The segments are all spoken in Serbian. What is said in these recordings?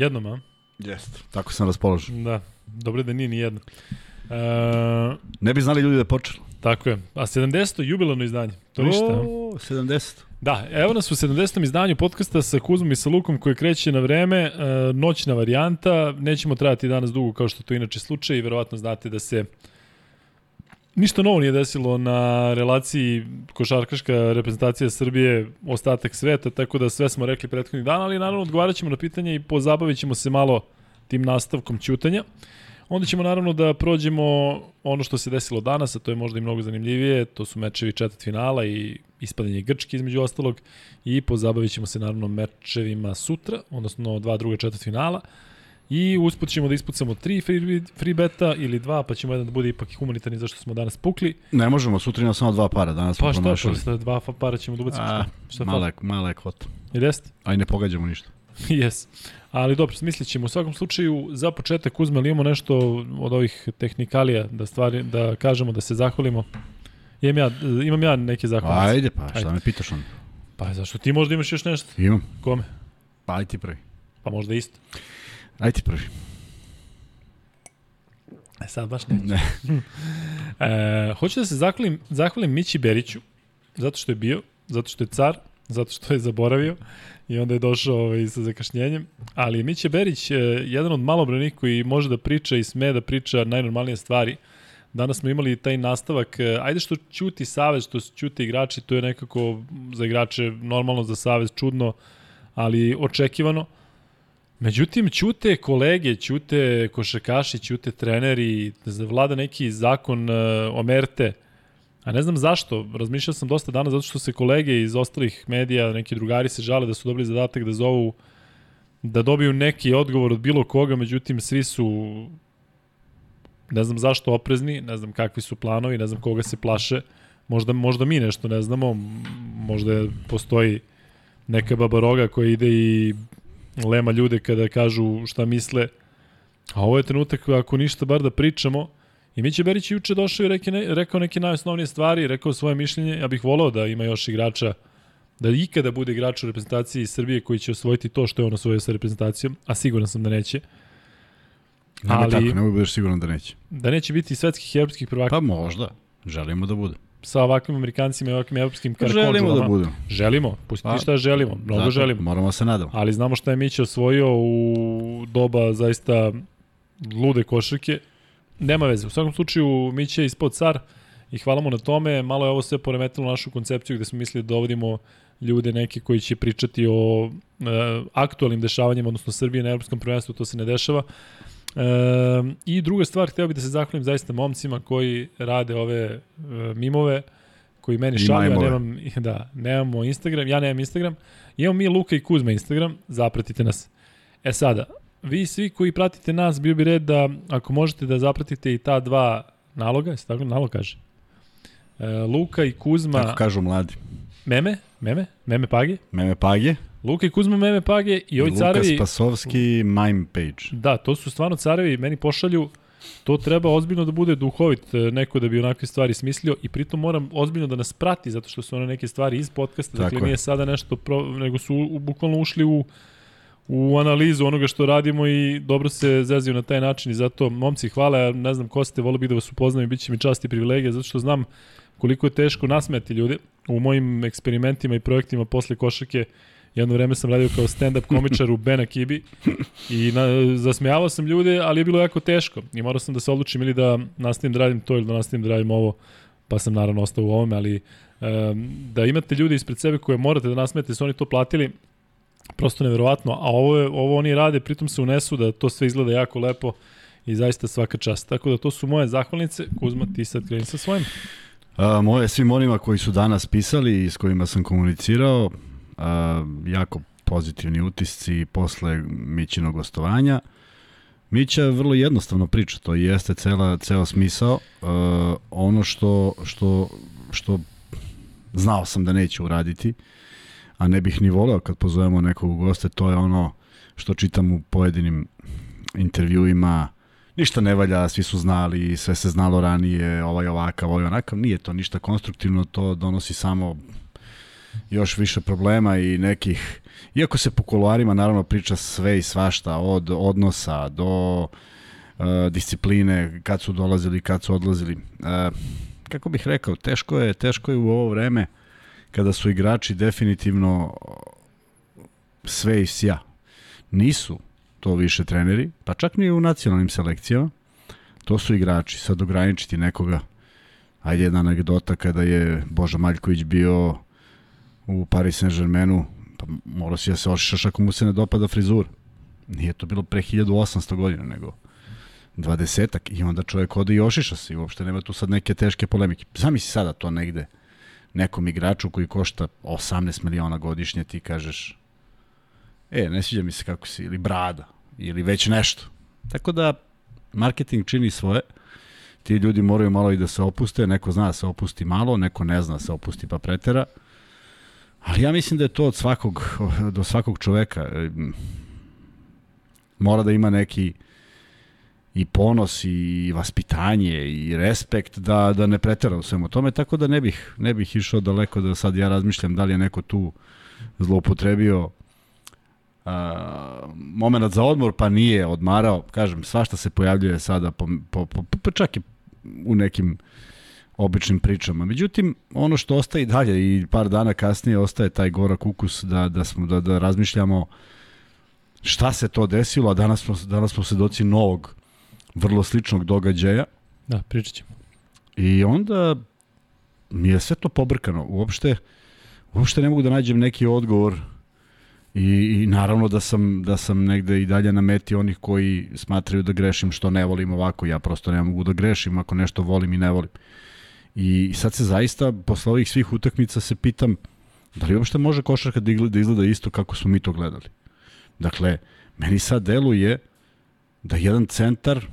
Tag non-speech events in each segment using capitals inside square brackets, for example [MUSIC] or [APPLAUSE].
Jednom, a? Jeste. Tako sam raspoložen. Da, dobro da nije ni jedno. Uh, Ne bi znali ljudi da je počelo. tako je. A 70. jubilarno izdanje. To ništa. O, 70. Da, evo nas u 70. izdanju podcasta sa Kuzmom i sa Lukom koji kreće na vreme, e, noćna varijanta, nećemo trajati danas dugo kao što to inače slučaj i verovatno znate da se ništa novo nije desilo na relaciji košarkaška reprezentacija Srbije, ostatak sveta, tako da sve smo rekli prethodnih dana, ali naravno odgovarat ćemo na pitanje i pozabavit ćemo se malo tim nastavkom ćutanja. Onda ćemo naravno da prođemo ono što se desilo danas, a to je možda i mnogo zanimljivije, to su mečevi četvrt finala i ispadanje Grčke između ostalog i pozabavit ćemo se naravno mečevima sutra, odnosno dva druga četvrt finala i usput ćemo da ispucamo tri free, free beta ili dva, pa ćemo jedan da bude ipak i humanitarni zašto smo danas pukli. Ne možemo, sutra ima samo dva para, danas smo Pa šta, promašili. pa šta, dva para ćemo da ubacimo. A, šta, šta mala, je, mala je kvota. Ili jeste? A i ne pogađamo ništa. [LAUGHS] Jes. Ali dobro, smislit ćemo. U svakom slučaju, za početak uzme li imamo nešto od ovih tehnikalija da stvari, da kažemo, da se zahvalimo. Imam ja, imam ja neke zahvalnice. Ajde, pa šta Ajde. me pitaš on? Pa zašto ti možda imaš još nešto? Imam. Kome? Pa aj ti prvi. Pa možda isto. Aj ti prvi. E sad baš ne. Ne. [LAUGHS] E, hoću da se zahvalim, zahvalim Mići Beriću, zato što je bio, zato što je car, zato što je zaboravio i onda je došao ovaj, sa zakašnjenjem. Ali Miće Berić je jedan od malobrojnih koji može da priča i sme da priča najnormalnije stvari. Danas smo imali taj nastavak, e, ajde što ćuti savez, što ćuti igrači, to je nekako za igrače normalno, za savez čudno, ali očekivano. Međutim, ćute kolege, ćute košakaši, ćute treneri, vlada neki zakon uh, omerte, a ne znam zašto, razmišljao sam dosta dana zato što se kolege iz ostalih medija, neki drugari se žale da su dobili zadatak da zovu da dobiju neki odgovor od bilo koga, međutim svi su ne znam zašto oprezni, ne znam kakvi su planovi, ne znam koga se plaše, možda, možda mi nešto ne znamo, možda postoji neka babaroga koja ide i lema ljude kada kažu šta misle. A ovo je trenutak ako ništa bar da pričamo. I Miće Berić je juče došao i reke, ne, rekao neke najosnovnije stvari, rekao svoje mišljenje. Ja bih volao da ima još igrača, da ikada bude igrač u reprezentaciji Srbije koji će osvojiti to što je on osvojio sa reprezentacijom, a siguran sam da neće. Nemoj Ali- tako, nemoj budeš siguran da neće. Da neće biti svetskih i evropskih prvaka Pa možda. Želimo da bude. Sa ovakvim amerikancima i ovakvim evropskim Želimo da budemo. Želimo, pustiti Pa, šta želimo, mnogo Zato želimo. Moramo da se nadamo. ali znamo šta je Mića osvojio u doba zaista lude košarke. Nema veze. U svakom slučaju Mića je ispod car i hvala mu na tome. Malo je ovo sve poremetilo našu koncepciju gde smo mislili da dovodimo ljude neke koji će pričati o e, aktualnim dešavanjima, odnosno Srbije na Europskom prvenstvu, to se ne dešava. E, I druga stvar, hteo bih da se zahvalim zaista momcima koji rade ove e, mimove, koji meni šalju, ja nemam, [LAUGHS] da, nemamo Instagram, ja nemam Instagram, Imamo mi Luka i Kuzma Instagram, zapratite nas. E sada, vi svi koji pratite nas, bio bi red da, ako možete da zapratite i ta dva naloga, jeste tako nalog kaže? E, Luka i Kuzma, Tako kažu mladi. meme, meme, meme page, Meme Page Luka i Kuzma meme page i ovi Luka carevi, Spasovski Mime Page. da, to su stvarno carevi, meni pošalju, to treba ozbiljno da bude duhovit e, neko da bi onakve stvari smislio i pritom moram ozbiljno da nas prati zato što su one neke stvari iz podcasta, Tako dakle je. nije sada nešto, pro, nego su u, bukvalno ušli u u analizu onoga što radimo i dobro se zezio na taj način i zato, momci, hvala, ja ne znam ko ste, volio bih da vas upoznam i bit će mi čast i privilegija, zato što znam koliko je teško nasmeti ljude. U mojim eksperimentima i projektima posle košake jedno vreme sam radio kao stand-up komičar u Bena Kibi i na, zasmejavao sam ljude, ali je bilo jako teško i morao sam da se odlučim ili da nastavim da radim to ili da nastavim da radim ovo, pa sam naravno ostao u ovome, ali um, da imate ljude ispred sebe koje morate da nasmete, su oni to platili, prosto neverovatno, a ovo, je, ovo oni rade, pritom se unesu da to sve izgleda jako lepo i zaista svaka čast. Tako da to su moje zahvalnice. Kuzma, ti sad kreni sa svojim. A, moje svim onima koji su danas pisali i s kojima sam komunicirao, jako pozitivni utisci posle Mićinog gostovanja. Mića vrlo jednostavno priča, to jeste cela, ceo smisao. A, ono što, što, što znao sam da neće uraditi, a ne bih ni voleo kad pozovemo nekog u goste, to je ono što čitam u pojedinim intervjuima, ništa ne valja, svi su znali, sve se znalo ranije, ovaj ovakav, ovaj onakav, nije to ništa konstruktivno, to donosi samo još više problema i nekih, iako se po kuloarima naravno priča sve i svašta, od odnosa do uh, discipline, kad su dolazili, kad su odlazili. Uh, kako bih rekao, teško je, teško je u ovo vreme kada su igrači definitivno sve i sja. Nisu to više treneri, pa čak ni u nacionalnim selekcijama. To su igrači. Sad ograničiti nekoga, ajde jedna anegdota kada je Boža Maljković bio u Paris Saint-Germainu, pa mora si da se ošišaš ako mu se ne dopada frizura. Nije to bilo pre 1800 godina, nego dvadesetak i onda čovjek ode i ošiša se i uopšte nema tu sad neke teške polemike. Zamisli sada to negde nekom igraču koji košta 18 miliona godišnje ti kažeš e, ne sviđa mi se kako si, ili brada, ili već nešto. Tako da marketing čini svoje, ti ljudi moraju malo i da se opuste, neko zna da se opusti malo, neko ne zna da se opusti pa pretera, ali ja mislim da je to od svakog, do svakog čoveka. Mora da ima neki i ponos i vaspitanje i respekt da, da ne pretera u svemu tome, tako da ne bih, ne bih išao daleko da sad ja razmišljam da li je neko tu zloupotrebio a, moment za odmor, pa nije odmarao, kažem, svašta se pojavljuje sada, po, po, po, po, čak i u nekim običnim pričama. Međutim, ono što ostaje i dalje i par dana kasnije ostaje taj gorak ukus da, da, smo, da, da razmišljamo šta se to desilo, a danas smo, danas smo doci novog vrlo sličnog događaja. Da, pričat ćemo. I onda mi je sve to pobrkano. Uopšte, uopšte ne mogu da nađem neki odgovor I, I naravno da sam, da sam negde i dalje na meti onih koji smatraju da grešim što ne volim ovako. Ja prosto ne mogu da grešim ako nešto volim i ne volim. I sad se zaista, posle ovih svih utakmica se pitam da li uopšte može košarka da izgleda, da izgleda isto kako smo mi to gledali. Dakle, meni sad deluje da jedan centar,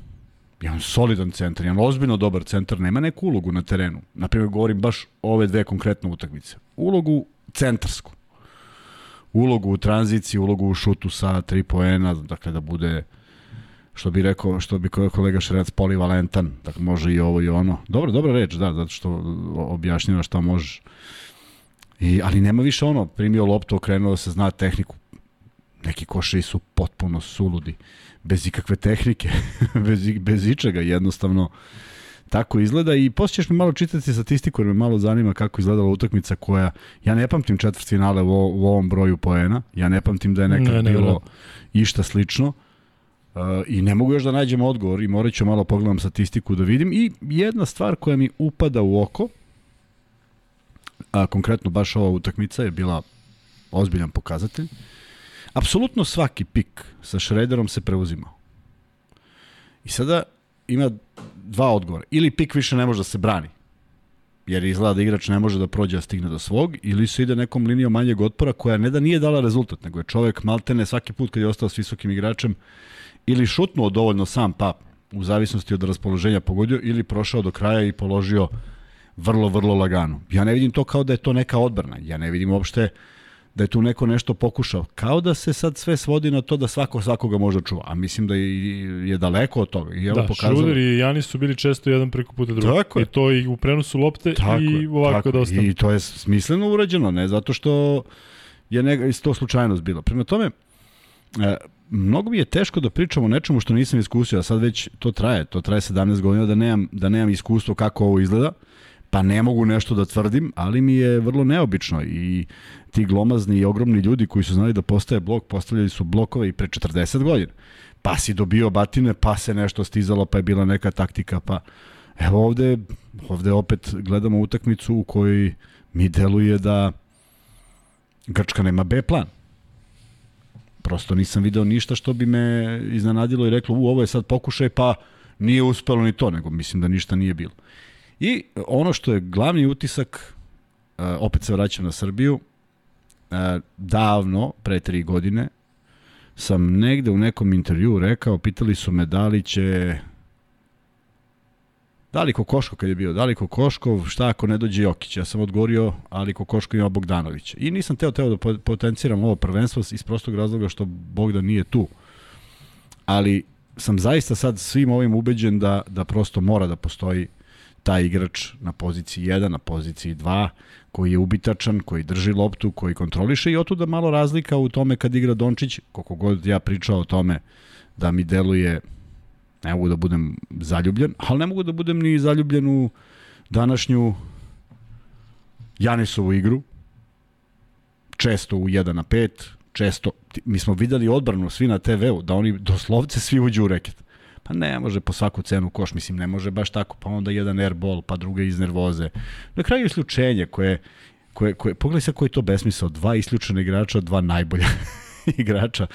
jedan solidan centar, jedan ozbiljno dobar centar, nema neku ulogu na terenu. Naprimjer, govorim baš ove dve konkretne utakmice. Ulogu centarsku ulogu u tranziciji, ulogu u šutu sa tri poena, dakle da bude što bi rekao, što bi kolega Šerenac polivalentan, dakle može i ovo i ono. Dobro, dobra reč, da, zato što objašnjava šta možeš. I, ali nema više ono, primio loptu, okrenuo da se zna tehniku. Neki košari su potpuno suludi, bez ikakve tehnike, [LAUGHS] bez, bez ičega, jednostavno. Tako izgleda i posle ćeš mi malo čitati statistiku jer me malo zanima kako izgledala utakmica koja, ja ne pamtim četvrt finale u, u ovom broju poena, ja ne pamtim da je nekad ne, ne, bilo ne. išta slično uh, i ne mogu još da nađem odgovor i morat ću malo pogledam statistiku da vidim i jedna stvar koja mi upada u oko, a konkretno baš ova utakmica je bila ozbiljan pokazatelj, apsolutno svaki pik sa Šrederom se preuzimao. I sada ima dva odgovora. Ili pik više ne može da se brani, jer izgleda da igrač ne može da prođe da stigne do svog, ili se ide nekom linijom manjeg otpora koja ne da nije dala rezultat, nego je čovek maltene svaki put kad je ostao s visokim igračem ili šutnuo dovoljno sam pa u zavisnosti od raspoloženja pogodio ili prošao do kraja i položio vrlo, vrlo lagano. Ja ne vidim to kao da je to neka odbrana. Ja ne vidim uopšte da je tu neko nešto pokušao. Kao da se sad sve svodi na to da svako svakoga može čuva. A mislim da je, je daleko od toga. I evo da, pokazalo... Šruder i Janis su bili često jedan preko puta drugog. Tako I to i u prenosu lopte tako i ovako tako. da ostane. I to je smisleno urađeno, ne zato što je nega, to slučajnost bila. Prema tome, e, mnogo mi je teško da pričam o nečemu što nisam iskusio, a sad već to traje, to traje 17 godina da nemam, da nemam iskustvo kako ovo izgleda pa ne mogu nešto da tvrdim, ali mi je vrlo neobično i ti glomazni i ogromni ljudi koji su znali da postaje blok, postavljali su blokove i pre 40 godina. Pa si dobio batine, pa se nešto stizalo, pa je bila neka taktika, pa evo ovde, ovde opet gledamo utakmicu u kojoj mi deluje da Grčka nema B plan. Prosto nisam video ništa što bi me iznenadilo i reklo, u, ovo je sad pokušaj, pa nije uspelo ni to, nego mislim da ništa nije bilo. I ono što je glavni utisak, uh, opet se vraćam na Srbiju, uh, davno, pre tri godine, sam negde u nekom intervju rekao, pitali su me da li će Da li Kokoškov kad je bio, da li Kokoškov, šta ako ne dođe Jokić? Ja sam odgovorio, ali Kokoškov ima Bogdanovića. I nisam teo teo da potenciram ovo prvenstvo iz prostog razloga što Bogdan nije tu. Ali sam zaista sad svim ovim ubeđen da, da prosto mora da postoji taj igrač na poziciji 1, na poziciji 2, koji je ubitačan, koji drži loptu, koji kontroliše i otuda malo razlika u tome kad igra Dončić, koliko god ja pričao o tome da mi deluje ne mogu da budem zaljubljen, ali ne mogu da budem ni zaljubljen u današnju Janisovu igru, često u 1 na 5, često, mi smo videli odbranu svi na TV-u, da oni doslovce svi uđu u reket. Pa ne može po svaku cenu koš, mislim, ne može baš tako, pa onda jedan airball, pa druga iz nervoze. Na kraju isključenje koje, koje, koje pogledaj se koji je to besmisao, dva isključena igrača, dva najbolja [LAUGHS] igrača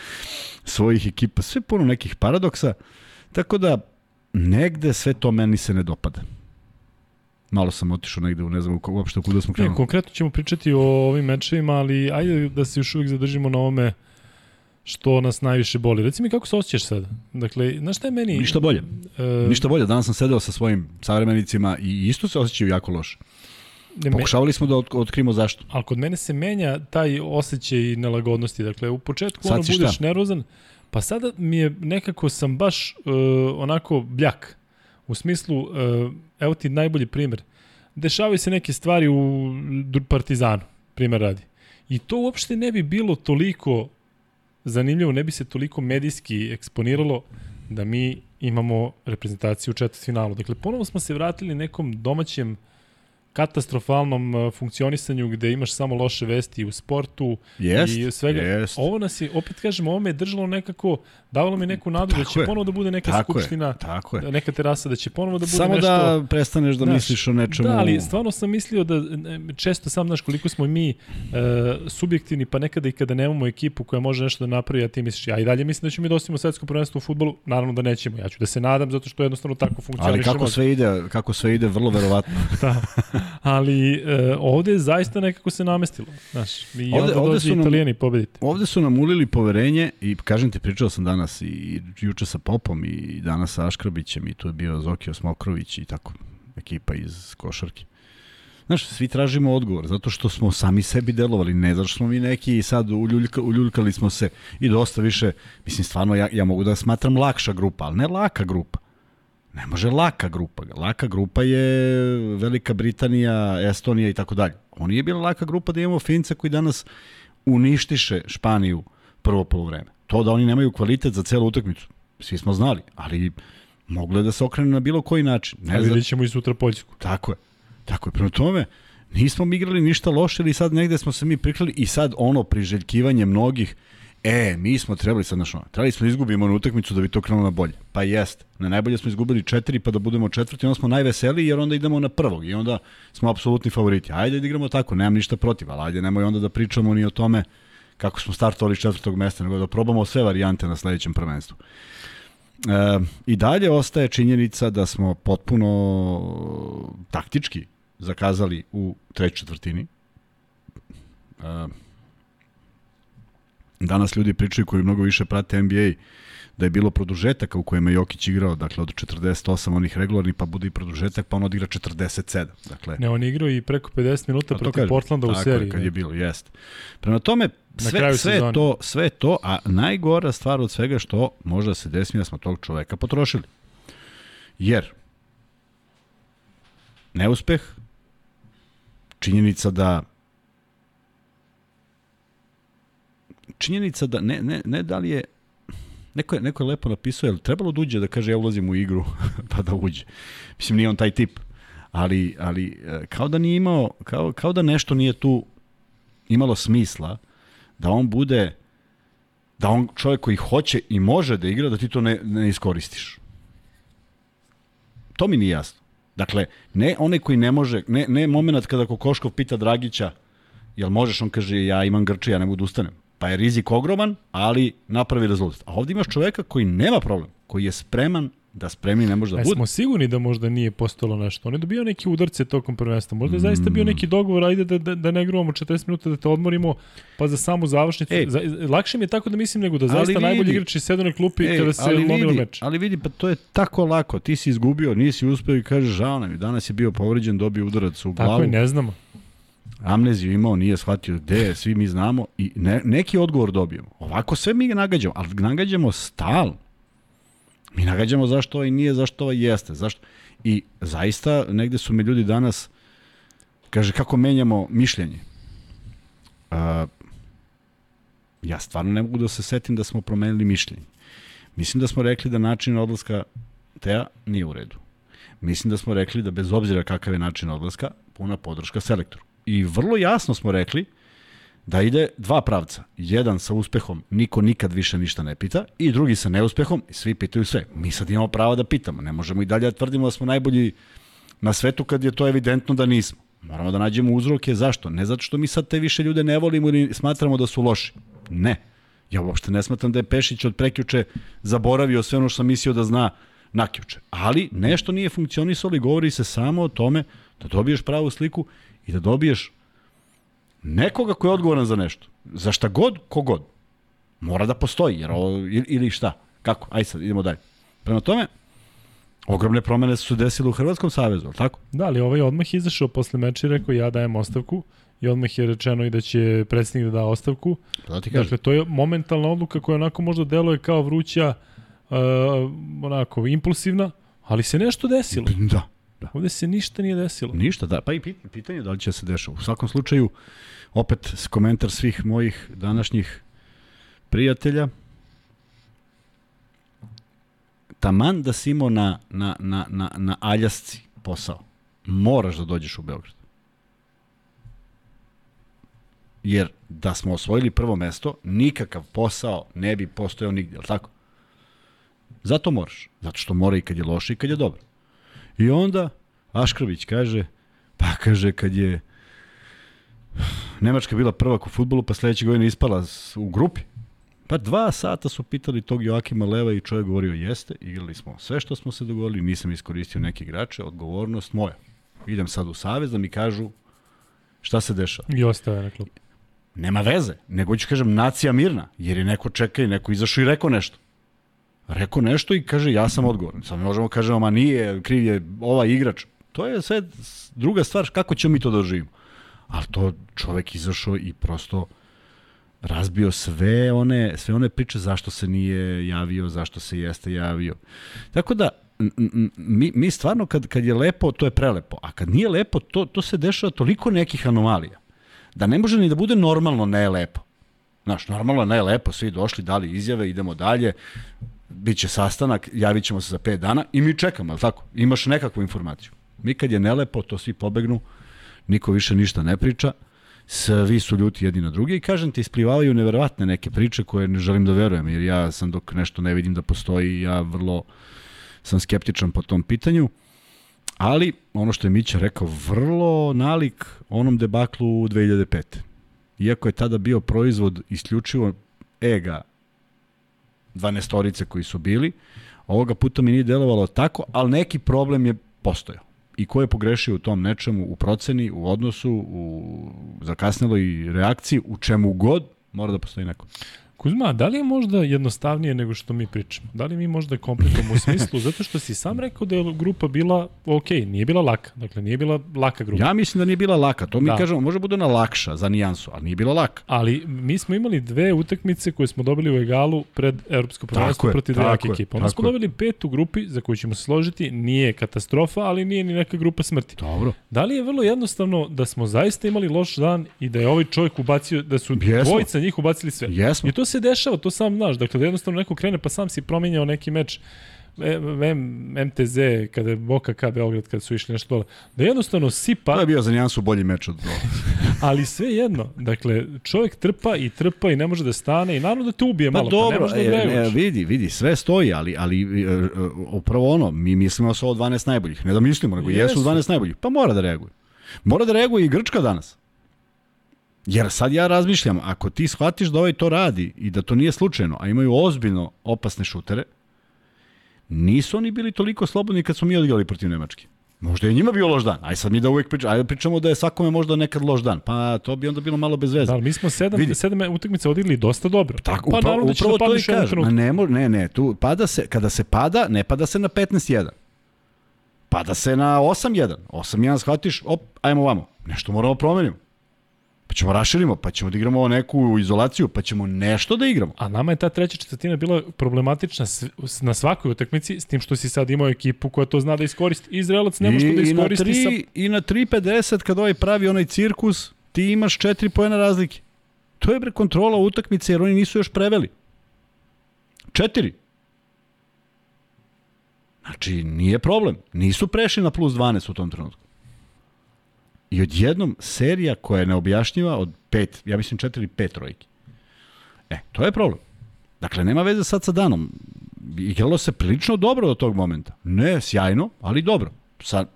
svojih ekipa, sve puno nekih paradoksa, tako da negde sve to meni se ne dopada. Malo sam otišao negde u ne znam uopšte kuda smo krenuli. Ne, konkretno ćemo pričati o ovim mečevima, ali ajde da se još uvijek zadržimo na ovome što nas najviše boli. Reci mi kako se osjećaš sada? Dakle, znaš šta je meni... Ništa bolje. E... Ništa bolje. Danas sam sedeo sa svojim savremenicima i isto se osjećaju jako loše. Ne, Pokušavali smo da otkrimo zašto. Ali kod mene se menja taj osjećaj nelagodnosti. Dakle, u početku ono budeš šta? nervozan, pa sada mi je nekako sam baš uh, onako bljak. U smislu, uh, evo ti najbolji primer. Dešavaju se neke stvari u Partizanu, primer radi. I to uopšte ne bi bilo toliko zanimljivo, ne bi se toliko medijski eksponiralo da mi imamo reprezentaciju u četvrtfinalu. Dakle, ponovo smo se vratili nekom domaćem uh, katastrofalnom uh, funkcionisanju gde imaš samo loše vesti u sportu jest, i svega. Jest. Ovo nas je, opet kažem, ovo me je držalo nekako, davalo mi neku nadu da će je. ponovo da bude neka tako skupština, je, tako je. neka terasa, da će ponovo da bude samo nešto... Samo da prestaneš da znaš, misliš o nečemu. Da, ali stvarno sam mislio da često sam, znaš, koliko smo mi e, subjektivni, pa nekada i kada nemamo ekipu koja može nešto da napravi, a ti misliš, ja i dalje mislim da ćemo mi da svetsko prvenstvo u futbolu, naravno da nećemo. Ja ću da se nadam zato što jednostavno tako funkcioniše. Ali kako sve ide, kako sve ide, vrlo verovatno. da. [LAUGHS] ali e, ovde zaista nekako se namestilo. Znaš, i ovde, onda ovde su nam, italijani pobediti. Ovde su nam ulili poverenje i kažem ti, pričao sam danas i juče sa Popom i danas sa Aškrabićem i tu je bio Zokio Smokrović i tako ekipa iz košarke. Znaš, svi tražimo odgovor, zato što smo sami sebi delovali, ne zato što smo mi neki i sad uljuljka, uljuljkali smo se i dosta više, mislim, stvarno ja, ja mogu da smatram lakša grupa, ali ne laka grupa. Ne može laka grupa. Laka grupa je Velika Britanija, Estonija i tako dalje. On nije bila laka grupa da imamo Finca koji danas uništiše Španiju prvo polovreme. To da oni nemaju kvalitet za celu utakmicu, svi smo znali, ali moglo je da se okrene na bilo koji način. Ne znam. Vidjet ćemo i sutra Poljsku. Tako je. Tako je. Prema tome, nismo mi igrali ništa loše ili sad negde smo se mi priklali i sad ono priželjkivanje mnogih E, mi smo trebali sad, znaš, trebali smo da izgubimo na utakmicu da bi to krenulo na bolje. Pa jest. Na najbolje smo izgubili četiri pa da budemo četvrti, onda smo najveseliji jer onda idemo na prvog i onda smo apsolutni favoriti. Ajde da igramo tako, nemam ništa protiv, ali ajde nemoj onda da pričamo ni o tome kako smo startovali četvrtog mesta, nego da probamo sve varijante na sledećem prvenstvu. E, I dalje ostaje činjenica da smo potpuno taktički zakazali u trećoj četvrtini. E, Danas ljudi pričaju koji mnogo više prate NBA da je bilo produžetaka u kojima je Jokić igrao, dakle od 48 onih regularnih, pa bude i produžetak, pa on odigra 47. Dakle, ne, on igrao i preko 50 minuta protiv kažem, Portlanda u seriji. Tako kad je bilo, jest. Prema tome, sve, sve, to, sve to, a najgora stvar od svega što može da se desi da smo tog čoveka potrošili. Jer neuspeh, činjenica da činjenica da ne, ne, ne da li je Neko je, neko je lepo napisao, je li trebalo da uđe da kaže ja ulazim u igru, [LAUGHS] pa da uđe. Mislim, nije on taj tip. Ali, ali e, kao da nije imao, kao, kao da nešto nije tu imalo smisla, da on bude, da on čovjek koji hoće i može da igra, da ti to ne, ne iskoristiš. To mi nije jasno. Dakle, ne onaj koji ne može, ne, ne moment kada Kokoškov pita Dragića, jel možeš, on kaže, ja imam grče, ja ne mogu da ustanem pa je rizik ogroman, ali napravi rezultat. A ovdje imaš čoveka koji nema problem, koji je spreman da spremni ne može da e, bude. Smo sigurni da možda nije postalo nešto. On je dobio neki udarce tokom prvenstva. Možda je mm. zaista bio neki dogovor, ajde da, da, da ne gruvamo 40 minuta, da te odmorimo, pa za samu završnicu. Ej, za, lakše mi je tako da mislim nego da zaista vidi, najbolji igrači sedu na klupi ej, kada se lomilo meč. Ali vidi, pa to je tako lako. Ti si izgubio, nisi uspeo i kažeš žao nam je. Danas je bio povređen, dobio udarac u glavu. Tako je, ne znamo amneziju imao, nije shvatio gde je, svi mi znamo i ne, neki odgovor dobijemo. Ovako sve mi nagađamo, ali nagađamo stal. Mi nagađamo zašto ovaj nije, zašto ovaj jeste. Zašto? I zaista, negde su me ljudi danas, kaže, kako menjamo mišljenje. Uh, ja stvarno ne mogu da se setim da smo promenili mišljenje. Mislim da smo rekli da način odlaska Teja nije u redu. Mislim da smo rekli da bez obzira kakav je način odlaska, puna podrška selektoru. I vrlo jasno smo rekli da ide dva pravca. Jedan sa uspehom, niko nikad više ništa ne pita, i drugi sa neuspehom, i svi pitaju sve. Mi sad imamo pravo da pitamo, ne možemo i dalje da tvrdimo da smo najbolji na svetu kad je to evidentno da nismo. Moramo da nađemo uzroke zašto. Ne zato što mi sad te više ljude ne volimo ili smatramo da su loši. Ne. Ja uopšte ne smatram da je Pešić od prekjuče zaboravio sve ono što sam mislio da zna nakjuče. Ali nešto nije funkcionisalo i govori se samo o tome da dobiješ pravu sliku i da dobiješ nekoga ko je odgovoran za nešto. Za šta god, kogod. Mora da postoji, jer ovo, ili šta? Kako? Ajde sad, idemo dalje. Prema tome, ogromne promene su desile u Hrvatskom savezu, ali tako? Da, ali ovaj odmah izašao posle meča i rekao ja dajem ostavku i odmah je rečeno i da će predsjednik da da ostavku. Da ti kažem. Dakle, to je momentalna odluka koja onako možda deluje kao vruća, uh, onako, impulsivna, ali se nešto desilo. Da. Da. Ovde se ništa nije desilo. Ništa, da. Pa i pit- pitanje je da li će se dešava. U svakom slučaju, opet komentar svih mojih današnjih prijatelja. Taman da si imao na, na, na, na, na aljasci posao, moraš da dođeš u Beograd. Jer da smo osvojili prvo mesto, nikakav posao ne bi postojao nigdje, ali tako? Zato moraš. Zato što mora i kad je loše i kad je dobro. I onda Aškrbić kaže, pa kaže kad je Nemačka bila prvak u futbolu, pa sledeće godine ispala u grupi. Pa dva sata su pitali tog Joakima Leva i čovjek govorio jeste, igrali smo sve što smo se dogovorili, nisam iskoristio neke igrače, odgovornost moja. Idem sad u savez da mi kažu šta se dešava. I ostave na klupu. Nema veze, nego ću kažem nacija mirna, jer je neko čeka i neko izašao i rekao nešto. Rekao nešto i kaže ja sam odgovoran. Sad možemo kažemo ma nije, kriv je ovaj igrač. To je sve druga stvar kako ćemo mi to da doživimo. Ali to čovek izašao i prosto razbio sve one, sve one priče zašto se nije javio, zašto se jeste javio. Tako da, mi, mi stvarno kad, kad je lepo, to je prelepo, a kad nije lepo, to, to se dešava toliko nekih anomalija, da ne može ni da bude normalno ne lepo. Znaš, normalno ne lepo, svi došli, dali izjave, idemo dalje, biće sastanak, javit ćemo se za 5 dana i mi čekamo, ali tako? Imaš nekakvu informaciju. Mi kad je nelepo, to svi pobegnu, niko više ništa ne priča, svi su ljuti jedni na druge i kažem ti, isplivavaju neverovatne neke priče koje ne želim da verujem, jer ja sam dok nešto ne vidim da postoji, ja vrlo sam skeptičan po tom pitanju, ali ono što je Mića rekao, vrlo nalik onom debaklu 2005. Iako je tada bio proizvod isključivo ega 12 koji su bili, ovoga puta mi nije delovalo tako, ali neki problem je postojao. I ko je pogrešio u tom nečemu, u proceni, u odnosu, u zakasneloj reakciji, u čemu god, mora da postoji neko. Kuzma, da li je možda jednostavnije nego što mi pričamo? Da li mi možda komplikujemo u smislu? [LAUGHS] Zato što si sam rekao da je grupa bila ok, nije bila laka. Dakle, nije bila laka grupa. Ja mislim da nije bila laka, to mi Da. kažemo, može bude na lakša za nijansu, ali nije bila laka. Ali mi smo imali dve utakmice koje smo dobili u egalu pred Evropsko prvenstvo protiv dve jake je, ekipe. Onda smo je. dobili pet u grupi za koju ćemo se složiti, nije katastrofa, ali nije ni neka grupa smrti. Dobro. Da li je vrlo jednostavno da smo zaista imali loš dan i da je ovaj čovjek ubacio, da su Jesmo. dvojica njih ubacili sve? Jesmo. I to se dešava, to sam znaš. Dakle, da jednostavno neko krene pa sam si promenjao neki meč E, M, MTZ, kada je Boka K Beograd, kada su išli nešto dole, da jednostavno sipa, To je bio za nijansu bolji meč od ovo. [LAUGHS] ali sve jedno. Dakle, čovjek trpa i trpa i ne može da stane i naravno da te ubije Pa malo, pa ne dobro, može da e, e, odreaguješ. vidi, vidi, sve stoji, ali, ali e, e, upravo ono, mi mislimo da su ovo 12 najboljih. Ne da mislimo, nego jesu, Jesu. 12 najboljih. Pa mora da reaguje. Mora da reaguje i Grčka danas. Jer sad ja razmišljam, ako ti shvatiš da ovaj to radi i da to nije slučajno, a imaju ozbiljno opasne šutere, nisu oni bili toliko slobodni kad smo mi odigrali protiv Nemačke. Možda je njima bio loš dan. Aj sad mi da uvek pričamo, aj pričamo da je svakome možda nekad loš dan. Pa to bi onda bilo malo bez veze. Da, ali mi smo sedam, Vidi. sedam utakmica odigli dosta dobro. Tako, pa upravo, naravno da upravo da to i kažem. Ma. Ne, ne, ne, tu pada se, kada se pada, ne pada se na 15-1. Pada se na 8-1. 8-1 shvatiš, op, ajmo vamo. Nešto moramo promenimo. Pa ćemo raširimo, pa ćemo da igramo neku izolaciju, pa ćemo nešto da igramo. A nama je ta treća četvrtina bila problematična na svakoj utakmici, s tim što si sad imao ekipu koja to zna da iskoristi. Izraelac ne može da I, i na iskoristi 3, sa... I na 3.50 kad ovaj pravi onaj cirkus, ti imaš 4 pojena razlike. To je bre kontrola utakmice jer oni nisu još preveli. 4. Znači, nije problem. Nisu prešli na plus 12 u tom trenutku. I odjednom serija koja je neobjašnjiva od 5, ja mislim 4 ili 5 trojki. E, to je problem. Dakle, nema veze sad sa danom. Igralo se prilično dobro do tog momenta. Ne sjajno, ali dobro. Sa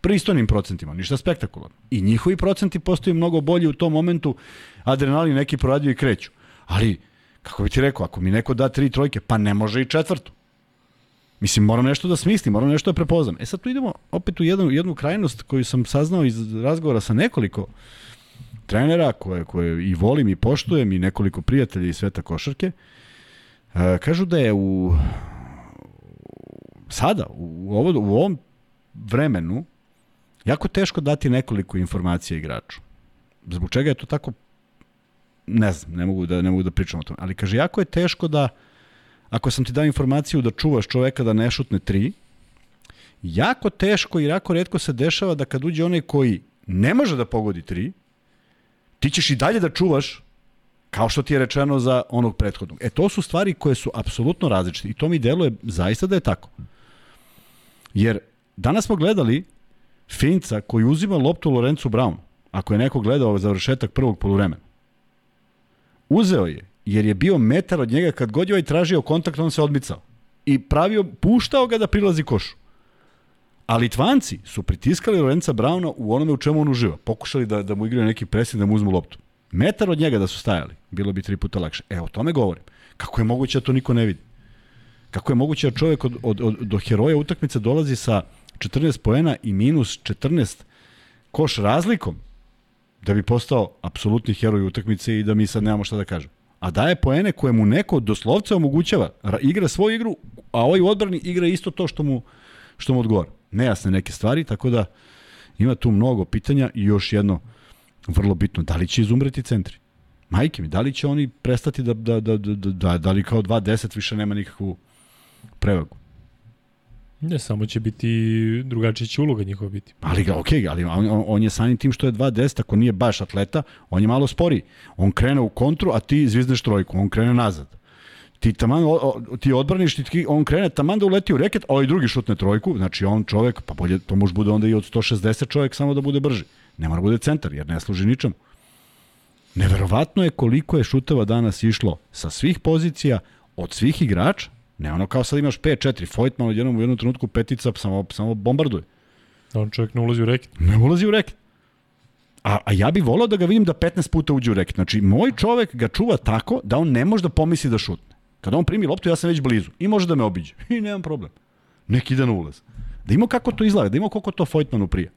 pristojnim procentima, ništa spektakularno. I njihovi procenti postaju mnogo bolji u tom momentu, adrenalin neki proradio i kreću. Ali, kako bi ti rekao, ako mi neko da tri trojke, pa ne može i četvrtu. Mislim, moram nešto da smislim, moram nešto da prepoznam. E sad tu idemo opet u jednu, jednu krajnost koju sam saznao iz razgovora sa nekoliko trenera koje, koje i volim i poštujem i nekoliko prijatelja iz sveta košarke. E, kažu da je u sada, u, ovo, u ovom vremenu jako teško dati nekoliko informacija igraču. Zbog čega je to tako ne znam, ne mogu da ne mogu da pričam o tome, ali kaže jako je teško da ako sam ti dao informaciju da čuvaš čoveka da ne šutne tri, jako teško i jako redko se dešava da kad uđe onaj koji ne može da pogodi tri, ti ćeš i dalje da čuvaš kao što ti je rečeno za onog prethodnog. E, to su stvari koje su apsolutno različite i to mi deluje zaista da je tako. Jer danas smo gledali Finca koji uzima loptu Lorencu Brown, ako je neko gledao završetak prvog poluvremena. Uzeo je, jer je bio metar od njega kad god je ovaj tražio kontakt, on se odmicao. I pravio, puštao ga da prilazi košu. A Litvanci su pritiskali Lorenca Brauna u onome u čemu on uživa. Pokušali da, da mu igraju neki presing, da mu uzmu loptu. Metar od njega da su stajali, bilo bi tri puta lakše. E, o tome govorim. Kako je moguće da to niko ne vidi? Kako je moguće da čovjek od, od, od, do heroja utakmice dolazi sa 14 poena i minus 14 koš razlikom da bi postao apsolutni heroj utakmice i da mi sad nemamo šta da kažem. A daje poene koje mu neko doslovce omogućava. Ra- Igra svoju igru, a ovaj u odbrani igra isto to što mu, što mu odgovara. Nejasne neke stvari, tako da ima tu mnogo pitanja i još jedno vrlo bitno, da li će izumreti centri? Majke mi, da li će oni prestati da, da, da, da, da, da li kao 2-10 više nema nikakvu prevagu? Ne, samo će biti drugačija će uloga njihova biti. Ali ga, okej, okay, ali on, on, je samim tim što je 2-10, ako nije baš atleta, on je malo sporiji. On krene u kontru, a ti zvizneš trojku, on krene nazad. Ti taman, o, ti odbraniš, ti, on krene taman da uleti u reket, a ovaj drugi šutne trojku, znači on čovek, pa bolje, to može bude onda i od 160 čovek samo da bude brži. Ne mora bude centar, jer ne služi ničemu. Neverovatno je koliko je šuteva danas išlo sa svih pozicija, od svih igrača, ne ono kao sad imaš 5-4, Fojtman odjednom u jednom trenutku petica samo, samo bombarduje. Da on čovjek ne ulazi u reket. Ne ulazi u reket. A, a ja bih volao da ga vidim da 15 puta uđe u reket. Znači, moj čovek ga čuva tako da on ne može da pomisli da šutne. Kada on primi loptu, ja sam već blizu. I može da me obiđe. [LAUGHS] I nemam problem. Nek ide na ulaz. Da ima kako to izgleda, da ima koliko to Fojtmanu prija.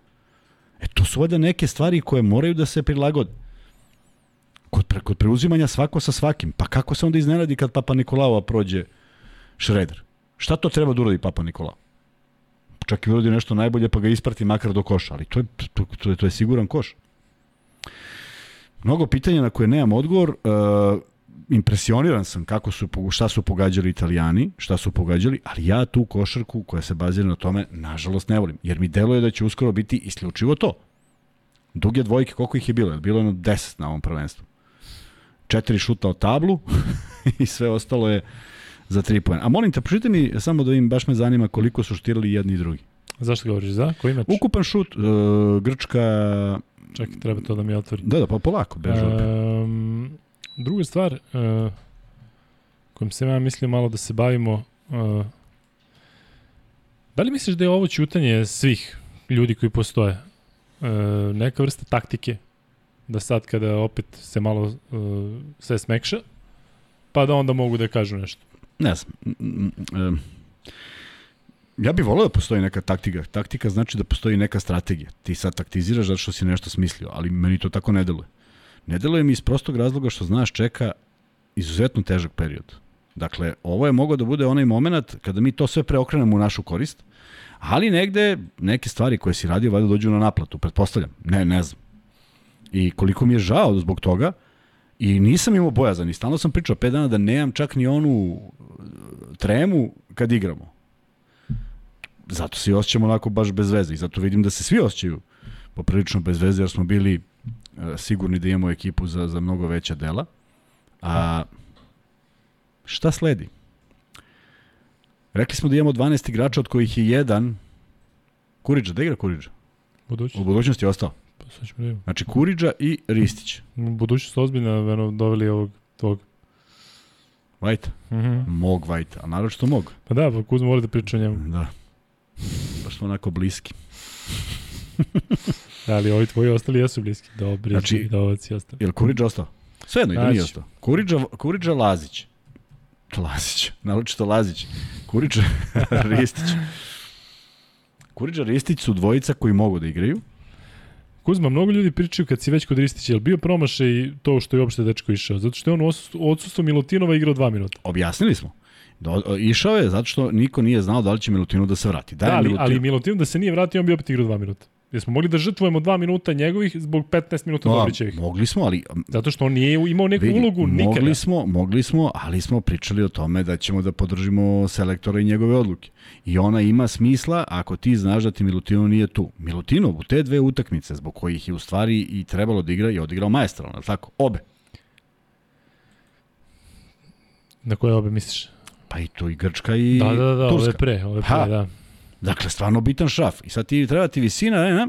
E, to su ovde neke stvari koje moraju da se prilagode. Kod, pre, kod preuzimanja svako sa svakim. Pa kako se onda iznenadi kad Papa Nikolaova prođe Šreder? Šta to treba da uradi Papa Nikolao? Čak i uradi nešto najbolje pa ga isprati makar do koša, ali to je, to, to je, to je siguran koš. Mnogo pitanja na koje nemam odgovor. Uh, impresioniran sam kako su, šta su pogađali italijani, šta su pogađali, ali ja tu košarku koja se bazira na tome, nažalost ne volim, jer mi deluje da će uskoro biti isključivo to. Duge dvojke, koliko ih je bilo? Bilo je jedno 10 na ovom prvenstvu. Četiri šuta od tablu [LAUGHS] i sve ostalo je za tri pojena. A molim te, pročite mi samo da im baš me zanima koliko su štirali jedni i drugi. Zašto govoriš za? Koji meč? Ukupan šut, uh, Grčka... Čekaj, treba to da mi otvori. Da, da, pa polako, opet. Um, druga stvar, uh, kojom se ja mislio malo da se bavimo, uh, da li misliš da je ovo ćutanje svih ljudi koji postoje uh, neka vrsta taktike da sad kada opet se malo uh, sve smekša, pa da onda mogu da kažu nešto? Ne znam. Mm, Ja bih voleo da postoji neka taktika. Taktika znači da postoji neka strategija. Ti sad taktiziraš zato što si nešto smislio, ali meni to tako ne deluje. Ne deluje mi iz prostog razloga što znaš čeka izuzetno težak period. Dakle, ovo je mogao da bude onaj moment kada mi to sve preokrenemo u našu korist, ali negde neke stvari koje si radio valjda dođu na naplatu, pretpostavljam. Ne, ne znam. I koliko mi je žao zbog toga, i nisam imao bojazan, i stalno sam pričao 5 dana da nemam čak ni onu tremu kad igramo. Zato se i osjećamo onako baš bez veze i zato vidim da se svi osjećaju poprilično bez veze jer smo bili uh, sigurni da imamo ekipu za, za mnogo veća dela. A šta sledi? Rekli smo da imamo 12 igrača od kojih je jedan Kuriđa, da igra Kuriđa? Budućnost. U budućnosti je ostao. Pa sad ćemo da vidimo. Znači Kuriđa i Ristić. Budućnost ozbiljno veno, doveli ovog tog. Vajta. Mhm. Mog Vajta, a naročito mog. Pa da, pa Kuzma voli da priča o njemu. Da. Baš smo onako bliski. Da, ali ovi tvoji ostali jesu bliski. Dobri, Znači- znači, Vidovac i ostali. Je li Kuriđa ostao? Svejedno, i da nije Znači. ostao. Kuriđa, Kuriđa Lazić. Lazić, [LAUGHS] naročito Lazić. Kuriđa [LAUGHS] Ristić. Kuriđa Ristić su dvojica koji mogu da igraju. Kuzma, mnogo ljudi pričaju kad si već kod Ristića, je li bio promašaj to što je uopšte dečko išao? Zato što je on odsustvu Milutinova igrao dva minuta. Objasnili smo. Do, išao je zato što niko nije znao da li će Milutinu da se vrati. Da, Da, ali, Milutin- ali Milutinov da se nije vratio, on bi opet igrao dva minuta. Jesmo mogli da žrtvujemo dva minuta njegovih zbog 15 minuta A, Dobrićevih. mogli smo, ali Zato što on nije imao neku Vidi, ulogu nikada. Mogli smo, mogli smo, ali smo pričali o tome da ćemo da podržimo selektora i njegove odluke. I ona ima smisla ako ti znaš da ti Milutinov nije tu. Milutinov u te dve utakmice zbog kojih je u stvari i trebalo da igra i odigrao maestralno, je li tako? Obe. Na koje obe misliš? Pa i to i Grčka i Da, da, da, da ove Turska. pre, ove pre, Ha. da. Dakle, stvarno bitan šraf. I sad ti treba ti visina, ne, ne,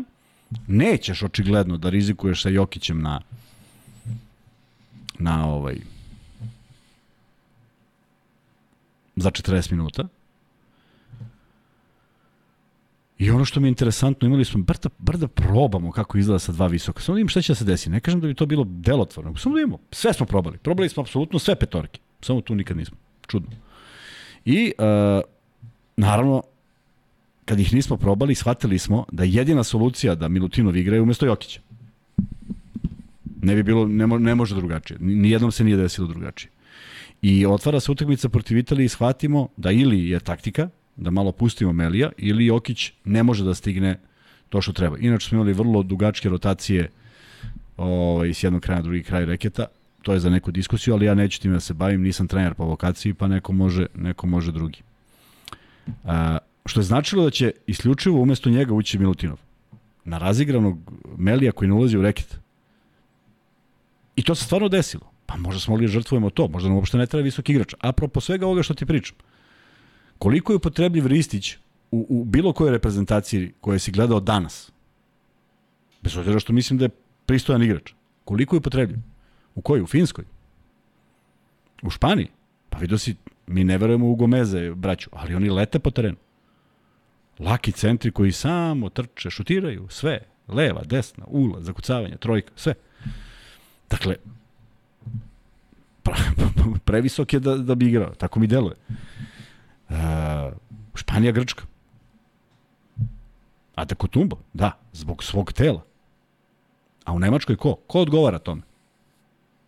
nećeš očigledno da rizikuješ sa Jokićem na na ovaj za 40 minuta. I ono što mi je interesantno, imali smo bar da, bar da probamo kako izgleda sa dva visoka. Samo da imamo šta će da se desi. Ne kažem da bi to bilo delotvorno, samo da imamo. Sve smo probali. Probali smo apsolutno sve petorke. Samo tu nikad nismo. Čudno. I, uh, naravno, kad ih nismo probali, shvatili smo da je jedina solucija da Milutinov igra je umesto Jokića. Ne bi bilo, ne, mo, ne može drugačije. Ni- Nijednom se nije desilo drugačije. I otvara se utakmica protiv Italije i shvatimo da ili je taktika, da malo pustimo Melija, ili Jokić ne može da stigne to što treba. Inače smo imali vrlo dugačke rotacije ovaj, s jednog kraja na drugi kraj reketa. To je za neku diskusiju, ali ja neću time da se bavim, nisam trener po vokaciji, pa neko može, neko može drugi. A, što je značilo da će isključivo umesto njega ući Milutinov. Na razigranog Melija koji ne ulazi u reket. I to se stvarno desilo. Pa možda smo mogli da žrtvujemo to, možda nam uopšte ne treba visok igrač. Apropo svega ovoga što ti pričam. Koliko je upotrebljiv Ristić u, u bilo kojoj reprezentaciji koje si gledao danas? Bez obzira što mislim da je pristojan igrač. Koliko je upotrebljiv? U kojoj? U Finskoj? U Španiji? Pa vidio si, mi ne verujemo u Gomeze, braću, ali oni lete po terenu. Laki centri koji samo trče, šutiraju, sve. Leva, desna, ula, zakucavanje, trojka, sve. Dakle, pre- [LAUGHS] previsok je da, da bi igrao, tako mi deluje. Uh, Španija, Grčka. A da Kutumbo, da, zbog svog tela. A u Nemačkoj ko? Ko odgovara tome?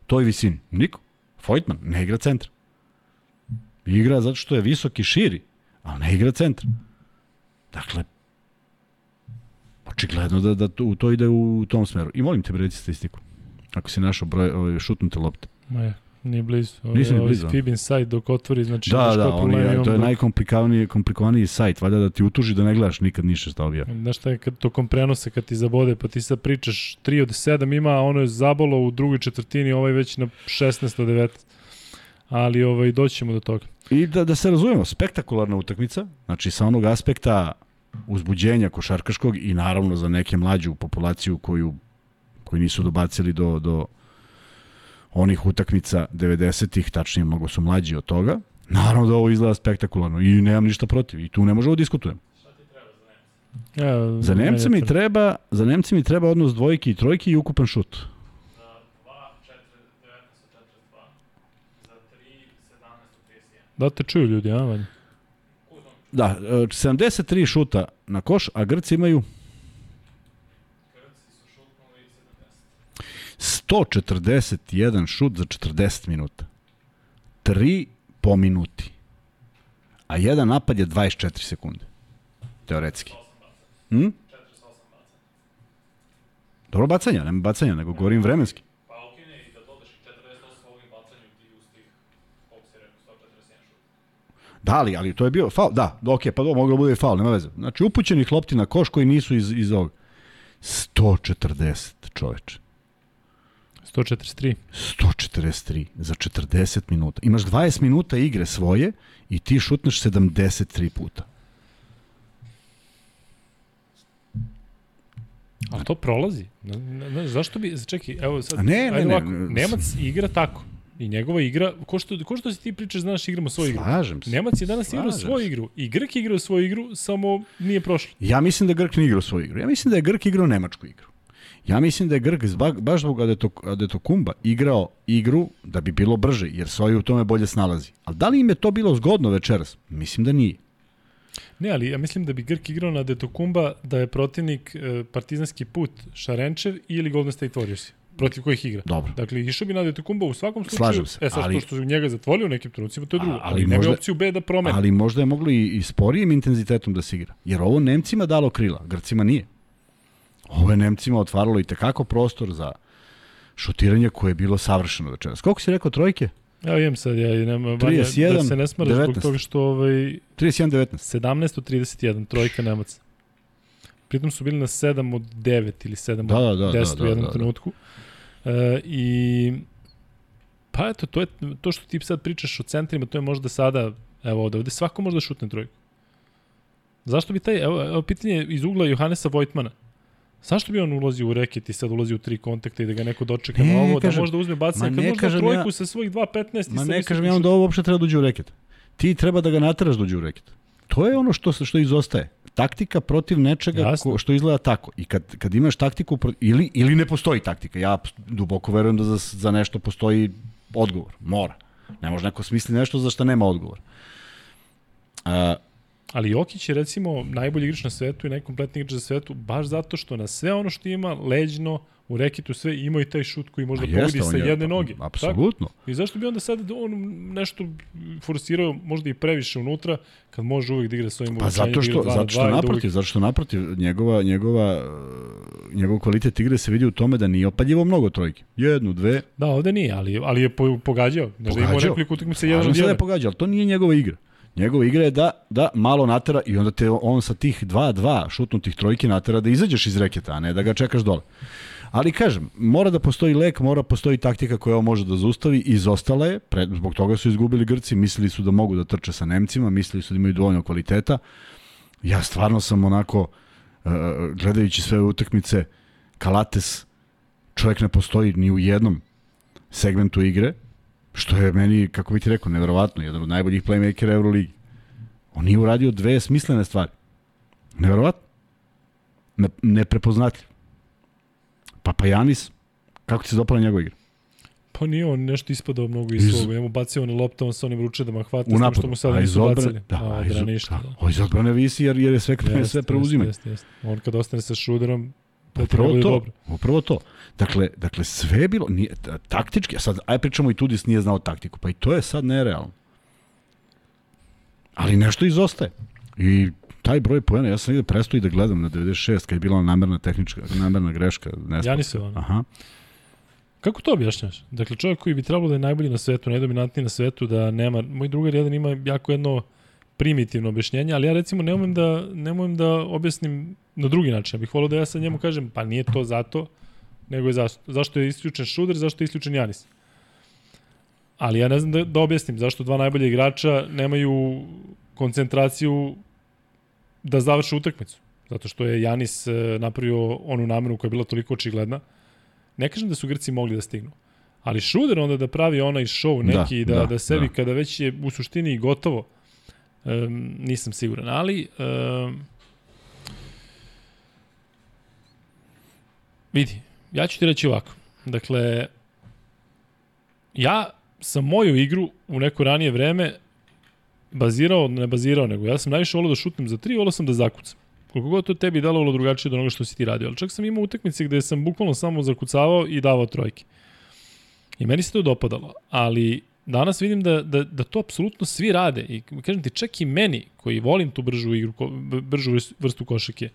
Toj visini? Niko. Vojtman ne igra centra. Igra zato što je visok i širi, ali ne igra centra. Dakle, očigledno da, da to, to ide u tom smeru. I molim te, reci statistiku. Ako si našao broj, ove, šutnute lopte. Ma je, nije blizu. Nisam ni Ovo je blizu. Fibin sajt dok otvori, znači Da, da, oni, problem to je najkomplikovaniji komplikovaniji sajt, valjda da ti utuži da ne gledaš nikad ništa šta objavlja. Znaš šta je kad tokom prenosa kad ti zabode, pa ti sad pričaš 3 od 7 ima, ono je zabolo u drugoj četvrtini, ovaj već na 16 od 19. Ali ovaj, doćemo do toga. I da, da se razumemo, spektakularna utakmica, znači sa onog aspekta uzbuđenja košarkaškog i naravno za neke mlađu populaciju koju, koji nisu dobacili do, do onih utakmica 90-ih, tačnije mnogo su mlađi od toga, naravno da ovo izgleda spektakularno i nemam ništa protiv i tu ne možemo da diskutujemo. Ja, Za Nemce mi treba, za Nemce mi treba odnos dvojke i trojke i ukupan šut. Da te čuju ljudi, a, Vanja? Da, e, 73 šuta na koš, a Grci imaju 141 šut za 40 minuta. 3 po minuti. A jedan napad je 24 sekunde. Teoretski. Hm? Dobro bacanja, nema bacanja, nego govorim vremenski. Da, ali, ali to je bio faul. Da, ok, pa do, moglo bude i faul, nema veze. Znači, upućenih lopti na koš koji nisu iz, iz ovog. 140, čoveče. 143. 143 za 40 minuta. Imaš 20 minuta igre svoje i ti šutneš 73 puta. Ali to prolazi. Ne, ne, zašto bi, čekaj, evo sad, A ne, ne, ne, ovako, ne, Nemac igra tako. I njegova igra, ko što, ko što si ti pričaš, znaš, igramo svoju igru. Slažem se. Nemac je danas igrao svoju igru. I Grk je igrao svoju igru, samo nije prošlo. Ja mislim da Grk ne igrao svoju igru. Ja mislim da je Grk igrao nemačku igru. Ja mislim da je Grk baš zbog Adeto- Adetokumba igrao igru da bi bilo brže, jer ovaj u tome bolje snalazi. Ali da li im je to bilo zgodno večeras? Mislim da nije. Ne, ali ja mislim da bi Grk igrao na Detokumba da je protivnik e, partizanski put Šarenčev ili Golden State Warriors protiv kojih igra. Dobro. Dakle, išao bi na Detokumba u svakom slučaju. Slažem se, E sad, ali- ali, što su njega zatvorili u nekim trenucima, to je drugo. Ali, ali nema možda- opciju B da promeni. Ali možda je moglo i, i sporijim intenzitetom da se igra. Jer ovo Nemcima dalo krila, Grcima nije. Ovo je Nemcima otvaralo i tekako prostor za šutiranje koje je bilo savršeno večeras. Koliko si rekao trojke? Ja imam sad, ja manje, 31, da se ne smaraš zbog 19. toga što ovaj, 31-19. 17 od 31, trojka Nemaca. Pritom su bili na 7 od 9 ili 7 Da, od da, da, 10 da, u da, jednom da. trenutku. E, I pa eto, to je to što ti sad pričaš o centrima, to je možda sada, evo ovde, ovde svako može da šutne trojku. Zašto bi taj, evo, evo pitanje iz ugla Johanesa Vojtmana. Zašto bi on ulazio u reket i sad ulazi u tri kontakta i da ga neko dočeka Ne, na ovo, kažem- da možda uzme bacanje, kad možda kažem trojku ja- sa svojih 2.15 i Ma ne kažem ja on da ovo uopšte treba da uđe u reket. Ti treba da ga nateraš da uđe u reket. To je ono što, što izostaje. Taktika protiv nečega ko, što izgleda tako. I kad, kad imaš taktiku, pro- ili, ili ne postoji taktika. Ja duboko verujem da za, za nešto postoji odgovor. Mora. Ne može neko smisli nešto za što nema odgovor. A, Ali Jokić je recimo najbolji igrač na svetu i najkompletniji igrač na svetu baš zato što na sve ono što ima leđno, u reketu sve ima i taj šut koji da jeste, pogodi sa je- jedne noge. Tako? Apsolutno. I zašto bi onda sad on nešto forsirao možda i previše unutra kad može uvek da igra svojim Pa uvećanjem, zato što, dva zato što dva da uvek- naprotiv, zato što naprotiv, njegova, njegova, njegov kvalitet igre se vidi u tome da nije opaljivo mnogo trojke. Jednu, dve, Da, ovde nije, ali, ali je po, pogađao. Znaš da imao nekoliko utakmica jedan od se da jedan. je pogađao, ali to nije njegova igra. Njegova igra je da, da malo natera i onda te on sa tih 2-2 šutnutih trojki natera da izađeš iz reketa, a ne da ga čekaš dole. Ali kažem, mora da postoji lek, mora postoji taktika koja ovo može da zaustavi, izostala je, pre, zbog toga su izgubili Grci, mislili su da mogu da trče sa Nemcima, mislili su da imaju dovoljno kvaliteta. Ja stvarno sam onako, uh, gledajući sve utakmice, Kalates, čovjek ne postoji ni u jednom segmentu igre, što je meni, kako bi ti rekao, neverovatno, jedan od najboljih playmakera Euroligi. On nije uradio dve smislene stvari. Neverovatno. Ne, neprepoznatljiv. Papajanis, kako ti se dopala njegova igra? Pa nije on nešto ispadao mnogo iz Iz- svog. Njemu bacio one lopte, on sa onim ručedama hvata, U tim što napadu. mu iz nisu odbrane, bacili. da, a, a iz, ništa. da, Da. o, iz odbrane visi jer, jer je sve, Jeste, sve preuzime. Jeste, jeste. On kad ostane sa šuderom, ne Upravo to, dobro. upravo to. Dakle, dakle sve je bilo, nije, ta- taktički, a sad, aj pričamo i Tudis nije znao taktiku, pa i to je sad nerealno. Ali nešto izostaje. I taj broj poena, ja sam negde prestao i da gledam na 96, kad je bila namerna tehnička, namerna greška. Ne Janisova, ono. Aha. Kako to objašnjaš? Dakle, čovjek koji bi trebalo da je najbolji na svetu, najdominantniji na svetu, da nema... Moj drugar jedan ima jako jedno primitivno objašnjenje, ali ja recimo ne umem da, ne umem da objasnim na drugi način. Ja bih volio da ja sad njemu kažem, pa nije to zato, nego je zašto. Zašto je isključen Šuder, zašto je isključen Janis? Ali ja ne znam da, da objasnim zašto dva najbolja igrača nemaju koncentraciju da završe utakmicu. Zato što je Janis e, napravio onu nameru koja je bila toliko očigledna. Ne kažem da su Grci mogli da stignu. Ali Šuder onda da pravi onaj show neki, da, da, Da, da sebi, da. kada već je u suštini gotovo, um, nisam siguran. Ali, um, vidi, ja ću ti reći ovako. Dakle, ja sam moju igru u neko ranije vreme bazirao, ne bazirao, nego ja sam najviše volio da šutnem za tri, volio sam da zakucam. Koliko god to tebi delovalo drugačije od onoga što si ti radio. Ali čak sam imao utakmice gde sam bukvalno samo zakucavao i davao trojke. I meni se to dopadalo. Ali danas vidim da, da, da to apsolutno svi rade. I kažem ti, čak i meni, koji volim tu bržu igru, ko- bržu vrstu košake,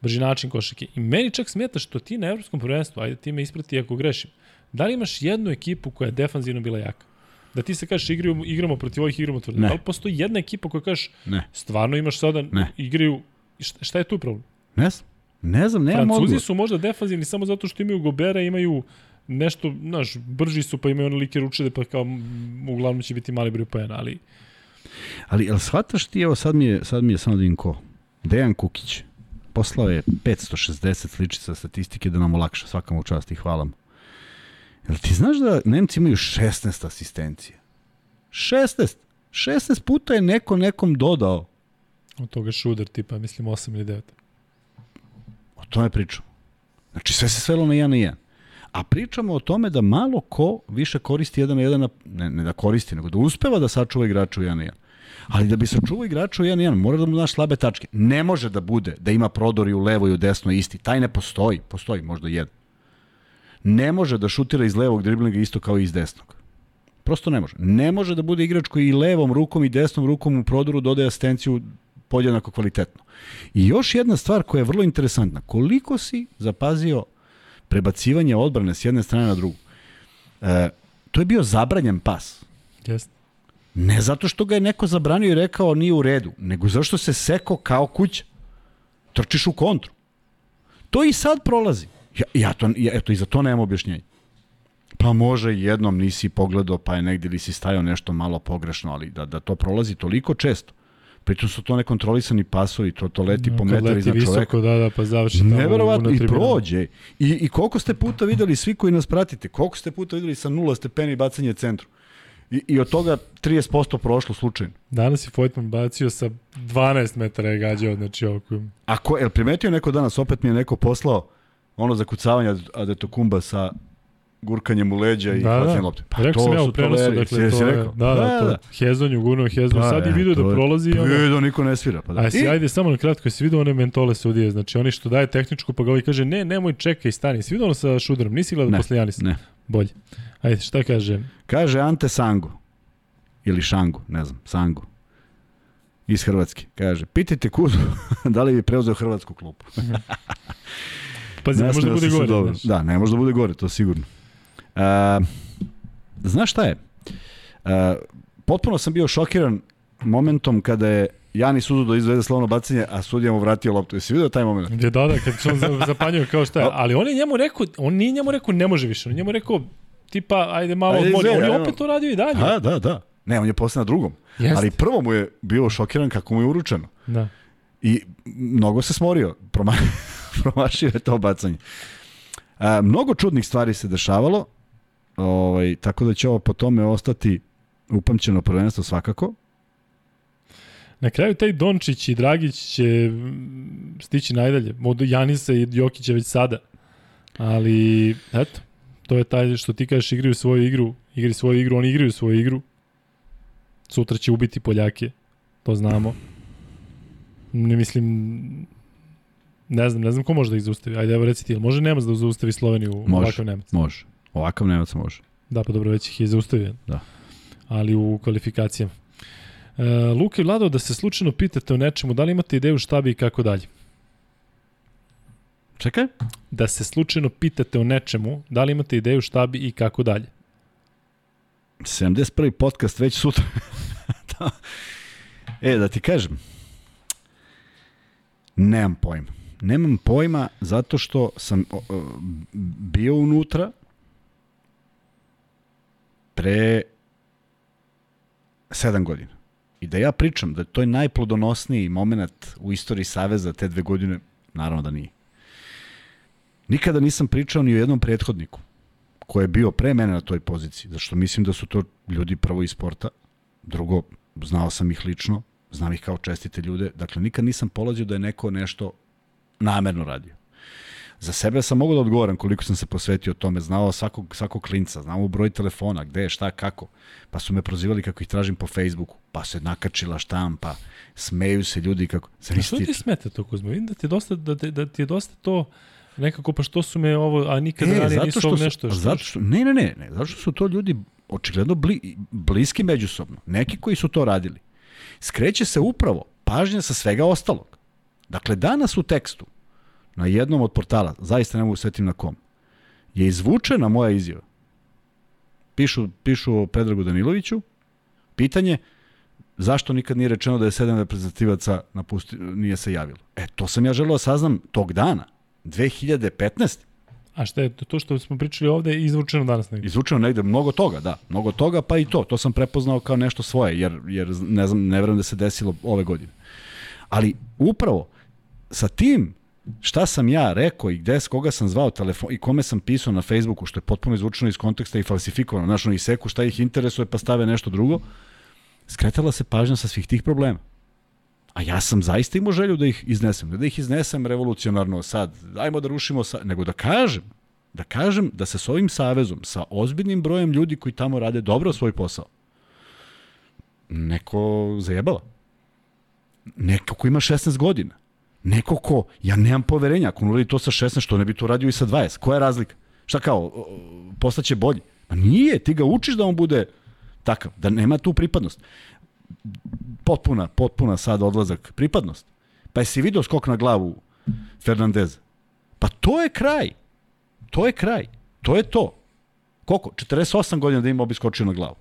brži način košake. I meni čak smeta što ti na evropskom prvenstvu, ajde ti me isprati ako grešim, da li imaš jednu ekipu koja je defanzivno bila jaka? Da ti se kažeš igramo, igramo protiv ovih igramo tvrde. Ne. Da li postoji jedna ekipa koja kažeš Ne. stvarno imaš sada Ne. igraju šta, šta je tu problem? Ne znam. Ne znam, nemam Francuzi odgovor. su možda defanzivni samo zato što imaju Gobera, imaju nešto, znaš, brži su, pa imaju one like ručede, pa kao, uglavnom će biti mali broj pojena, ali Ali, jel shvataš ti, evo sad mi je, sad mi je samo da vidim ko. Dejan Kukić. Poslao je 560 sličica statistike da nam olakša svaka mu čast i hvala mu. Jel ti znaš da Nemci imaju 16 asistencija? 16! 16 puta je neko nekom dodao. od toga šuder tipa, mislim 8 ili 9. O tome pričamo. Znači sve se svelo na 1 na 1. A pričamo o tome da malo ko više koristi 1 na 1, na, ne, ne da koristi, nego da uspeva da sačuva igrača u 1 na 1. Ali da bi sačuvao igrača u 1 na 1, mora da mu znaš slabe tačke. Ne može da bude da ima prodor i u levo i u desno isti. Taj ne postoji. Postoji možda jedan. Ne može da šutira iz levog driblinga isto kao i iz desnog. Prosto ne može. Ne može da bude igrač koji i levom rukom i desnom rukom u prodoru dodaje asistenciju podjednako kvalitetno. I još jedna stvar koja je vrlo interesantna. Koliko si zapazio prebacivanje odbrane s jedne strane na drugu? E, to je bio zabranjen pas. Jeste. Ne zato što ga je neko zabranio i rekao nije u redu, nego zašto se seko kao kuća. Trčiš u kontru. To i sad prolazi. Ja, ja to, ja, eto, i za to nemam objašnjenja. Pa može jednom nisi pogledao, pa je negdje ili si stajao nešto malo pogrešno, ali da, da to prolazi toliko često. Pritom su to nekontrolisani pasovi, to, to leti po Kad metar leti iznad visoko, čoveka. da, da, pa završi tamo. Neverovatno, i prođe. I, I koliko ste puta videli, svi koji nas pratite, koliko ste puta videli sa nula stepeni bacanje centru. I, I od toga 30% prošlo slučajno. Danas je Vojtman bacio sa 12 metara je gađao, znači ovako. Ako, jel primetio neko danas, opet mi je neko poslao ono zakucavanje Adetokumba sa gurkanjem u leđa i Da, hvatanjem da. lopte. Pa rekao sam ja u su prenosu, dakle, Jesi to je, rekao? da, da, to, Hezon je gurnuo Hezon, sad je vidio da prolazi ono, Vidio, niko ne svira. Pa da. A si, I- ajde samo na kratko, si vidio one mentole sudije, znači oni što daje tehničku, pa ga ovaj kaže, ne, nemoj, čekaj, stani. Si vidio ono sa šuderom, nisi gledao Ne, posle Janisa? ne. Bolje. Ajde, šta kaže? Kaže Ante Sangu, ili Šangu, ne znam, Sangu, iz Hrvatske. Kaže, pitajte Kuzu [LAUGHS] da li bi preuzeo hrvatsku klupu. [LAUGHS] Pazi, ne može da Nasmejao bude gore. dobro. Znaš. Da, ne može da bude gore, to sigurno. Uh, znaš šta je? Uh, potpuno sam bio šokiran momentom kada je Janis uzeo da izvede slavno bacanje, a sudija mu vratio loptu. Jesi vidio taj moment? Gde da, da, kad se on za- zapanjio kao šta je. [LAUGHS] Ali on je njemu rekao, on nije njemu rekao ne može više, on je njemu rekao tipa ajde malo Ajde, odmori. On je opet to radio i dalje. Da, da, da. Ne, on je posle na drugom. Jeste. Ali prvo mu je bio šokiran kako mu je uručeno. Da. I mnogo se smorio. Proma, [LAUGHS] promašio je to bacanje. A, mnogo čudnih stvari se dešavalo. Ovaj, tako da će ovo po tome ostati upamćeno prvenstvo svakako. Na kraju taj Dončić i Dragić će stići najdalje. Od Janisa i Jokića već sada. Ali, eto, to je taj što ti kažeš igraju svoju igru, igri svoju igru, oni igraju svoju igru. Sutra će ubiti Poljake, to znamo. Ne mislim, ne znam, ne znam ko može da ih zaustavi. Ajde, evo reci ti, može Nemac da zaustavi Sloveniju Može. ovakav Nemac? Može. Ovakav Nemac može. Da, pa dobro, već ih je zaustavio. Da. Ali u kvalifikacijama. E, Luka i Vlado, da se slučajno pitate o nečemu, da li imate ideju šta bi i kako dalje? Čekaj. Da se slučajno pitate o nečemu, da li imate ideju šta bi i kako dalje? 71. podcast već sutra. [LAUGHS] da. E, da ti kažem. Nemam pojma. Nemam pojma zato što sam bio unutra pre sedam godina. I da ja pričam da to je najplodonosniji moment u istoriji Saveza te dve godine, naravno da nije. Nikada nisam pričao ni o jednom prethodniku ko je bio pre mene na toj poziciji, zašto mislim da su to ljudi prvo iz sporta, drugo, znao sam ih lično, znam ih kao čestite ljude, dakle nikad nisam polazio da je neko nešto namerno radio. Za sebe sam mogao da odgovoram koliko sam se posvetio tome, znao svakog, svakog klinca, znao broj telefona, gde šta, kako. Pa su me prozivali kako ih tražim po Facebooku, pa se nakačila štampa, smeju se ljudi kako... A što Zamisli ti smeta to, Kuzma? Vidim da ti je dosta, da, te- da ti je dosta to nekako, pa što su me ovo, a nikada e, ranije nisu ovo nešto. Što, zato što, ne, ne, ne, ne, zato što su to ljudi očigledno bli, bliski međusobno. Neki koji su to radili. Skreće se upravo pažnja sa svega ostalog. Dakle, danas u tekstu na jednom od portala, zaista ne mogu svetim na kom, je izvučena moja izjava. Pišu, pišu o Predragu Daniloviću, pitanje, zašto nikad nije rečeno da je sedam reprezentativaca napusti, nije se javilo. E, to sam ja želeo da saznam tog dana, 2015. A šta je to, to što smo pričali ovde je izvučeno danas negde? Izvučeno negde, mnogo toga, da. Mnogo toga, pa i to. To sam prepoznao kao nešto svoje, jer, jer ne znam, ne verujem da se desilo ove godine. Ali upravo sa tim šta sam ja rekao i gde s koga sam zvao telefon i kome sam pisao na Facebooku, što je potpuno izvučeno iz konteksta i falsifikovano, znaš, oni seku šta ih interesuje pa stave nešto drugo, skretala se pažnja sa svih tih problema. A ja sam zaista imao želju da ih iznesem. Ne da ih iznesem revolucionarno sad, ajmo da rušimo, sa, nego da kažem, da kažem da se s ovim savezom, sa ozbiljnim brojem ljudi koji tamo rade dobro svoj posao, neko zajebala. Neko ko ima 16 godina. Neko ko, ja nemam poverenja, ako on uradi to sa 16, što ne bi to radio i sa 20? Koja je razlika? Šta kao, postaće bolji? Pa nije, ti ga učiš da on bude takav, da nema tu pripadnost potpuna, potpuna sad odlazak pripadnost. Pa jesi vidio skok na glavu Fernandeza? Pa to je kraj. To je kraj. To je to. Koliko? 48 godina da ima bi skočio na glavu.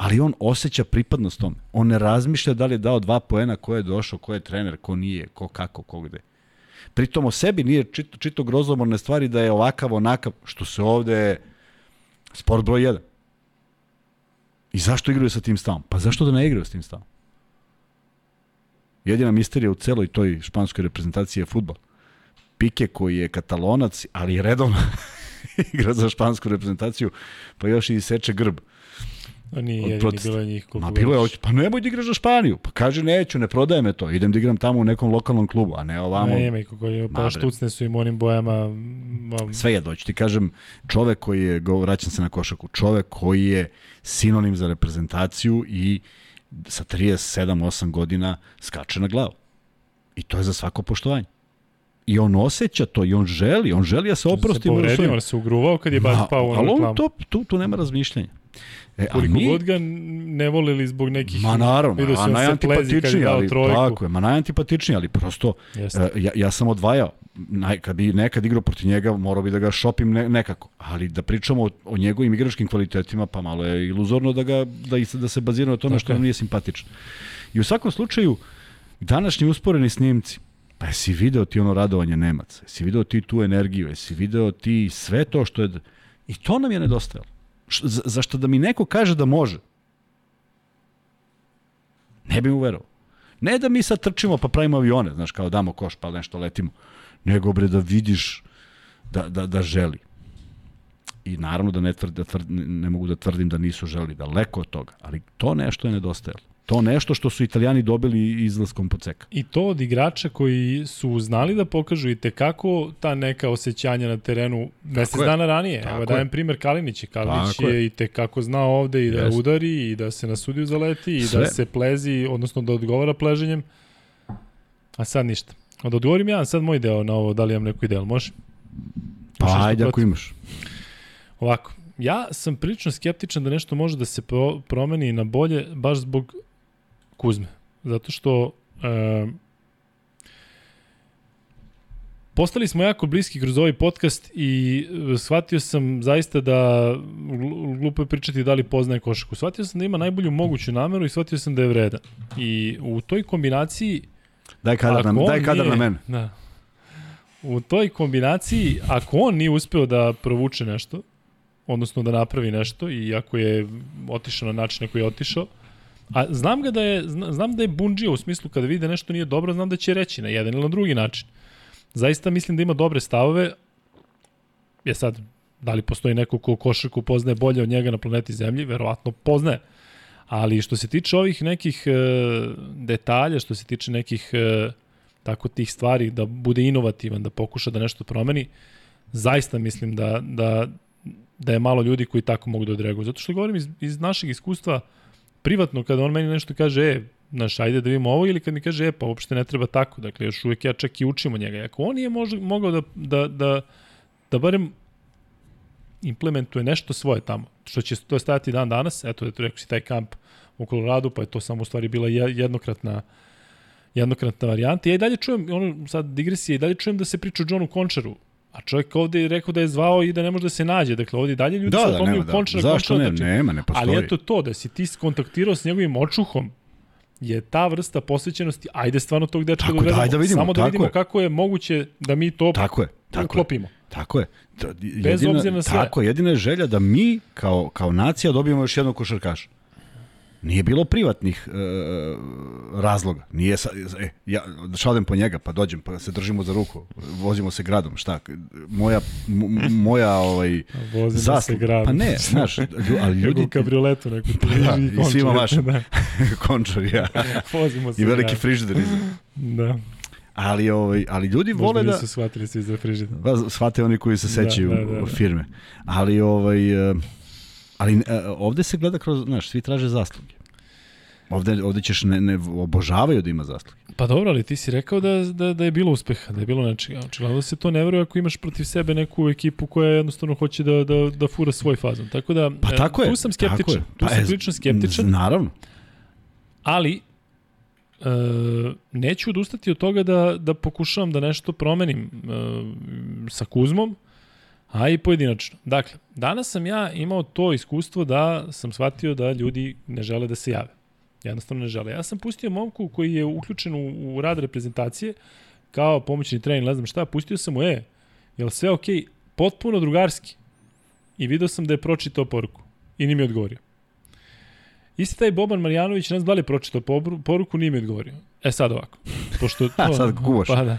Ali on osjeća pripadnost tome. On ne razmišlja da li je dao dva poena, ko je došao, ko je trener, ko nije, ko kako, ko gde. Pritom o sebi nije čito, čito grozomorne stvari da je ovakav, onakav, što se ovde sport broj 1. I zašto igraju sa tim stavom? Pa zašto da ne igraju sa tim stavom? Jedina misterija u celoj toj španskoj reprezentaciji je futbol. Pike koji je katalonac, ali redovno [LAUGHS] igra za špansku reprezentaciju, pa još i seče grb. A nije jedini, bilo je njih koliko Ma bilo je, pa nemoj da igraš za Španiju. Pa kaže neću, ne prodaje me to. Idem da igram tamo u nekom lokalnom klubu, a ne ovamo. Ne, ima kako je, pa štucne su im onim bojama. Ma... Sve je doći. Ti kažem, čovek koji je, go, vraćam se na košaku, čovek koji je sinonim za reprezentaciju i sa 37-8 godina skače na glavu. I to je za svako poštovanje. I on osjeća to i on želi, on želi da se oprosti. Se povredio, on se ugruvao kad je baš pao na reklamu. Ali on to, tu, tu nema razmišljanja. E, Koliko mi... god ga ne volili zbog nekih... Ma naravno, a najantipatičniji, ali trojku. tako je, ma najantipatičniji, ali prosto uh, ja, ja sam odvajao. Naj, kad bi nekad igrao protiv njega, morao bi da ga šopim ne, nekako. Ali da pričamo o, o njegovim igračkim kvalitetima, pa malo je iluzorno da, ga, da, da se bazira na tome tako što nam nije simpatično. I u svakom slučaju, današnji usporeni snimci, pa jesi video ti ono radovanje Nemaca, jesi video ti tu energiju, jesi video ti sve to što je... I to nam je nedostajalo zašto da mi neko kaže da može? Ne bi mu verovao. Ne da mi sad trčimo pa pravimo avione, znaš, kao damo koš pa nešto letimo, nego bre da vidiš da, da, da želi. I naravno da ne, tvrd, da tvrd, ne mogu da tvrdim da nisu želi, daleko od toga, ali to nešto je nedostajalo. To nešto što su italijani dobili izlaskom po ceka. I to od igrača koji su znali da pokažu i tekako ta neka osjećanja na terenu mesec dana ranije. Tako Evo dajem primer Kalinić. Kalinić Tako je i tekako znao ovde i da Jest. udari i da se na sudiju zaleti i Sve. da se plezi, odnosno da odgovara pleženjem. A sad ništa. Da odgovorim ja sad moj deo na ovo, da li imam neku ideju, može? Pa ajde ako imaš. Ovako, ja sam prilično skeptičan da nešto može da se pro, promeni na bolje baš zbog Kuzme. Zato što e, postali smo jako bliski kroz ovaj podcast i e, shvatio sam zaista da glupo je pričati da li poznaje košaku. Shvatio sam da ima najbolju moguću nameru i shvatio sam da je vredan. I u toj kombinaciji Daj kadar, na, daj kadar nije, na mene. Da. U toj kombinaciji, ako on nije uspeo da provuče nešto, odnosno da napravi nešto i ako je otišao na način na koji je otišao, A znam ga da je, znam da je bunđio u smislu kada vide nešto nije dobro, znam da će reći na jedan ili na drugi način. Zaista mislim da ima dobre stavove. Je sad, da li postoji neko ko košarku poznaje bolje od njega na planeti Zemlji? Verovatno poznaje. Ali što se tiče ovih nekih e, detalja, što se tiče nekih e, tako tih stvari, da bude inovativan, da pokuša da nešto promeni, zaista mislim da, da, da je malo ljudi koji tako mogu da odreaguju. Zato što govorim iz, iz našeg iskustva, privatno kada on meni nešto kaže, e, znaš, ajde da vidimo ovo, ili kad mi kaže, e, pa uopšte ne treba tako, dakle, još uvek ja čak i učimo njega. Ako on je možda, mogao da, da, da, da barem implementuje nešto svoje tamo, što će to stajati dan danas, eto, da rekao si taj kamp u Koloradu, pa je to samo u stvari bila jednokratna jednokratna varijanta. Ja i dalje čujem, ono, sad digresija, i dalje čujem da se priča o Johnu Končaru. A čovjek ovde je rekao da je zvao i da ne može da se nađe. Dakle, ovde dalje ljudi Da, se da, nema, da. Končara, Zašto ne? znači- Nema, ne postoji. Ali eto to, da si ti kontaktirao s njegovim očuhom, je ta vrsta posvećenosti, ajde stvarno tog dečka Tako, da gledamo, daj da vidimo, samo da vidimo je. kako je moguće da mi to Tako je, tako je. uklopimo. Tako je. Da, jedina, obzira na sve. Tako je, jedina je želja da mi kao, kao nacija dobijemo još jednog košarkaša. Nije bilo privatnih e, razloga. Nije sa, e, ja šalem po njega, pa dođem, pa se držimo za ruku, vozimo se gradom, šta? Moja m- moja ovaj Vozimo se zasluga. grad. Pa ne, znaš, ali [LAUGHS] Ljudi u kabrioletu neku ti Da, i končar. svima vašim. Da, [LAUGHS] končar ja. [LAUGHS] vozimo se I veliki frižider. Da, Ali ovaj ali ljudi možda vole da nisu shvatili svi za frižider. Pa, shvate oni koji se sećaju Da, da, da, da. firme. Ali ovaj e, ali e, ovde se gleda kroz, znaš, svi traže zasluge. Ovde, ovde ćeš ne, ne obožavaju da ima zasluge. Pa dobro, ali ti si rekao da, da, da je bilo uspeha, da je bilo nečega. Očigledno da se to ne veruje ako imaš protiv sebe neku ekipu koja jednostavno hoće da, da, da fura svoj fazon. Tako da, Pa e, tako je. tu sam tako skeptičan. je. Tu Pa, sam e, prilično skeptičan, Naravno. ali e, neću odustati od toga da, da pokušavam da nešto promenim e, sa Kuzmom, a i pojedinačno. Dakle, danas sam ja imao to iskustvo da sam shvatio da ljudi ne žele da se jave. Jednostavno ne žele. Ja sam pustio momku koji je uključen u, u rad reprezentacije kao pomoćni trening, ne znam šta, pustio sam mu, e, jel sve okej, okay? potpuno drugarski. I video sam da je pročitao poruku. I nije mi odgovorio. Isti taj Boban Marjanović, ne znam da li je pročitao poruku, nije mi odgovorio. E sad ovako. Pošto [LAUGHS] to, Sad kuvaš. Pa da.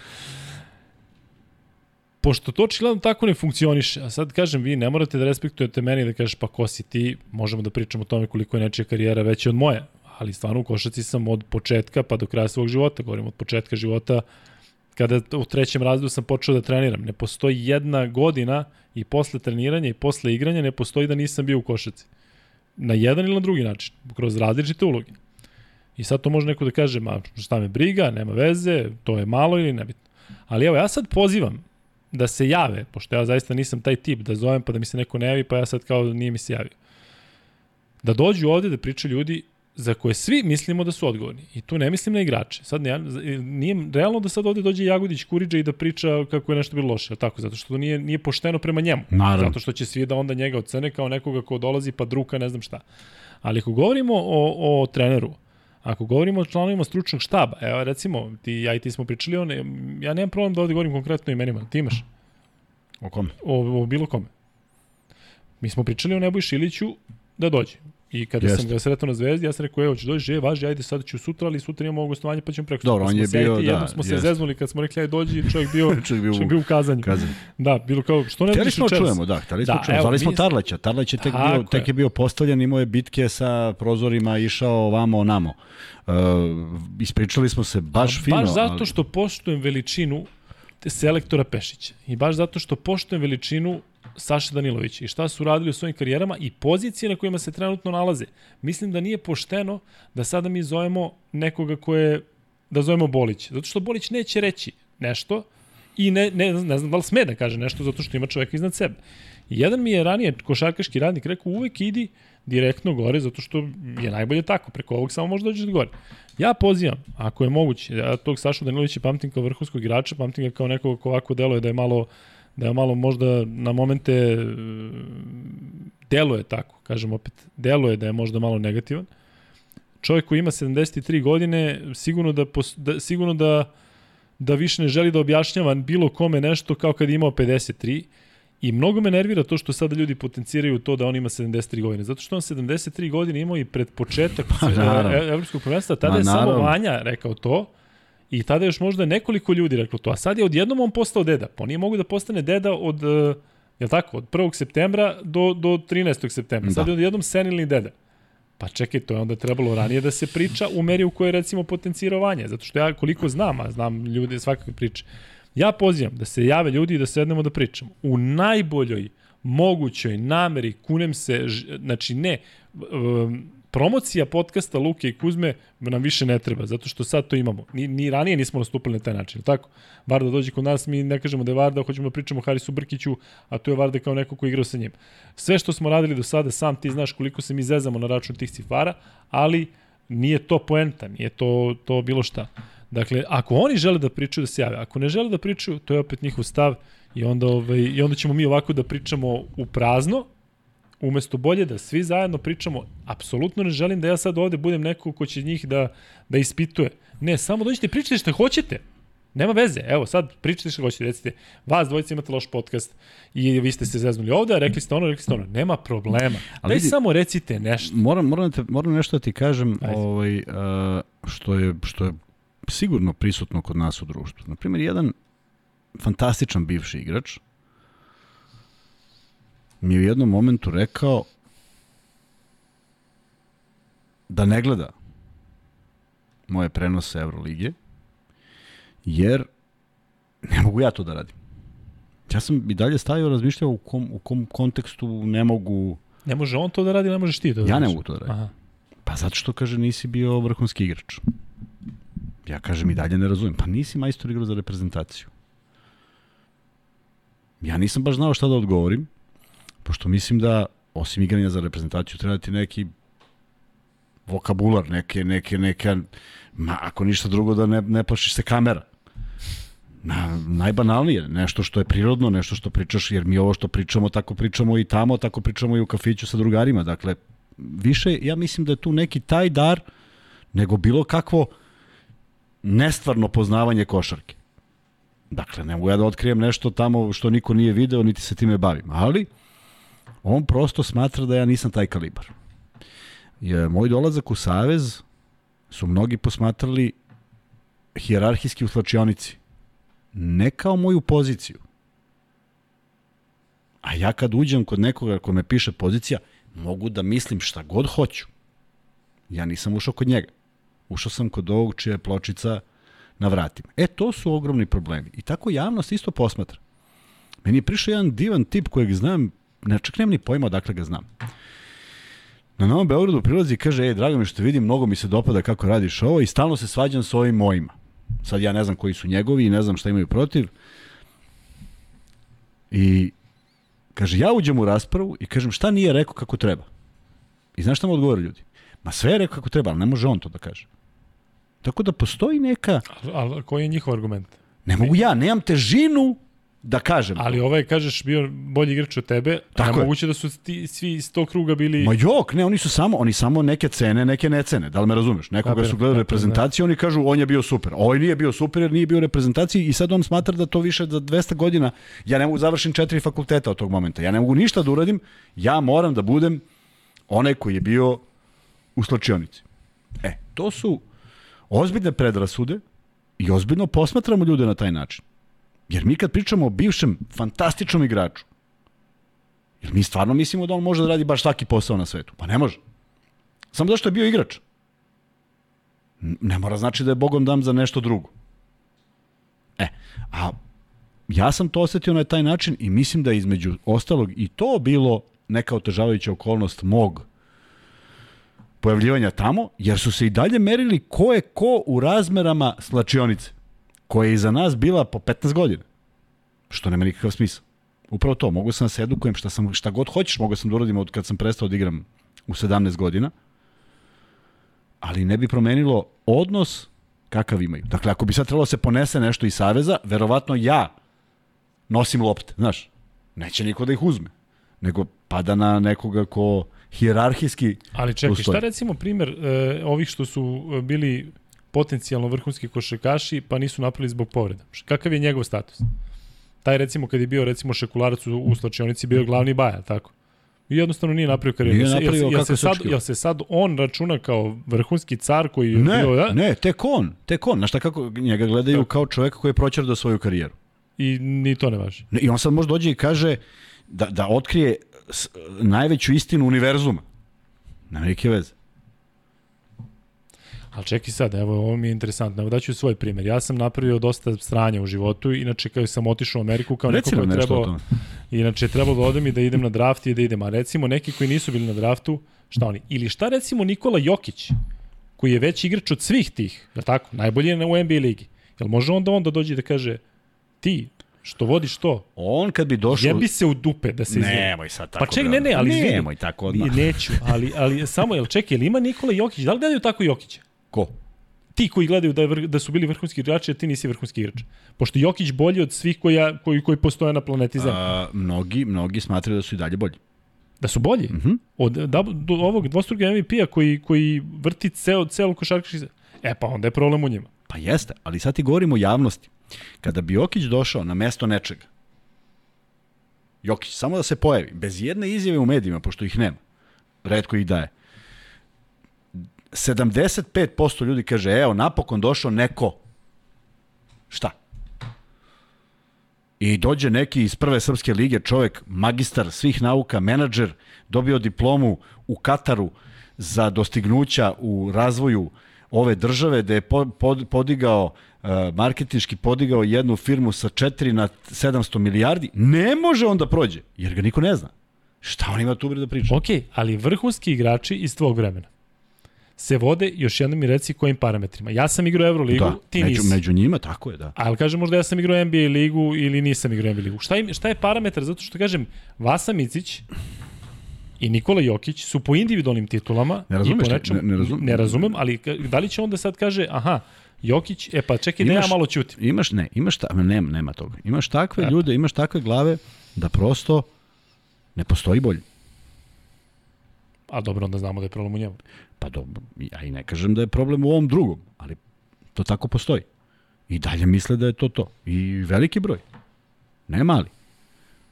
Pošto to očigledno tako ne funkcioniše, a sad kažem, vi ne morate da respektujete meni da kažeš pa ko si ti, možemo da pričamo o tome koliko je nečija karijera veća od moje, ali stvarno u košaci sam od početka pa do kraja svog života, govorim od početka života, kada u trećem razredu sam počeo da treniram. Ne postoji jedna godina i posle treniranja i posle igranja ne postoji da nisam bio u košaci. Na jedan ili na drugi način, kroz različite uloge. I sad to može neko da kaže, ma šta me briga, nema veze, to je malo ili nebitno. Ali evo, ja sad pozivam da se jave, pošto ja zaista nisam taj tip, da zovem pa da mi se neko ne javi, pa ja sad kao nije mi se javio. Da dođu ovde da pričaju ljudi za koje svi mislimo da su odgovorni. I tu ne mislim na igrače. Sad ne, nije realno da sad ovde dođe Jagodić Kuriđa i da priča kako je nešto bilo loše, tako, zato što to nije, nije pošteno prema njemu. Naravno. Zato što će svi da onda njega ocene kao nekoga ko dolazi pa druka ne znam šta. Ali ako govorimo o, o treneru, Ako govorimo o članovima stručnog štaba, evo recimo, ti, ja i ti smo pričali, o ne, ja nemam problem da ovde govorim konkretno o imenima, ti imaš? O kom? O, o bilo kome. Mi smo pričali o Nebojši Iliću da dođe. I kada Jeste. sam ga sretao na zvezdi, ja sam rekao, evo, će dođi, je, važi, ajde, sad ću sutra, ali sutra imamo gostovanje, pa ćemo preko. Dobro, Pa on je se bio, sjeti, da, Jednom smo se jeste. zeznuli kad smo rekli, ajde, dođi, čovjek bio, [LAUGHS] Čovjek bio čovjek bio u kazanju. Kazan. Da, bilo kao, što ne dođeš smo večeras? čujemo, da, hteli smo Da, čujemo. evo, Zvali smo Tarleća. Tarleć je tek, Tako bio, tek je. bio postavljen, imao je bitke sa prozorima, išao ovamo, onamo. Uh, ispričali smo se baš fino. Baš zato što poštujem veličinu selektora Pešića i baš zato što poštujem veličinu Saša Danilovića i šta su radili u svojim karijerama i pozicije na kojima se trenutno nalaze. Mislim da nije pošteno da sada mi zovemo nekoga ko je, da zovemo Bolić. Zato što Bolić neće reći nešto i ne, ne, ne znam da li sme da kaže nešto zato što ima čoveka iznad sebe. Jedan mi je ranije košarkaški radnik rekao uvek idi direktno gore zato što je najbolje tako, preko ovog samo može dođeš do gore. Ja pozivam, ako je moguće, ja tog Sašu Danilovića pamtim kao vrhunskog igrača, pamtim ga kao nekog ko ovako deluje da je malo da je malo možda na momente e, deluje tako, kažem opet, deluje da je možda malo negativan. Čovjek koji ima 73 godine, sigurno da, da sigurno da da više ne želi da objašnjava bilo kome nešto kao kad je imao 53 I mnogo me nervira to što sada ljudi potenciraju to da on ima 73 godine. Zato što on 73 godine imao i pred početak Pa, e- evropskog prvenstva. Tada Ma, je samo. Vanja rekao to. I tada je još možda nekoliko ljudi reklo to. A sad je odjednom on postao deda. Pa on nije mogu da postane deda od, uh, je tako, od 1. septembra do, do 13. septembra. Sad Da. je odjednom senilni deda. Pa čekaj, to je onda trebalo ranije da se priča u meri u kojoj recimo potencirovanje. Zato što ja koliko znam, a znam ljude svakakve priče, ja pozivam da se jave ljudi i da sednemo da pričamo. U najboljoj mogućoj nameri, kunem se, znači ne, promocija podcasta Luke i Kuzme nam više ne treba, zato što sad to imamo. Ni, ni ranije nismo nastupili na taj način, tako? Varda dođe kod nas, mi ne kažemo da je Varda, hoćemo da pričamo o Harisu Brkiću, a to je Varda kao neko ko igrao sa njim. Sve što smo radili do sada, sam ti znaš koliko se mi zezamo na račun tih cifara, ali nije to poenta, nije to, to bilo šta. Dakle, ako oni žele da pričaju, da se jave. Ako ne žele da pričaju, to je opet njihov stav i onda, ovaj, i onda ćemo mi ovako da pričamo u prazno, umesto bolje da svi zajedno pričamo, apsolutno ne želim da ja sad ovde budem neko ko će njih da, da ispituje. Ne, samo dođite i pričajte što hoćete. Nema veze, evo sad pričajte što hoćete, recite, vas dvojice imate loš podcast i vi ste se zeznuli ovde, rekli ste ono, rekli ste ono, nema problema. Ali Daj vidi, samo recite nešto. Moram, moram, da te, moram nešto da ti kažem, ovaj, uh, što, je, što je sigurno prisutno kod nas u društvu. Naprimjer, jedan fantastičan bivši igrač mi je u jednom momentu rekao da ne gleda moje prenose Euroligije, jer ne mogu ja to da radim. Ja sam i dalje stavio razmišljao u kom, u kom kontekstu ne mogu... Ne može on to da radi, ne možeš ti to da Ja ne mogu to da radim. Aha. Pa zato što, kaže, nisi bio vrhunski igrač. Ja kažem i dalje ne razumem. Pa nisi majstor igrao za reprezentaciju. Ja nisam baš znao šta da odgovorim, pošto mislim da, osim igranja za reprezentaciju, treba ti neki vokabular, neke, neke, neke, ma, ako ništa drugo da ne, ne plašiš se kamera. Na, najbanalnije, nešto što je prirodno, nešto što pričaš, jer mi ovo što pričamo, tako pričamo i tamo, tako pričamo i u kafiću sa drugarima. Dakle, više, ja mislim da je tu neki taj dar, nego bilo kakvo nestvarno poznavanje košarke. Dakle, ne mogu ja da otkrijem nešto tamo što niko nije video, niti se time bavim. Ali, on prosto smatra da ja nisam taj kalibar. Je, moj dolazak u Savez su mnogi posmatrali hijerarhijski u. Ne kao moju poziciju. A ja kad uđem kod nekoga ko me piše pozicija, mogu da mislim šta god hoću. Ja nisam ušao kod njega. Ušao sam kod ovog čija je pločica na vratima. E, to su ogromni problemi. I tako javnost isto posmatra. Meni je prišao jedan divan tip kojeg znam, ne čak nemam ni pojma odakle ga znam. Na Novom Beogradu prilazi i kaže, ej, drago mi što vidim, mnogo mi se dopada kako radiš ovo i stalno se svađam s ovim mojima. Sad ja ne znam koji su njegovi i ne znam šta imaju protiv. I kaže, ja uđem u raspravu i kažem šta nije rekao kako treba. I znaš šta mu odgovore ljudi? Ma sve je rekao kako treba, ali ne može on to da kaže. Tako da postoji neka... Ali a koji je njihov argument? Ne mogu ja, nemam težinu da kažem. Ali to. ovaj, kažeš, bio bolji igrač od tebe, Tako a moguće da su ti, svi iz tog kruga bili... Ma jok, ne, oni su samo, oni samo neke cene, neke ne cene, da li me razumeš? Nekoga su gledali reprezentaciju, oni kažu on je bio super. Ovaj nije bio super jer nije bio reprezentaciji i sad on smatra da to više za 200 godina, ja ne mogu da završim četiri fakulteta od tog momenta, ja ne mogu ništa da uradim, ja moram da budem onaj koji je bio u slačionici. E, to su ozbiljne predrasude i ozbiljno posmatramo ljude na taj način. Jer mi kad pričamo o bivšem fantastičnom igraču, jer mi stvarno mislimo da on može da radi baš svaki posao na svetu? Pa ne može. Samo zašto je bio igrač. Ne mora znači da je Bogom dam za nešto drugo. E, a ja sam to osetio na taj način i mislim da je između ostalog i to bilo neka otežavajuća okolnost mog pojavljivanja tamo, jer su se i dalje merili ko je ko u razmerama slačionice, koja je iza nas bila po 15 godina. Što nema nikakav smisla. Upravo to, mogu sam da se edukujem šta, sam, šta god hoćeš, mogu sam da uradim od kad sam prestao da igram u 17 godina, ali ne bi promenilo odnos kakav imaju. Dakle, ako bi sad trebalo da se ponese nešto iz Saveza, verovatno ja nosim lopte, znaš, neće niko da ih uzme, nego pada na nekoga ko hijerarhijski Ali čekaj, ustoji. šta recimo primer e, ovih što su e, bili potencijalno vrhunski košarkaši pa nisu napravili zbog povreda? Kakav je njegov status? Taj recimo kad je bio recimo šekularac u, u slačionici bio glavni baja, tako? I jednostavno nije napravio karijeru. Nije napravio jel, jel, se sad, jel se sad on računa kao vrhunski car koji je ne, bio... Da? Ne, tek on, tek on. Znaš šta kako njega gledaju tako. kao čoveka koji je proćer do svoju karijeru. I ni to ne važi. I on sad može dođe i kaže da, da otkrije najveću istinu univerzuma. Nema neke veze. Ali čekaj sad, evo, ovo mi je interesantno. Evo daću svoj primjer. Ja sam napravio dosta stranja u životu, inače kada sam otišao u Ameriku kao neko ko je trebao... Inače, trebalo da odem i da idem na draft i da idem. A recimo, neki koji nisu bili na draftu, šta oni? Ili šta recimo Nikola Jokić, koji je već igrač od svih tih, je tako? Najbolji je u NBA ligi. Jel može onda on da dođe da kaže ti, Što vodiš to? On kad bi došao... Jebi se u dupe da se izvini. Nemoj sad tako. Pa ček, ne, ne, ali izvini. Nemoj tako odmah. Neću, ali, ali samo, jel čekaj, jel ima Nikola Jokić? Da li gledaju tako Jokića? Ko? ti koji gledaju da, je da su bili vrhunski igrači, a ti nisi vrhunski igrač. Pošto Jokić bolji od svih koja, koji, koji postoje na planeti Zemlji. A, mnogi, mnogi smatraju da su i dalje bolji. Da su bolji? Mm -hmm. Od da, do ovog dvostruga MVP-a koji, koji vrti ceo, celo košarkaški... E pa onda je problem u njima. Pa jeste, ali sad ti govorimo o javnosti. Kada bi Jokić došao na mesto nečega, Jokić, samo da se pojavi, bez jedne izjave u medijima, pošto ih nema, redko ih daje, 75% ljudi kaže, evo, napokon došao neko. Šta? I dođe neki iz prve srpske lige, čovek, magistar svih nauka, menadžer, dobio diplomu u Kataru za dostignuća u razvoju ove države, da je podigao, marketinški podigao jednu firmu sa 4 na 700 milijardi, ne može on da prođe, jer ga niko ne zna. Šta on ima tu da priča? Ok, ali vrhunski igrači iz tvog vremena se vode, još jednom mi reci kojim parametrima. Ja sam igrao Euroligu, da, ti među, nisi. Među njima, tako je, da. Ali kažem možda ja sam igrao NBA ligu ili nisam igrao NBA ligu. Šta, im, šta je parametar? Zato što kažem, Vasa Micić i Nikola Jokić su po individualnim titulama ne razumeš, i po nečem, ne, ne, razum, ne razumem, ali da li će onda sad kaže, aha, Jokić, e pa čekaj, imaš, ne ja malo ćutim. Imaš, ne, imaš, ta, nema, nema toga. Imaš takve Eto. ljude, imaš takve glave da prosto ne postoji bolji. A dobro, onda znamo da je problem u njemu. Pa dobro, ja i ne kažem da je problem u ovom drugom, ali to tako postoji. I dalje misle da je to to. I veliki broj. Ne mali.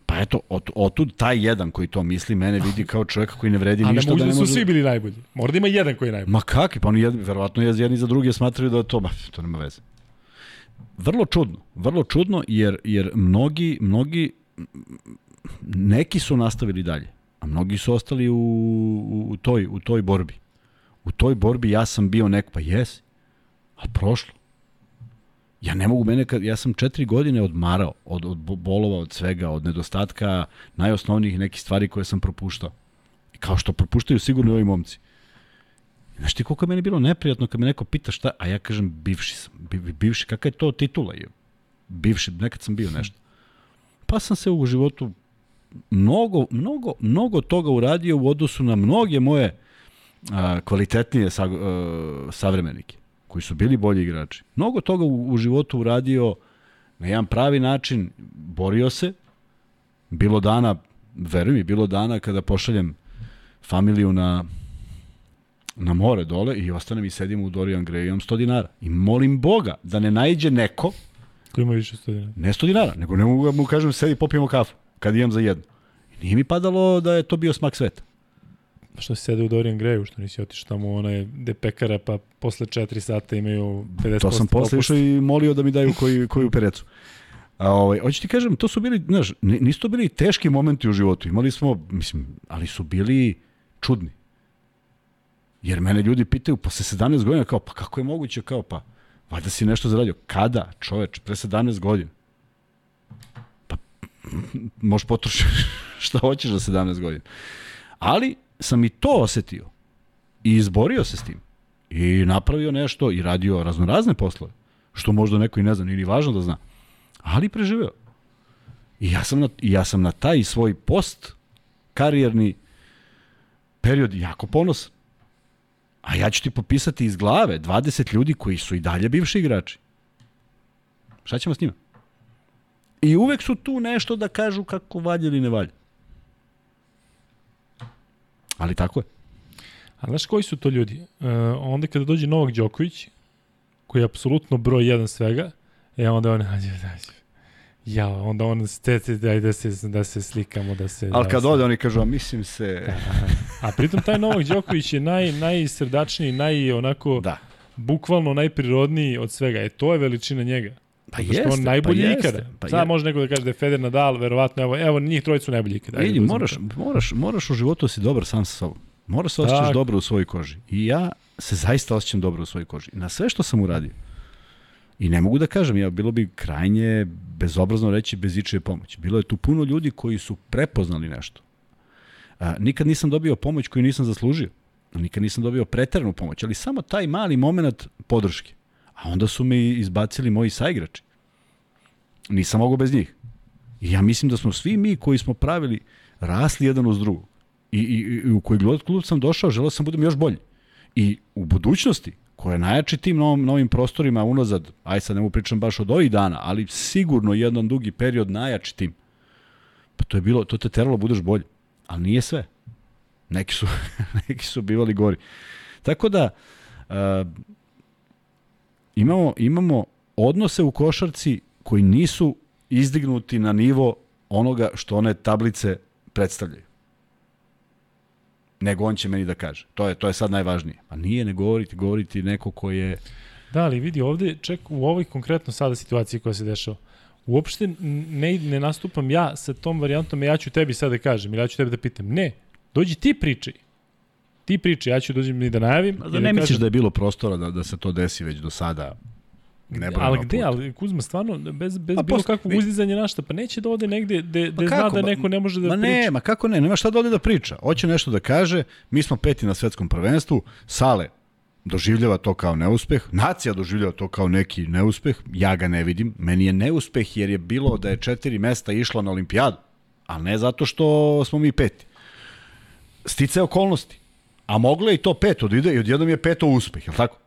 Pa eto, od, otud taj jedan koji to misli, mene vidi kao čovjeka koji ne vredi A ništa. A ne da ne su svi bili najbolji. Možda ima jedan koji je najbolji. Ma kakvi, pa oni jed, verovatno jedni za druge smatraju da to, ba, to nema veze. Vrlo čudno, vrlo čudno jer, jer mnogi, mnogi, neki su nastavili dalje, a mnogi su ostali u, u, u, toj, u toj borbi u toj borbi ja sam bio neko, pa jes, ali prošlo. Ja ne mogu mene, kad, ja sam četiri godine odmarao od, od bolova, od svega, od nedostatka najosnovnijih nekih stvari koje sam propuštao. Kao što propuštaju sigurno i ovi momci. Znaš ti koliko je meni bilo neprijatno kad me neko pita šta, a ja kažem bivši sam, bivši, kakva je to titula? Je? Bivši, nekad sam bio nešto. Pa sam se u životu mnogo, mnogo, mnogo toga uradio u odnosu na mnoge moje a, kvalitetnije sa, a, savremenike, koji su bili bolji igrači. Mnogo toga u, u životu uradio na jedan pravi način, borio se, bilo dana, veruj mi, bilo dana kada pošaljem familiju na na more dole i ostanem i sedim u Dorian Gray i imam 100 dinara. I molim Boga da ne najđe neko Ko ima više 100 dinara? Ne 100 dinara, nego ne mogu da mu kažem sedi popijemo kafu kad imam za jedno. I nije mi padalo da je to bio smak sveta. Što si sede u Dorian Grayu, što nisi otišao tamo u onaj de pekara, pa posle 4 sata imaju 50% To sam posle išao i molio da mi daju koju, koju perecu. A ovaj, hoću ti kažem, to su bili, znaš, nisu to bili teški momenti u životu. Imali smo, mislim, ali su bili čudni. Jer mene ljudi pitaju posle 17 godina kao, pa kako je moguće, kao, pa, valjda si nešto zaradio. Kada, čoveč, pre 17 godina? Pa, možeš potrošiti [LAUGHS] šta hoćeš za 17 godina. Ali, sam i to osetio. I izborio se s tim. I napravio nešto i radio raznorazne poslove. Što možda neko i ne zna, nije ni važno da zna. Ali preživeo. I ja sam na, ja sam na taj svoj post karijerni period jako ponosan. A ja ću ti popisati iz glave 20 ljudi koji su i dalje bivši igrači. Šta ćemo s njima? I uvek su tu nešto da kažu kako valja ili ne valja. Ali tako je. A znaš koji su to ljudi? Uh, onda kada dođe Novak Đoković, koji je apsolutno broj jedan svega, e onda on [LAUGHS] hađe, hađe. Ja, onda on stece da, da, se, da se slikamo, da se... Ali da kad se... ode, oni kažu, a mislim se... Da, a pritom taj Novak Đoković je naj, najsrdačniji, naj onako... Da. Bukvalno najprirodniji od svega. E, to je veličina njega. Pa jeste, on najbolji pa ikada. Pa Sada može neko da kaže da je Feder Nadal, verovatno, evo, evo njih trojicu najbolji ikada. Vidi, moraš, moraš, moraš u životu da si dobar sam sa sobom. Moraš se osjećaš dobro u svojoj koži. I ja se zaista osjećam dobro u svojoj koži. Na sve što sam uradio. I ne mogu da kažem, ja bilo bi krajnje bezobrazno reći bez ičije pomoći. Bilo je tu puno ljudi koji su prepoznali nešto. A, nikad nisam dobio pomoć koju nisam zaslužio. Nikad nisam dobio preteranu pomoć, ali samo taj mali moment podrške. A onda su me izbacili moji saigrači. Nisam mogao bez njih. I ja mislim da smo svi mi koji smo pravili rasli jedan uz drugog. I, i, i u koji god klub sam došao, želeo sam da budem još bolji. I u budućnosti, koja je najjači tim novim, novim prostorima unazad, aj sad ne mu pričam baš od ovih dana, ali sigurno jedan dugi period najjači tim. Pa to je bilo, to te teralo da budeš bolje. Ali nije sve. Neki su, [LAUGHS] neki su bivali gori. Tako da, uh, imamo, imamo odnose u košarci koji nisu izdignuti na nivo onoga što one tablice predstavljaju. Nego on će meni da kaže. To je, to je sad najvažnije. A nije ne govoriti, govoriti neko ko je... Da, ali vidi ovde, ček, u ovoj konkretno sada situaciji koja se dešava, uopšte ne, ne nastupam ja sa tom varijantom, ja ću tebi sada da kažem, ili ja ću tebi da pitam. Ne, dođi ti pričaj. Ti pričaj, ja ću dođem i da najavim. Da ne da misliš kažem, da je bilo prostora da, da se to desi već do sada Ne ali gde, ali Kuzma, stvarno, bez, bez pa, bilo kakvog uzdizanja našta, pa neće da ode negde gde, gde pa zna da neko ne može da ma priča. Ne, ma kako ne, nema šta da ode da priča. Hoće nešto da kaže, mi smo peti na svetskom prvenstvu, Sale doživljava to kao neuspeh, nacija doživljava to kao neki neuspeh, ja ga ne vidim, meni je neuspeh jer je bilo da je četiri mesta išlo na olimpijadu, a ne zato što smo mi peti. Stice okolnosti. A moglo je i to peto da ide i odjednom je peto uspeh, je tako?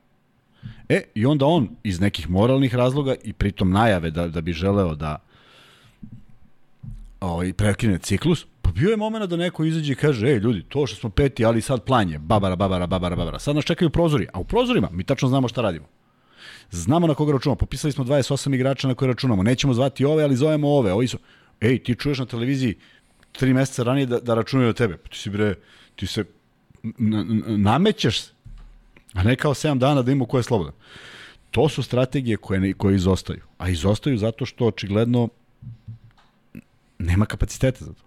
E, i onda on iz nekih moralnih razloga i pritom najave da, da bi želeo da ovaj, prekine ciklus, pa bio je moment da neko izađe i kaže, ej ljudi, to što smo peti, ali sad planje, babara, babara, babara, babara. Sad nas čekaju prozori, a u prozorima mi tačno znamo šta radimo. Znamo na koga računamo, popisali smo 28 igrača na koje računamo, nećemo zvati ove, ali zovemo ove, ovi su, ej, ti čuješ na televiziji tri meseca ranije da, da računaju od tebe, pa ti si bre, ti se namećeš a ne kao 7 dana da ima ko je slobodan. To su strategije koje, koje izostaju. A izostaju zato što očigledno nema kapaciteta za to.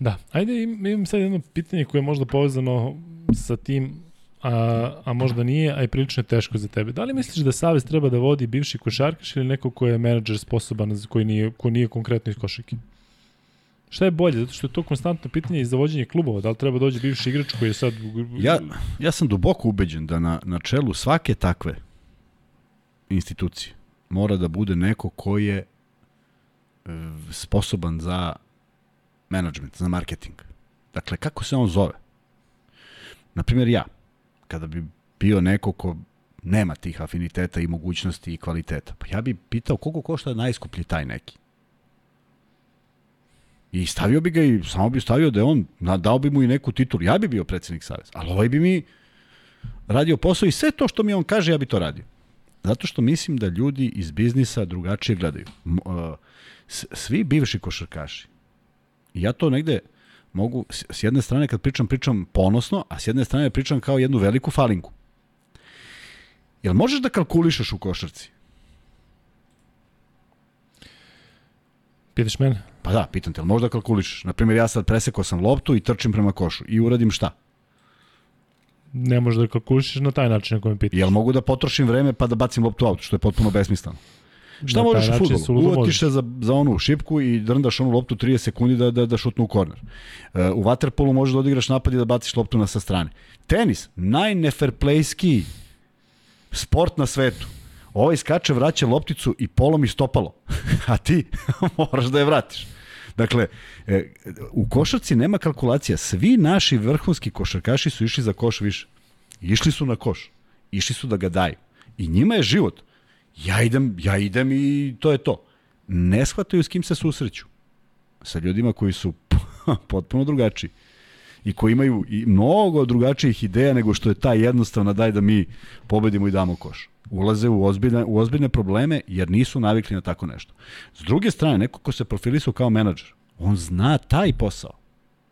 Da, ajde imam sad jedno pitanje koje je možda povezano sa tim, a, a možda nije, a i prilično je teško za tebe. Da li misliš da Savez treba da vodi bivši košarkaš ili neko ko je menadžer sposoban, koji nije, ko nije konkretno iz košarke? Šta je bolje? Zato što je to konstantno pitanje i za vođenje klubova. Da li treba dođe bivši igrač koji je sad... Ja, ja sam duboko ubeđen da na, na čelu svake takve institucije mora da bude neko ko je e, sposoban za management, za marketing. Dakle, kako se on zove? Naprimjer, ja, kada bi bio neko ko nema tih afiniteta i mogućnosti i kvaliteta, pa ja bi pitao koliko košta najskuplji taj neki. I stavio bi ga i samo bi stavio da je on, dao bi mu i neku titulu. Ja bi bio predsednik Saveza, ali ovaj bi mi radio posao i sve to što mi on kaže, ja bi to radio. Zato što mislim da ljudi iz biznisa drugačije gledaju. Svi bivši košarkaši, ja to negde mogu, s jedne strane kad pričam, pričam ponosno, a s jedne strane pričam kao jednu veliku falinku. Jel možeš da kalkulišeš u košarci? Pitaš mene? Pa da, pitam te, možda kalkulišeš? Naprimjer, ja sad presekao sam loptu i trčim prema košu i uradim šta? Ne možeš da kalkulišeš na taj način na kojem pitaš. Jel mogu da potrošim vreme pa da bacim loptu auto, što je potpuno besmisleno? Šta na možeš u futbolu? Uvatiš se za, za onu šipku i drndaš onu loptu 30 sekundi da, da, da šutnu u korner. Uh, u waterpolu možeš da odigraš napad i da baciš loptu na sa strane. Tenis, najneferplejski sport na svetu. Ovaj skače, vraća lopticu i polom i stopalo. [LAUGHS] A ti [LAUGHS] moraš da je vratiš. Dakle, e, u košarci nema kalkulacija. Svi naši vrhunski košarkaši su išli za koš više. Išli su na koš. Išli su da ga daju. I njima je život. Ja idem, ja idem i to je to. Ne shvataju s kim se susreću. Sa ljudima koji su [LAUGHS] potpuno drugačiji i koji imaju i mnogo drugačijih ideja nego što je ta jednostavna daj da mi pobedimo i damo koš ulaze u ozbiljne, u ozbiljne probleme jer nisu navikli na tako nešto. S druge strane, neko ko se profilisao kao menadžer, on zna taj posao.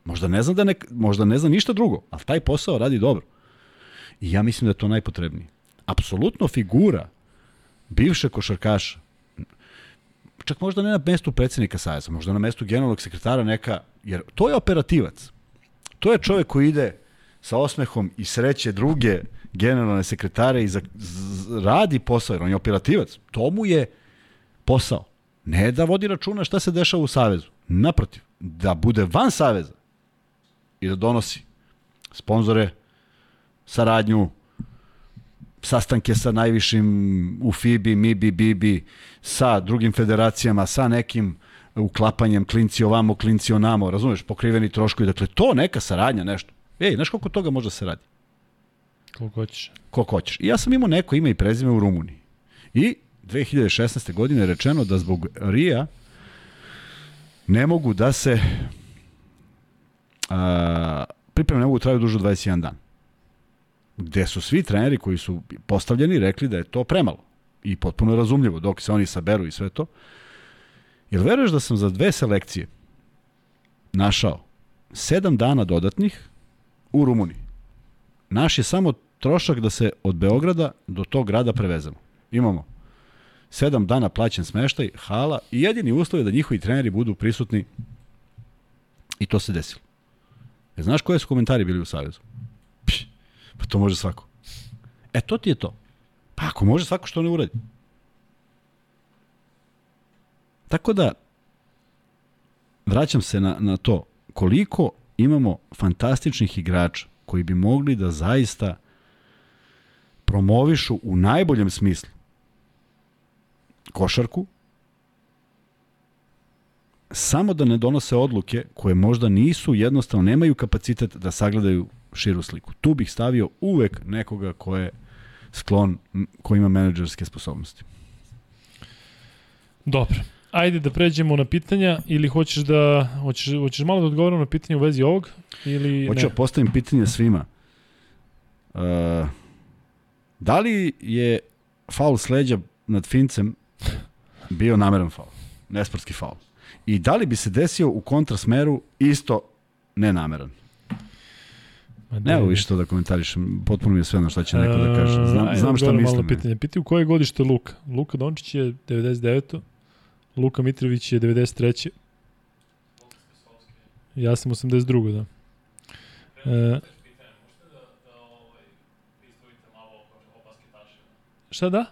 Možda ne zna, da ne, možda ne zna ništa drugo, ali taj posao radi dobro. I ja mislim da je to najpotrebnije. Apsolutno figura bivše košarkaša, čak možda ne na mestu predsednika Savjeza, možda na mestu generalnog sekretara neka, jer to je operativac. To je čovek koji ide sa osmehom i sreće druge generalne sekretare i za, z, radi posao, jer on je operativac. To mu je posao. Ne da vodi računa šta se dešava u Savezu. Naprotiv, da bude van Saveza i da donosi sponzore, saradnju, sastanke sa najvišim u FIBI, MIBI, BIBI, sa drugim federacijama, sa nekim uklapanjem klinci ovamo, klinci onamo, razumeš, pokriveni troškovi. Dakle, to neka saradnja, nešto. Ej, znaš koliko toga može da se radi? Koliko hoćeš. Koliko hoćeš. I ja sam imao neko ime i prezime u Rumuniji. I 2016. godine je rečeno da zbog Rija ne mogu da se a, pripreme ne mogu da traju duže od 21 dan. Gde su svi treneri koji su postavljeni rekli da je to premalo. I potpuno razumljivo, dok se oni saberu i sve to. Jel veruješ da sam za dve selekcije našao sedam dana dodatnih u Rumuniji? Naš je samo trošak da se od Beograda do tog grada prevezemo. Imamo sedam dana plaćen smeštaj, hala i jedini uslov je da njihovi treneri budu prisutni i to se desilo. E, znaš koje su komentari bili u Savezu? Pš, pa to može svako. E, to ti je to. Pa ako može svako što ne uradi. Tako da, vraćam se na, na to, koliko imamo fantastičnih igrača koji bi mogli da zaista promovišu u najboljem smislu košarku, samo da ne donose odluke koje možda nisu, jednostavno nemaju kapacitet da sagledaju širu sliku. Tu bih stavio uvek nekoga ko je sklon, ko ima menadžerske sposobnosti. Dobro. Ajde da pređemo na pitanja ili hoćeš da hoćeš, hoćeš malo da odgovorimo na pitanje u vezi ovog ili Hoću da postavim pitanje svima. Uh, da li je faul sleđa nad Fincem bio nameran faul? Nesportski faul. I da li bi se desio u kontrasmeru isto nenameran? Ne, evo više to da komentarišem, potpuno mi je sve ono šta će neko da kaže. Znam, uh, znam šta mislim. Malo pitanje. Piti u koje godište Luka? Luka Dončić je 99. Luka Mitrović je 93. Ja sam 82. da. E, šta da?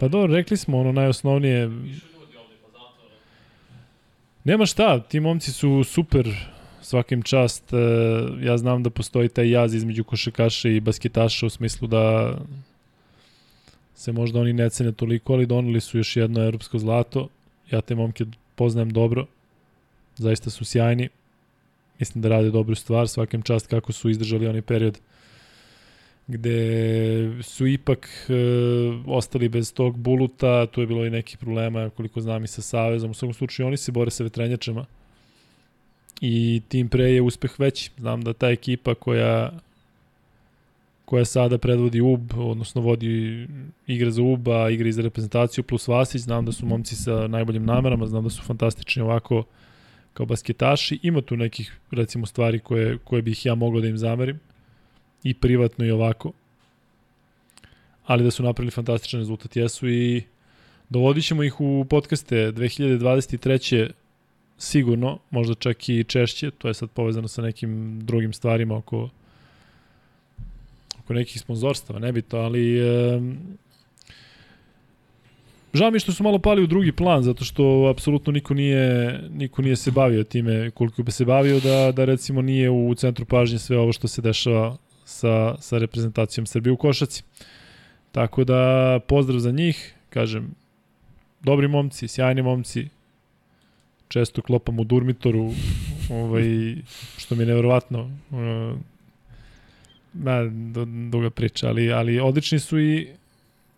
Pa dobro, rekli smo ono najosnovnije. Nema šta, ti momci su super, svakim čast. E, ja znam da postoji taj jaz između košakaša i basketaša u smislu da se možda oni ne cene toliko, ali doneli su još jedno evropsko zlato. Ja te momke poznajem dobro, zaista su sjajni. Mislim da rade dobru stvar, svakim čast kako su izdržali onaj period gde su ipak e, ostali bez tog buluta, tu je bilo i nekih problema, koliko znam i sa Savezom, u svakom slučaju oni se bore sa vetrenjačama i tim pre je uspeh veći. Znam da ta ekipa koja koja sada predvodi UB, odnosno vodi igre za UB, a igra i za reprezentaciju plus Vasić, znam da su momci sa najboljim namerama, znam da su fantastični ovako kao basketaši. Ima tu nekih, recimo, stvari koje, koje bih ja mogao da im zamerim i privatno i ovako. Ali da su napravili fantastičan rezultat jesu i dovodit ćemo ih u podcaste 2023 sigurno, možda čak i češće, to je sad povezano sa nekim drugim stvarima oko oko nekih sponzorstava, nebito, ali e, žao mi što su malo pali u drugi plan, zato što apsolutno niko nije, niko nije se bavio time koliko bi se bavio da, da recimo nije u centru pažnje sve ovo što se dešava sa, sa reprezentacijom Srbije u košaci. Tako da pozdrav za njih, kažem, dobri momci, sjajni momci, često klopam u Durmitoru, ovaj, što mi je nevjerovatno. Ma, duga priča, ali, ali odlični su i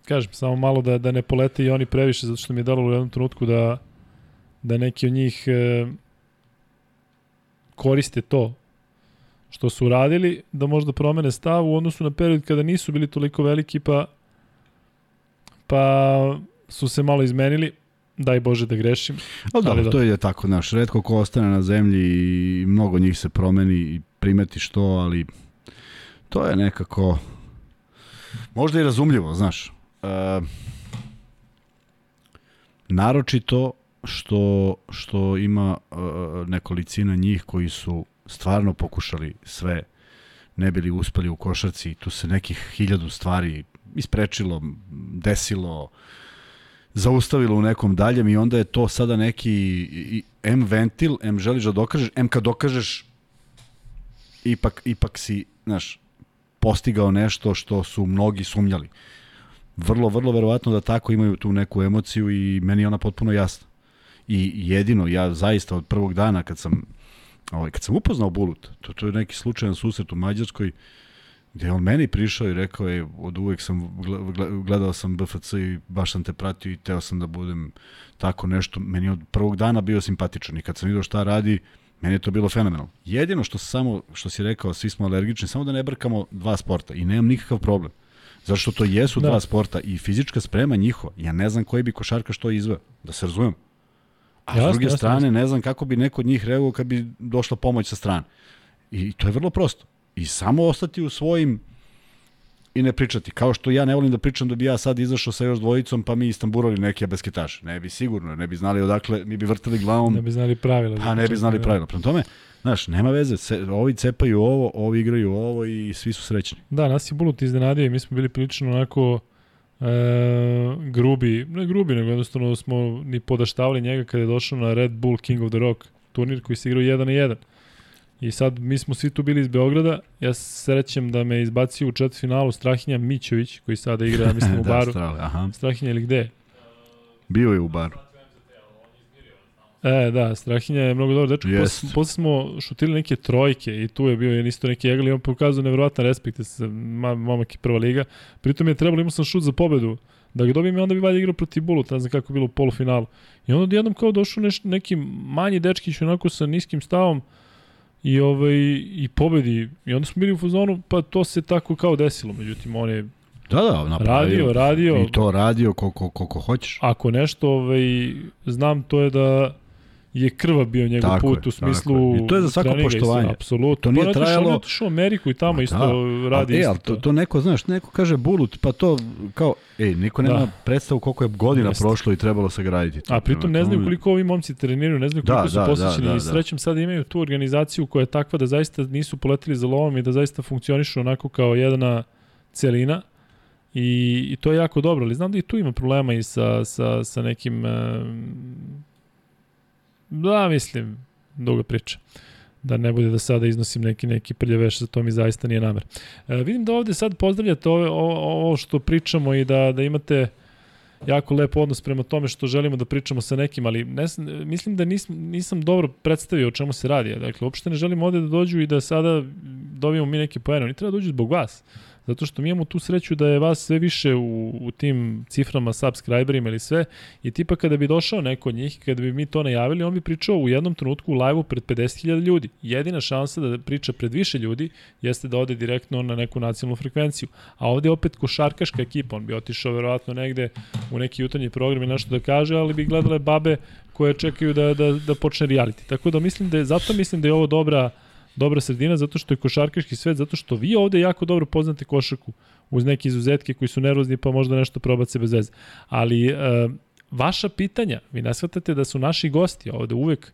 kažem, samo malo da, da ne polete i oni previše, zato što mi je dalo u jednom trenutku da, da neki od njih e, koriste to što su uradili, da možda promene stav u odnosu na period kada nisu bili toliko veliki, pa pa su se malo izmenili, daj Bože da grešim. O, da, ali to je tako, znaš, redko ko ostane na zemlji i mnogo njih se promeni i primeti što, ali to je nekako možda i razumljivo, znaš. E, naročito što, što ima e, nekolicina njih koji su stvarno pokušali sve, ne bili uspeli u košarci, tu se nekih hiljadu stvari isprečilo, desilo, zaustavilo u nekom daljem i onda je to sada neki M ventil, M želiš da dokažeš, M kad dokažeš ipak, ipak si, znaš, postigao nešto što su mnogi sumnjali. Vrlo, vrlo verovatno da tako imaju tu neku emociju i meni je ona potpuno jasna. I jedino, ja zaista od prvog dana kad sam ovaj, kad sam upoznao Bulut, to, to je neki slučajan susret u Mađarskoj, gde on meni prišao i rekao je, od uvek sam, gledao sam BFC i baš sam te pratio i teo sam da budem tako nešto. Meni od prvog dana bio simpatičan i kad sam vidio šta radi, meni je to bilo fenomenalno. Jedino što samo, što si rekao, svi smo alergični, samo da ne brkamo dva sporta i nemam nikakav problem. Zašto to jesu da. dva sporta i fizička sprema njihova. Ja ne znam koji bi košarka što izveo, da se razumem. A jasne, s druge jasne, strane, jasne. ne znam kako bi neko od njih reagovao kad bi došla pomoć sa strane. I to je vrlo prosto. I samo ostati u svojim i ne pričati. Kao što ja ne volim da pričam da bi ja sad izašao sa još dvojicom pa mi istamburali neke basketaše. Ne bi sigurno, ne bi znali odakle, mi bi vrtali glavom. Ne bi znali pravila. Pa ne bi znali da. pravila. Prema tome, znaš, nema veze, se, ovi cepaju ovo, ovi igraju ovo i svi su srećni. Da, nas je Bulut iznenadio i mi smo bili prilično onako e, grubi, ne grubi, nego jednostavno smo ni podaštavali njega kada je došao na Red Bull King of the Rock turnir koji se igrao 1 na 1. I sad mi smo svi tu bili iz Beograda. Ja se srećem da me izbacio u četvrtfinalu Strahinja Mićović, koji sada igra, mislim, u [LAUGHS] da, baru. da, aha. Strahinja ili gde? Bio je u baru. E, da, Strahinja je mnogo dobro dečko. Posle, posle smo šutili neke trojke i tu je bio je isto neki egal i on pokazao nevjerovatan respekt sa momak i prva liga. Pritom je trebalo, imao sam šut za pobedu da ga dobijem i onda bi valjda igrao protiv Buluta, ne znam kako je bilo u polufinalu. I onda jednom kao došao neš, neki manji dečkić onako sa niskim stavom, i ovaj i pobedi i onda smo bili u fazonu pa to se tako kao desilo međutim on je Da, da, napravio. Radio, radio. I to radio koliko, koliko hoćeš. Ako nešto ovaj, znam, to je da je krva bio njegov tako put je, u smislu I to je za svako poštovanje. Apsolutno. To nije trajalo... On otišao u Ameriku i tamo da, isto radi a, isto. E, ali to, to neko, znaš, neko kaže bulut, pa to kao, ej, niko nema da. predstavu koliko je godina Jeste. prošlo i trebalo se graditi. To. A pritom ne znaju koliko ovi momci treniraju, ne znaju da, koliko da, su da, posvećeni. Da, da, I srećem sada imaju tu organizaciju koja je takva da zaista nisu poletili za lovom i da zaista funkcionišu onako kao jedna celina. I, I to je jako dobro, ali znam da i tu ima problema i sa, sa, sa nekim Da, mislim, duga priča. Da ne bude da sada iznosim neki neki prljaveš, za to mi zaista nije namer. E, vidim da ovde sad pozdravljate ovo, ovo što pričamo i da, da imate jako lep odnos prema tome što želimo da pričamo sa nekim, ali ne, mislim da nisam, nisam dobro predstavio o čemu se radi. Dakle, uopšte ne želim ovde da dođu i da sada dobijemo mi neki poen. Oni treba da dođu zbog vas zato što mi imamo tu sreću da je vas sve više u, u tim ciframa, subscriberima ili sve, i tipa kada bi došao neko od njih, kada bi mi to najavili, on bi pričao u jednom trenutku u live-u pred 50.000 ljudi. Jedina šansa da priča pred više ljudi jeste da ode direktno na neku nacionalnu frekvenciju. A ovde je opet košarkaška ekipa, on bi otišao verovatno negde u neki jutarnji program i nešto da kaže, ali bi gledale babe koje čekaju da, da, da počne reality. Tako da mislim da je, zato mislim da je ovo dobra dobra sredina zato što je košarkaški svet, zato što vi ovde jako dobro poznate košarku uz neke izuzetke koji su nervozni pa možda nešto probace bez veze. Ali e, vaša pitanja, vi nasvatate da su naši gosti ovde uvek e,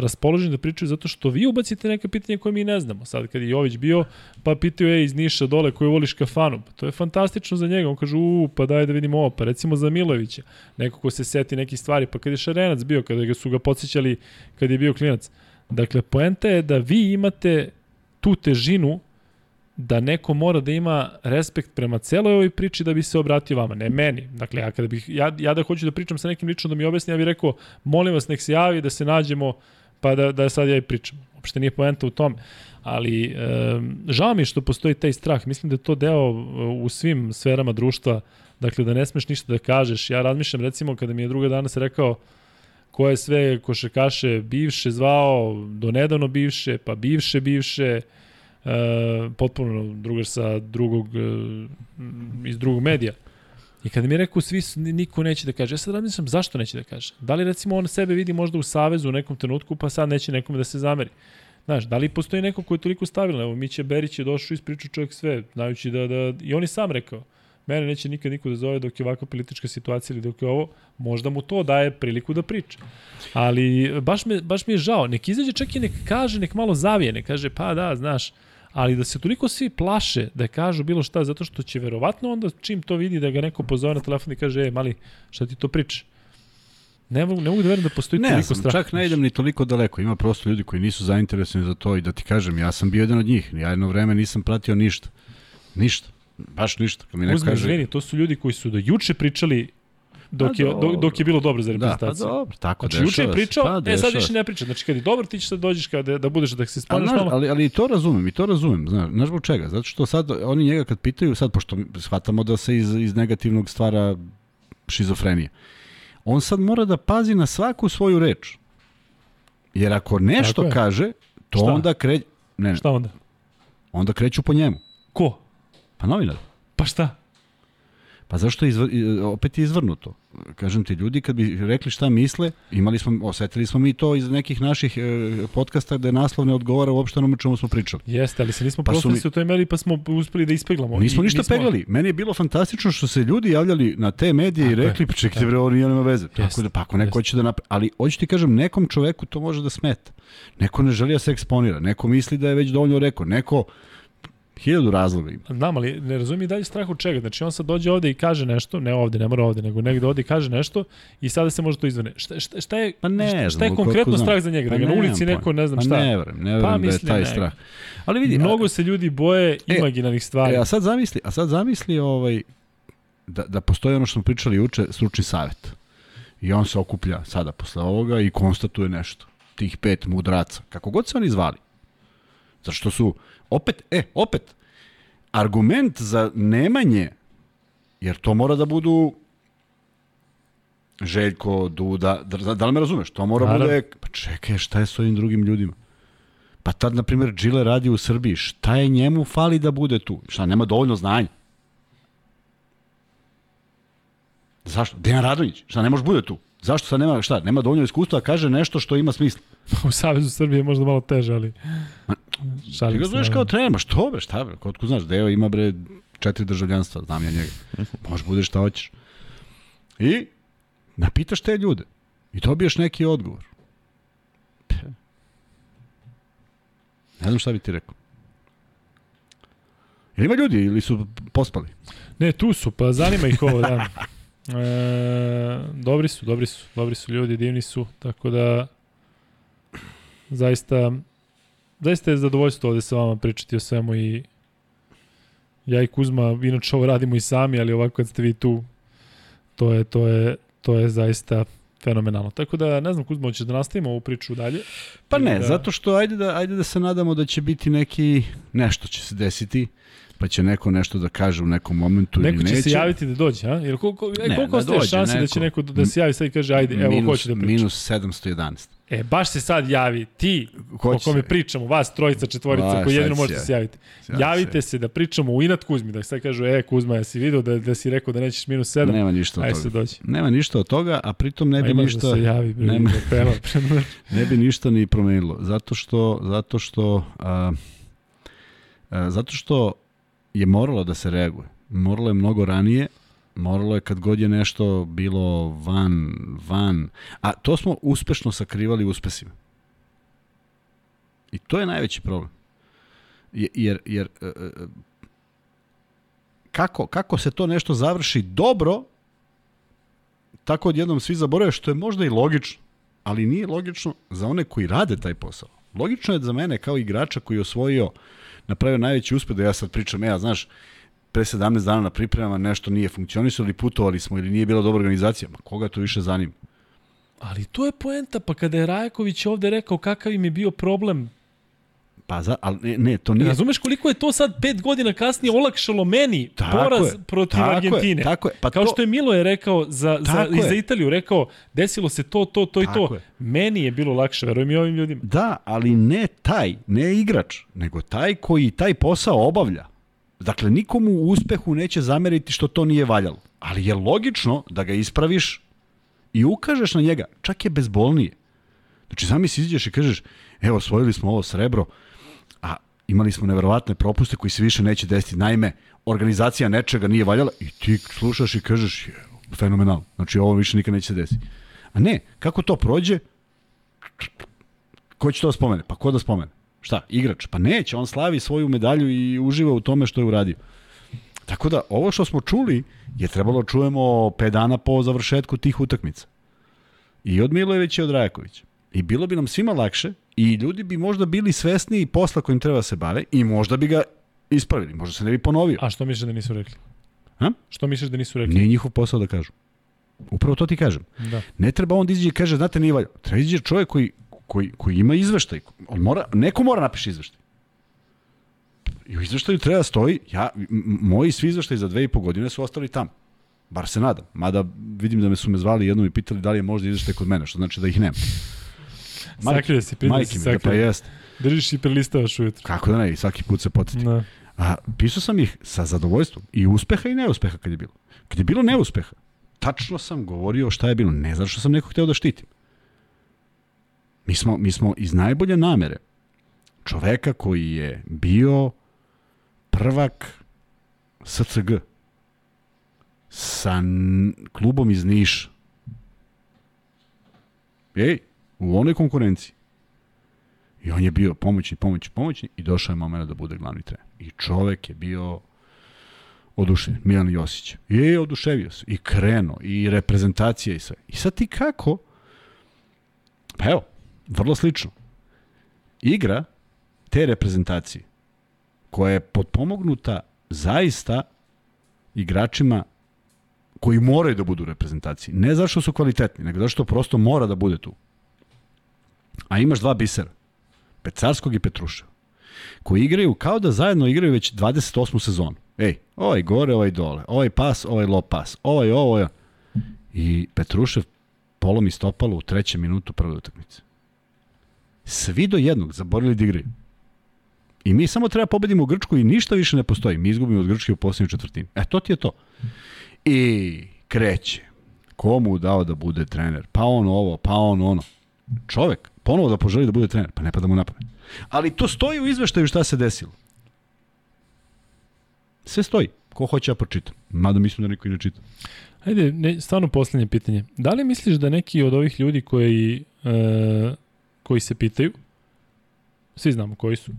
raspoloženi da pričaju zato što vi ubacite neka pitanja koje mi ne znamo. Sad kad je Jović bio, pa pitaju je iz Niša dole koju voliš kafanu. Pa to je fantastično za njega. On kaže, u, pa daj da vidimo ovo. Pa recimo za Milovića, neko ko se seti nekih stvari. Pa kad je Šarenac bio, kada su ga podsjećali kad je bio klinac. Dakle, poenta je da vi imate tu težinu da neko mora da ima respekt prema celoj ovoj priči da bi se obratio vama, ne meni. Dakle, ja, kada bih, ja, ja da hoću da pričam sa nekim lično da mi objasni, ja bih rekao, molim vas, nek se javi da se nađemo, pa da, da sad ja i pričam. Uopšte nije poenta u tome. Ali, e, žao mi što postoji taj strah. Mislim da je to deo u svim sferama društva, dakle, da ne smeš ništa da kažeš. Ja razmišljam, recimo, kada mi je druga danas rekao, ko je sve košarkaše bivše zvao, do nedavno bivše, pa bivše bivše, e, potpuno drugar sa drugog, e, iz drugog medija. I kada mi je rekao svi, niko neće da kaže, ja sad razmišljam zašto neće da kaže. Da li recimo on sebe vidi možda u savezu u nekom trenutku, pa sad neće nekome da se zameri. Znaš, da li postoji neko ko je toliko stabilan? Evo, Miće Berić je došao i ispričao čovjek sve, znajući da, da, i on je sam rekao, mene neće nikad niko da zove dok je ovakva politička situacija ili dok je ovo, možda mu to daje priliku da priča. Ali baš, me, baš mi je žao, nek izađe čak i nek kaže, nek malo zavije, nek kaže pa da, znaš, ali da se toliko svi plaše da kažu bilo šta, zato što će verovatno onda čim to vidi da ga neko pozove na telefon i kaže, e, mali, šta ti to priča? Ne mogu, ne mogu da verujem da postoji ne, toliko strah. Ne, čak ne idem ni toliko daleko. Ima prosto ljudi koji nisu zainteresovani za to i da ti kažem, ja sam bio jedan od njih. Ja jedno vreme nisam pratio ništa. Ništa. Baš ništa. Kad mi neko Uzme, kaže... Izvini, to su ljudi koji su do juče pričali dok, je, dok, dok je bilo dobro za reprezentaciju. Da, pa dobro, tako Znači, juče je dešava se. pričao, Pa, e sad dešava više ne priča. Znači, kad je dobar, ti ćeš da dođeš kada, da budeš, da se znaš, malo. ali, ali i to razumem, i to razumem. Znaš, znaš zbog čega? Zato što sad oni njega kad pitaju, sad pošto shvatamo da se iz, iz negativnog stvara šizofrenija, on sad mora da pazi na svaku svoju reč. Jer ako nešto je. kaže, to Šta? onda kreće... Ne, ne, Šta onda? onda kreću po njemu. Ko? Pa novinar. Pa šta? Pa zašto je izvr, i- opet je izvrnuto? Kažem ti, ljudi kad bi rekli šta misle, imali smo, osetili smo mi to iz nekih naših e, podcasta da je naslov ne odgovara uopšte onome čemu smo pričali. Jeste, ali se nismo Pa mi- se u toj meri pa smo uspeli da ispeglamo. Nismo I ništa peglali. Meni je bilo fantastično što se ljudi javljali na te medije i Tako je. rekli, pa čekajte bre, ovo nije nema veze. Tako Jeste, da, pa ako neko hoće da napravi, ali hoću ti kažem, nekom čoveku to može da smeta. Neko ne želi da se eksponira, neko misli da je već dovoljno rekao, neko hiljadu razloga ima. Znam, ali ne razumim i dalje strah od čega. Znači on sad dođe ovde i kaže nešto, ne ovde, ne mora ovde, nego negde ovde i kaže nešto i sada se može to izvene. Šta, šta, šta je, Pa ne šta, šta je konkretno strah za njega? Pa da ga na nemam ulici neko, ne znam pa šta. ne verujem, ne verujem da je taj ne. strah. Ali vidi, Mnogo se ljudi boje E, imaginarnih stvari. E, a sad zamisli, a sad zamisli ovaj, da, da postoji ono što smo pričali juče, stručni savjet. I on se okuplja sada posle ovoga i konstatuje nešto. Tih pet mudraca. Kako god se oni zvali. Zato što su, opet, e, opet, argument za nemanje, jer to mora da budu Željko, Duda, da, da li me razumeš? To mora Naravno. bude, pa čekaj, šta je s ovim drugim ljudima? Pa tad, na primjer, Džile radi u Srbiji. Šta je njemu fali da bude tu? Šta, nema dovoljno znanja? Zašto? Dejan Radonjić. Šta, ne može bude tu? Zašto sad nema, šta, nema dovoljno iskustva, a kaže nešto što ima smisla. [LAUGHS] U Savezu Srbije je možda malo teže, ali... Ti Šalim ga se, zoveš kao naravno. trener, ma što bre, šta bre, kod ko znaš, Deo ima bre četiri državljanstva, znam ja njega. Možeš budeš šta hoćeš. I napitaš te ljude i dobiješ neki odgovor. Ne znam šta bi ti rekao. Jel ima ljudi ili su pospali? Ne, tu su, pa zanima ih ovo, da. [LAUGHS] E, dobri su, dobri su, dobri su ljudi, divni su, tako da zaista zaista je zadovoljstvo ovde sa vama pričati o svemu i ja i Kuzma, inače ovo radimo i sami, ali ovako kad ste vi tu, to je, to je, to je zaista fenomenalno. Tako da, ne znam, Kuzma, hoćeš da nastavimo ovu priču dalje? Pa ne, da- zato što ajde da, ajde da se nadamo da će biti neki, nešto će se desiti, pa će neko nešto da kaže u nekom momentu Neko ili će neće. se javiti da dođe, a? Jer koliko, e, Ne, koliko da ostaje šanse da neko. će neko da se javi sad i kaže, ajde, evo, minus, hoću da pričam. Minus 711. E, baš se sad javi ti Ko o će kome pričamo, vas trojica, četvorica, Ba, koji jedino će možete se javiti. Javi Javite se da pričamo u inat Kuzmi, da sad kažu, e, Kuzma, jesi vidio da, da si rekao da nećeš minus 7? Nema ništa od toga. se dođi. Nema ništa od toga, a pritom ne A bi imaš ništa da se javi, bre, nema- da peva. [LAUGHS] ne bi ništa ni promenilo. Zato što zato što a, a, zato što je moralo da se reaguje. Moralo je mnogo ranije, moralo je kad god je nešto bilo van, van, a to smo uspešno sakrivali uspesima. I to je najveći problem. Je- Jer, jer e, e, kako, kako se to nešto završi dobro, tako odjednom svi zaborave, što je možda i logično, ali nije logično za one koji rade taj posao. Logično je za mene kao igrača koji je osvojio, napravio najveći uspeh da ja sad pričam, ja, znaš, pre 17 dana na pripremama nešto nije funkcionisalo ili putovali smo ili nije bila dobra organizacija. Ma koga to više zanima? Ali to je poenta, pa kada je Rajaković ovde rekao kakav im je bio problem, Pa za, ali ne, to nije... razumeš koliko je to sad pet godina kasnije olakšalo meni Tako poraz je, protiv tako je, Argentine. tako je, pa Kao to- što je Milo je rekao za, za, i je. za Italiju, rekao desilo se to, to, to i to. je. Meni je bilo lakše, verujem i ovim ljudima. Da, ali ne taj, ne igrač, nego taj koji taj posao obavlja. Dakle, nikomu u uspehu neće zameriti što to nije valjalo. Ali je logično da ga ispraviš i ukažeš na njega. Čak je bezbolnije. Znači, sami si izađeš i kažeš, evo, osvojili smo ovo srebro, imali smo neverovatne propuste koji se više neće desiti. Naime, organizacija nečega nije valjala i ti slušaš i kažeš, je, fenomenal. Znači, ovo više nikad neće se desiti. A ne, kako to prođe, Ko će to da spomene? Pa ko da spomene? Šta, igrač? Pa neće, on slavi svoju medalju i uživa u tome što je uradio. Tako da, ovo što smo čuli je trebalo da čujemo 5 dana po završetku tih utakmica. I od Milojevića i od Rajakovića. I bilo bi nam svima lakše i ljudi bi možda bili svesniji posla kojim treba da se bave i možda bi ga ispravili, možda se ne bi ponovio. A što misliš da nisu rekli? A? Što misliš da nisu rekli? Nije njihov posao da kažu. Upravo to ti kažem. Da. Ne treba on da izađe i kaže, znate, nije valja. Treba izađe čovjek koji, koji, koji ima izveštaj. On mora, neko mora napiše izveštaj. I u izveštaju treba da stoji, ja, moji svi izveštaji za dve i po godine su ostali tamo. Bar se nadam. Mada vidim da me su me zvali jednom i pitali da li je možda izveštaj kod mene, što znači da ih nema. Sakrio si, Majke si da pa sakrio. jeste. Držiš i prelistavaš ujutro. Kako da ne, i svaki put se podsjeti. Da. A pisao sam ih sa zadovoljstvom. I uspeha i neuspeha kad je bilo. Kad je bilo neuspeha, tačno sam govorio šta je bilo. Ne zato što sam nekog hteo da štitim. Mi smo, mi smo iz najbolje namere čoveka koji je bio prvak SCG sa klubom iz Niša. Ej, u onoj konkurenciji. I on je bio pomoćni, pomoćni, pomoćni i došao je moment da bude glavni trener. I čovek je bio oduševljen, Milan Josić. I je oduševio se, i krenuo, i reprezentacija i sve. I sad ti kako? Pa evo, vrlo slično. Igra te reprezentacije koja je potpomognuta zaista igračima koji moraju da budu u reprezentaciji. Ne zato što su kvalitetni, nego zato što prosto mora da bude tu. A imaš dva bisera. Pecarskog i Petruševa, koji igraju kao da zajedno igraju već 28. sezonu. Ej, ovaj gore, ovaj dole, ovaj pas, ovaj low pas, ovaj ovo, ovaj... I Petrušev polomi stopalo u trećem minutu prve utakmice. Svi do jednog zaborili da igraju. I mi samo treba pobedimo Grčku i ništa više ne postoji. Mi izgubimo od Grčke u posljednju četvrtini. E, to ti je to. I kreće. Komu dao da bude trener? Pa on ovo, pa on ono. Čovek, ponovo da poželi da bude trener, pa ne pada mu na. Ali to stoji u izveštaju šta se desilo. Sve stoji. Ko hoće ja pročitam. Mada mislim da niko i ne čita. Ajde, ne, stvarno poslednje pitanje. Da li misliš da neki od ovih ljudi koji, e, koji se pitaju, svi znamo koji su,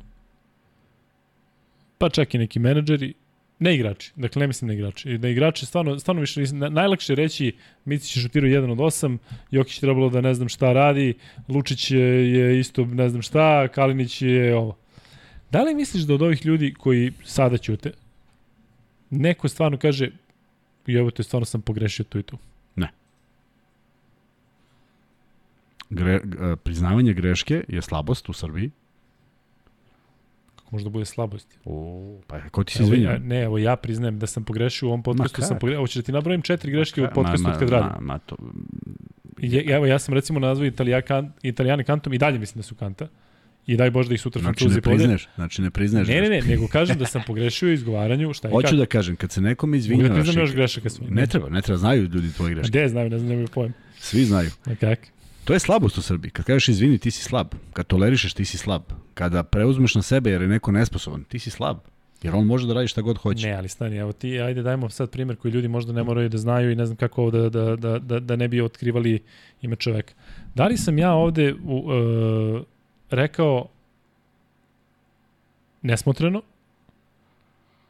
pa čak i neki menadžeri, ne igrači, dakle ne mislim na igrači, da igrači stvarno, stvarno više, na- najlakše reći Micić je šutirao 1 od 8, Jokić trebalo da ne znam šta radi, Lučić je, je isto ne znam šta, Kalinić je ovo. Da li misliš da od ovih ljudi koji sada ćute, neko stvarno kaže, evo te stvarno sam pogrešio tu i tu. Gre, g- priznavanje greške je slabost u Srbiji. Kako može da bude slabost? O, pa ko ti se Evo, ja, izvinjava? ne, evo ja priznajem da sam pogrešio u ovom podcastu, sam pogrešio. Hoćeš da ti nabrojim četiri greške u podcastu od kad radim? Ma, ma, to, I, evo, ja sam recimo nazvao Italija, kan, Italijane kantom i dalje mislim da su kanta. I daj Bože da ih sutra znači Francuzi ne pode. priznaješ, znači ne priznaješ. Ne, ne, ne, nego kažem da sam pogrešio u izgovaranju, šta je Hoću kako. da kažem, kad se nekom da izvinjavaš... priznam i- još grešaka svojim. Ne treba, ne treba, znaju ljudi tvoje greške. Gde znaju, ne znam, nemaju pojem. Svi znaju. A kak? To je slabost u Srbiji. Kad kažeš izvini, ti si slab. Kad tolerišeš, ti si slab. Kada preuzmeš na sebe jer je neko nesposoban, ti si slab. Jer on može da radi šta god hoće. Ne, ali stani, evo ti, ajde dajmo sad primjer koji ljudi možda ne moraju da znaju i ne znam kako ovo da, da, da, da, da ne bi otkrivali ime čoveka. Da li sam ja ovde u, uh, rekao nesmotreno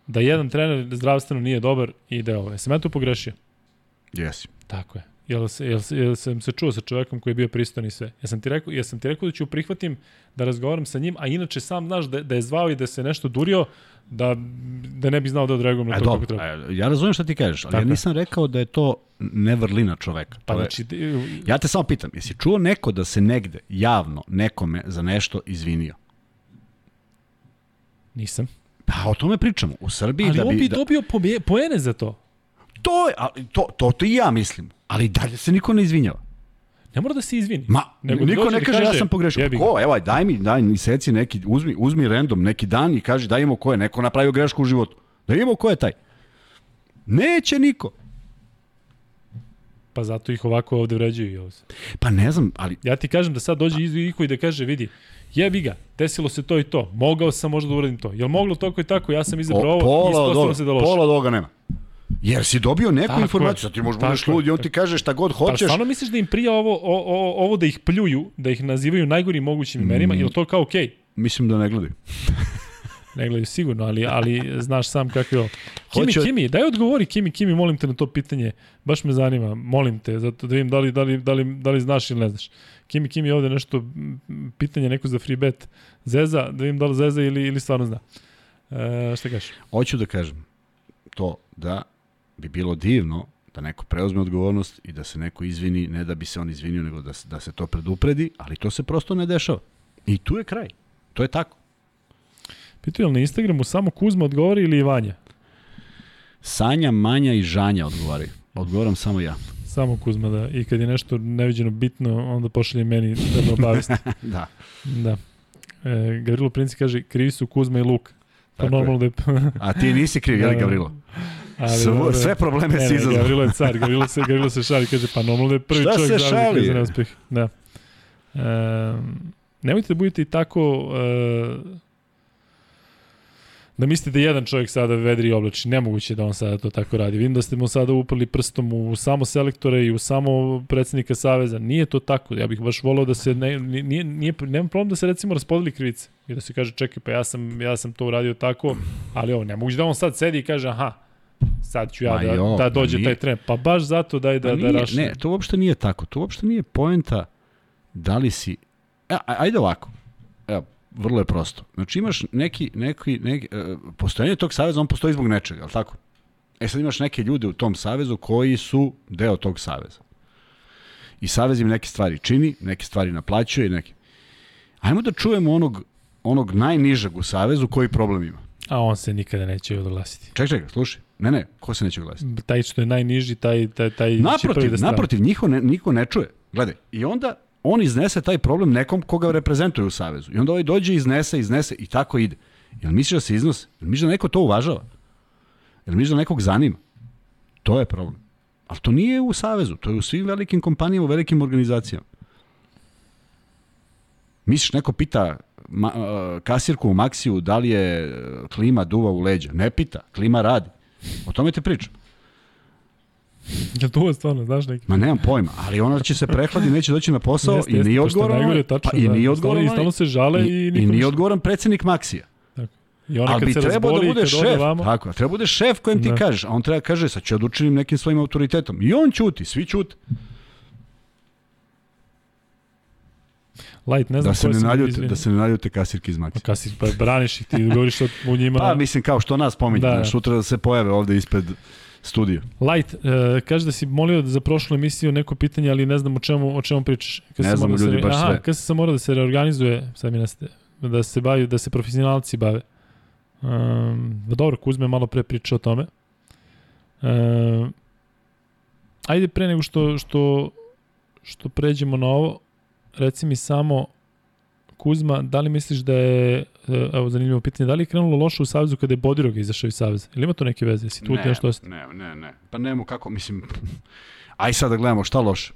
da jedan trener zdravstveno nije dobar i da je ovo. Jesam ja tu pogrešio? Jesi. Tako je. Jel, jel, jel sam se čuo sa čovekom koji je bio pristan i sve? Jesam ti rekao, jesam ti rekao da ću prihvatim da razgovaram sa njim, a inače sam znaš da, da je zvao i da se nešto durio, da, da ne bi znao da odreagujem na E, to kako treba. e, ja razumem šta ti kažeš, ali Tako ja nisam rekao da je to ne vrlina čoveka. Pa je, znači, Ja te samo pitam, jesi čuo neko da se negde javno nekome za nešto izvinio? nisam. Pa o tome pričamo. U Srbiji Ali da on bi... bi da, dobio poene za to. to, je, ali to, to, to i ja mislim. Ali dalje se niko ne izvinjava. Ne mora da se izvini. Ma, Nego niko ne da kaže, ja kaže, sam pogrešio. jebi. Ko? Evo, aj, daj mi, daj mi seci neki, uzmi, uzmi random neki dan i kaži daj imamo ko je neko napravio grešku u životu. Da imamo ko je taj. Neće niko. Pa zato ih ovako ovde vređuju i ovo. se. Pa ne znam, ali Ja ti kažem da sad dođe iz Iko i da kaže, vidi, jebi ga, desilo se to i to, mogao sam možda da uradim to. Jel moglo to i tako, ja sam izabrao ovo i ispostavilo ovoga, se da loše. pola od ovoga nema. Jer si dobio neku Tako je. informaciju, sad ti možeš budeš je, lud i on ti kaže šta god Pa hoćeš. stvarno misliš da im prija ovo, o, o, ovo da ih pljuju, da ih nazivaju najgorim mogućim imenima, mm. je li to kao okej? Okay? Mislim da ne gledaju. [LAUGHS] Ne gledaju sigurno, ali, ali znaš sam kako je ovo. Kimi, Hoću- Kimi, daj odgovori Kimi, Kimi, molim te na to pitanje. Baš me zanima, molim te, zato da vidim da li, da li, da li, da li znaš ili ne znaš. Kimi, Kimi ovde nešto, pitanje neko za free bet Zeza, da vidim da li Zeza ili, ili stvarno zna. E, šta kažeš? Hoću da kažem to da bi bilo divno Da neko preuzme odgovornost i da se neko izvini, ne da bi se on izvinio, nego da se, da se to predupredi, ali to se prosto ne dešava. I tu je kraj. To je tako. Pitaju li na Instagramu samo Kuzma odgovori ili Ivanja? Sanja, Manja i Žanja odgovaraju. Odgovaram samo ja. Samo Kuzma, da. I kad je nešto neviđeno bitno, onda pošalje meni da me obavesti. [LAUGHS] da. da. E, Gavrilo Princi kaže, krivi su Kuzma i Luk. Pa normalno da je... A ti nisi kriv, je li Da, Gavrilo? Ali, Svo, dobro. sve probleme Ne, si izazvao. Gavrilo je car, Gavrilo se, Gavrilo se šali, kaže, pa normalno je prvi Šta čovjek se šali? za neuspeh. Da. E, nemojte da budete i tako... E, da mislite da jedan čovjek sada vedri i oblači. Nemoguće da on sada to tako radi. Vidim da ste mu sada upali prstom u samo selektore i u samo predsednika Saveza. Nije to tako. Ja bih baš volao da se... Ne, nije, nije, nema problem da se recimo raspodeli krivice. I da se kaže, čekaj, pa ja sam, ja sam to uradio tako, ali ovo, nemoguće da on sad sedi i kaže, aha, sad ću ja da, jo, da pa dođe nije. taj tren. Pa baš zato daj da, Pa da nije, rašne. ne, to uopšte nije tako. To uopšte nije poenta da li si... E, a- ajde ovako. Evo, vrlo je prosto. Znači imaš neki, neki, neki e, postojanje tog saveza, on postoji zbog nečega, ali tako? E sad imaš neke ljude u tom savezu koji su deo tog saveza. I savez im neke stvari čini, neke stvari naplaćuje i neke... Ajmo da čujemo onog, onog najnižeg u savezu koji problem ima. A on se nikada neće oglasiti. Čekaj, čekaj, slušaj. Ne, ne, ko se neće glasiti? Taj što je najniži, taj, taj, taj će prvi Naprotiv, da naprotiv, niko ne, niko ne čuje. Gledaj, i onda on iznese taj problem nekom koga reprezentuje u Savezu. I onda ovaj dođe, iznese, iznese i tako ide. Jel misliš da se iznosi? Jel misliš da neko to uvažava? Jel misliš da nekog zanima? To je problem. Ali to nije u Savezu, to je u svim velikim kompanijama, u velikim organizacijama. Misliš, neko pita ma, kasirku u Maksiju da li je uh, klima duva u leđa? Ne pita, klima radi. O tome te pričam. Jel to stvarno, znaš neki? Ma nemam pojma, ali ona će se prehladi, neće doći na posao Jeste, i nije odgovoran. najgore, tačno, pa, i da. nije Stalno- odgovoran. i stalno se žale i i, i nije odgovoran predsednik Maksija. I ona Ali kad bi se trebao da bude šef, vamo, tako, treba bude šef kojem ti Da. kažeš, a on treba kaže, sad ću ja da učinim nekim svojim autoritetom. I on ćuti, svi ćute. Light, ne znam Da se, ne naljute, da se ne naljute kasirke iz Pa Maksija. kad si pa braniš ih, ti govoriš o- u njima. Pa mislim kao što nas pominje, Da, da, da. sutra da se pojave ovde ispred studija. Light, uh, kaže da si molio za prošlu emisiju neko pitanje, ali ne znam o čemu, o čemu pričaš. Kad Ne mora da ljudi se, baš aha, sve. Kad se sam mora da se reorganizuje, sad mi neste, da se bavi, da se profesionalci bave. Um, dobro, Kuzme malo pre pričao o tome. Um, ajde pre nego što, što, što pređemo na ovo, reci mi samo Kuzma, da li misliš da je, e, evo zanimljivo pitanje, da li je krenulo loše u Savezu kada je Bodiroga izašao iz Saveza? Ili ima to neke veze? Si tu ne, nešto ostao? ne, ne, ne. Pa nemo kako, mislim, [LAUGHS] aj sad da gledamo šta loše.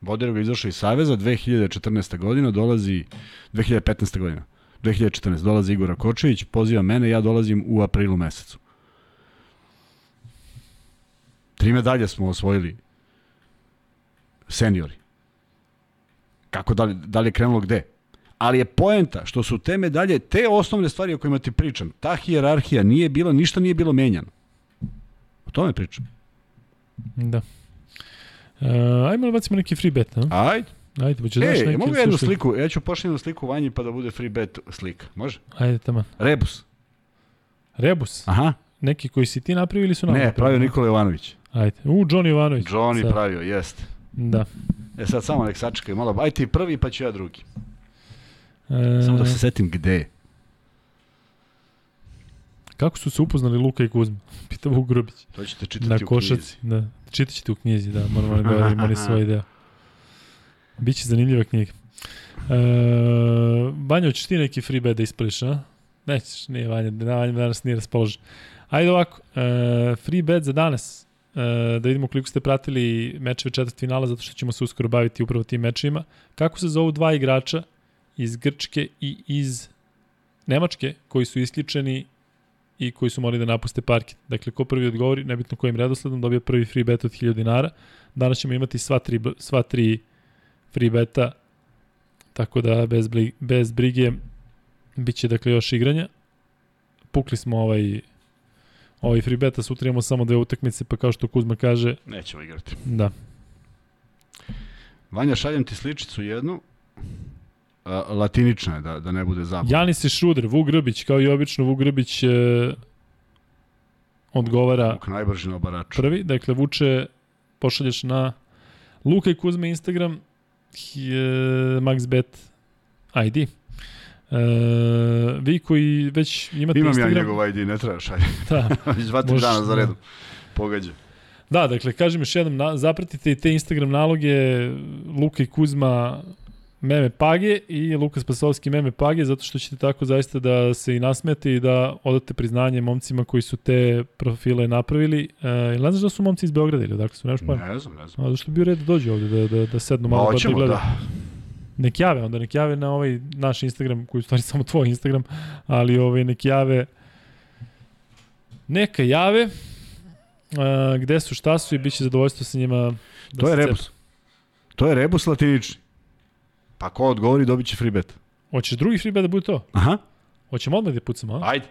Bodirov je izašao iz Saveza, 2014. godina dolazi, 2015. godina, 2014. dolazi Igor Kočević, poziva mene, ja dolazim u aprilu mesecu. Tri medalje smo osvojili seniori. Kako da li, da li je krenulo gde? Ali je poenta što su te medalje, te osnovne stvari o kojima ti pričam, ta hijerarhija nije bila, ništa nije bilo menjano. O tome pričam. Da. Uh, ajmo da bacimo neki free bet, a? Ajde. Ajde, hoćeš daš E, neki mogu jednu sliku, ja ću pošli jednu sliku vanji pa da bude free bet slika. Može? Ajde, tamo. Rebus. Rebus. Aha. Neki koji si ti napravio ili su nam Ne, napravili? pravio Nikola Jovanović. Ajde. U, Johnny Jovanović. Johnny Sad. pravio, jeste. Da. E sad samo nek sačekaj malo. Aj ti prvi pa ću ja drugi. E, Samo da se setim gde je. Kako su se upoznali Luka i Kuzma? [LAUGHS] Pita Vuk Grubić. To ćete čitati Na u knjizi. Da. Čitat ćete u knjizi, da. Moramo da odimo oni [LAUGHS] svoj deo. Biće zanimljiva knjiga. E, Vanja, hoćeš ti neki free bet da ispališ, a? Nećeš, nije Vanja, da Vanja danas nije raspoložen. Ajde ovako, e, free bet za danas. E, da vidimo koliko ste pratili mečeve četvrt finala, zato što ćemo se uskoro baviti upravo tim mečevima. Kako se zovu dva igrača iz Grčke i iz Nemačke koji su isključeni i koji su morali da napuste parket. Dakle, ko prvi odgovori, nebitno kojim redosledom, dobije prvi free bet od 1000 dinara. Danas ćemo imati sva tri, sva tri free beta, tako da bez, bez brige bit će dakle još igranja. Pukli smo ovaj ovaj free beta, sutra imamo samo dve utakmice, pa kao što Kuzma kaže, Nećemo igrati. da. Vanja, šaljem ti sličicu jednu. A, latinična je, da, da ne bude zabavno. Janis i Šuder, Vuk Grbić, kao i obično, Vuk Grbić e, odgovara Vuk najbrži na obaraču. prvi, dakle vuče pošalješ na Luka i Kuzma Instagram, uh, MaxBet ID. E, vi koji već imate Imam Instagram... ja njegov ID, ne treba šalje. [LAUGHS] Da. Već dva, dana za da. redom. Pogađa. Da, dakle, kažem još jednom, na, zapratite i te Instagram naloge Luka i Kuzma meme page i Luka Spasovski meme page, zato što ćete tako zaista da se i nasmete i da odate priznanje momcima koji su te profile napravili. E, ne znaš da su momci iz Beograda ili odakle su, nemaš pojma? Ne znam, ne znam. A zašto bi bio red da dođu ovde, da, da, da sednu Ma, malo pa da gledaju? da. Nek jave, onda nek jave na ovaj naš Instagram, koji je stvari samo tvoj Instagram, ali ovaj, nek jave neka jave a, gde su, šta su i bit će zadovoljstvo sa njima da To je rebus. To je rebus latinični. Pa ko odgovori dobit će free bet. Hoćeš drugi free bet da bude to? Aha. Hoćemo odmah da pucamo, a? Ajde.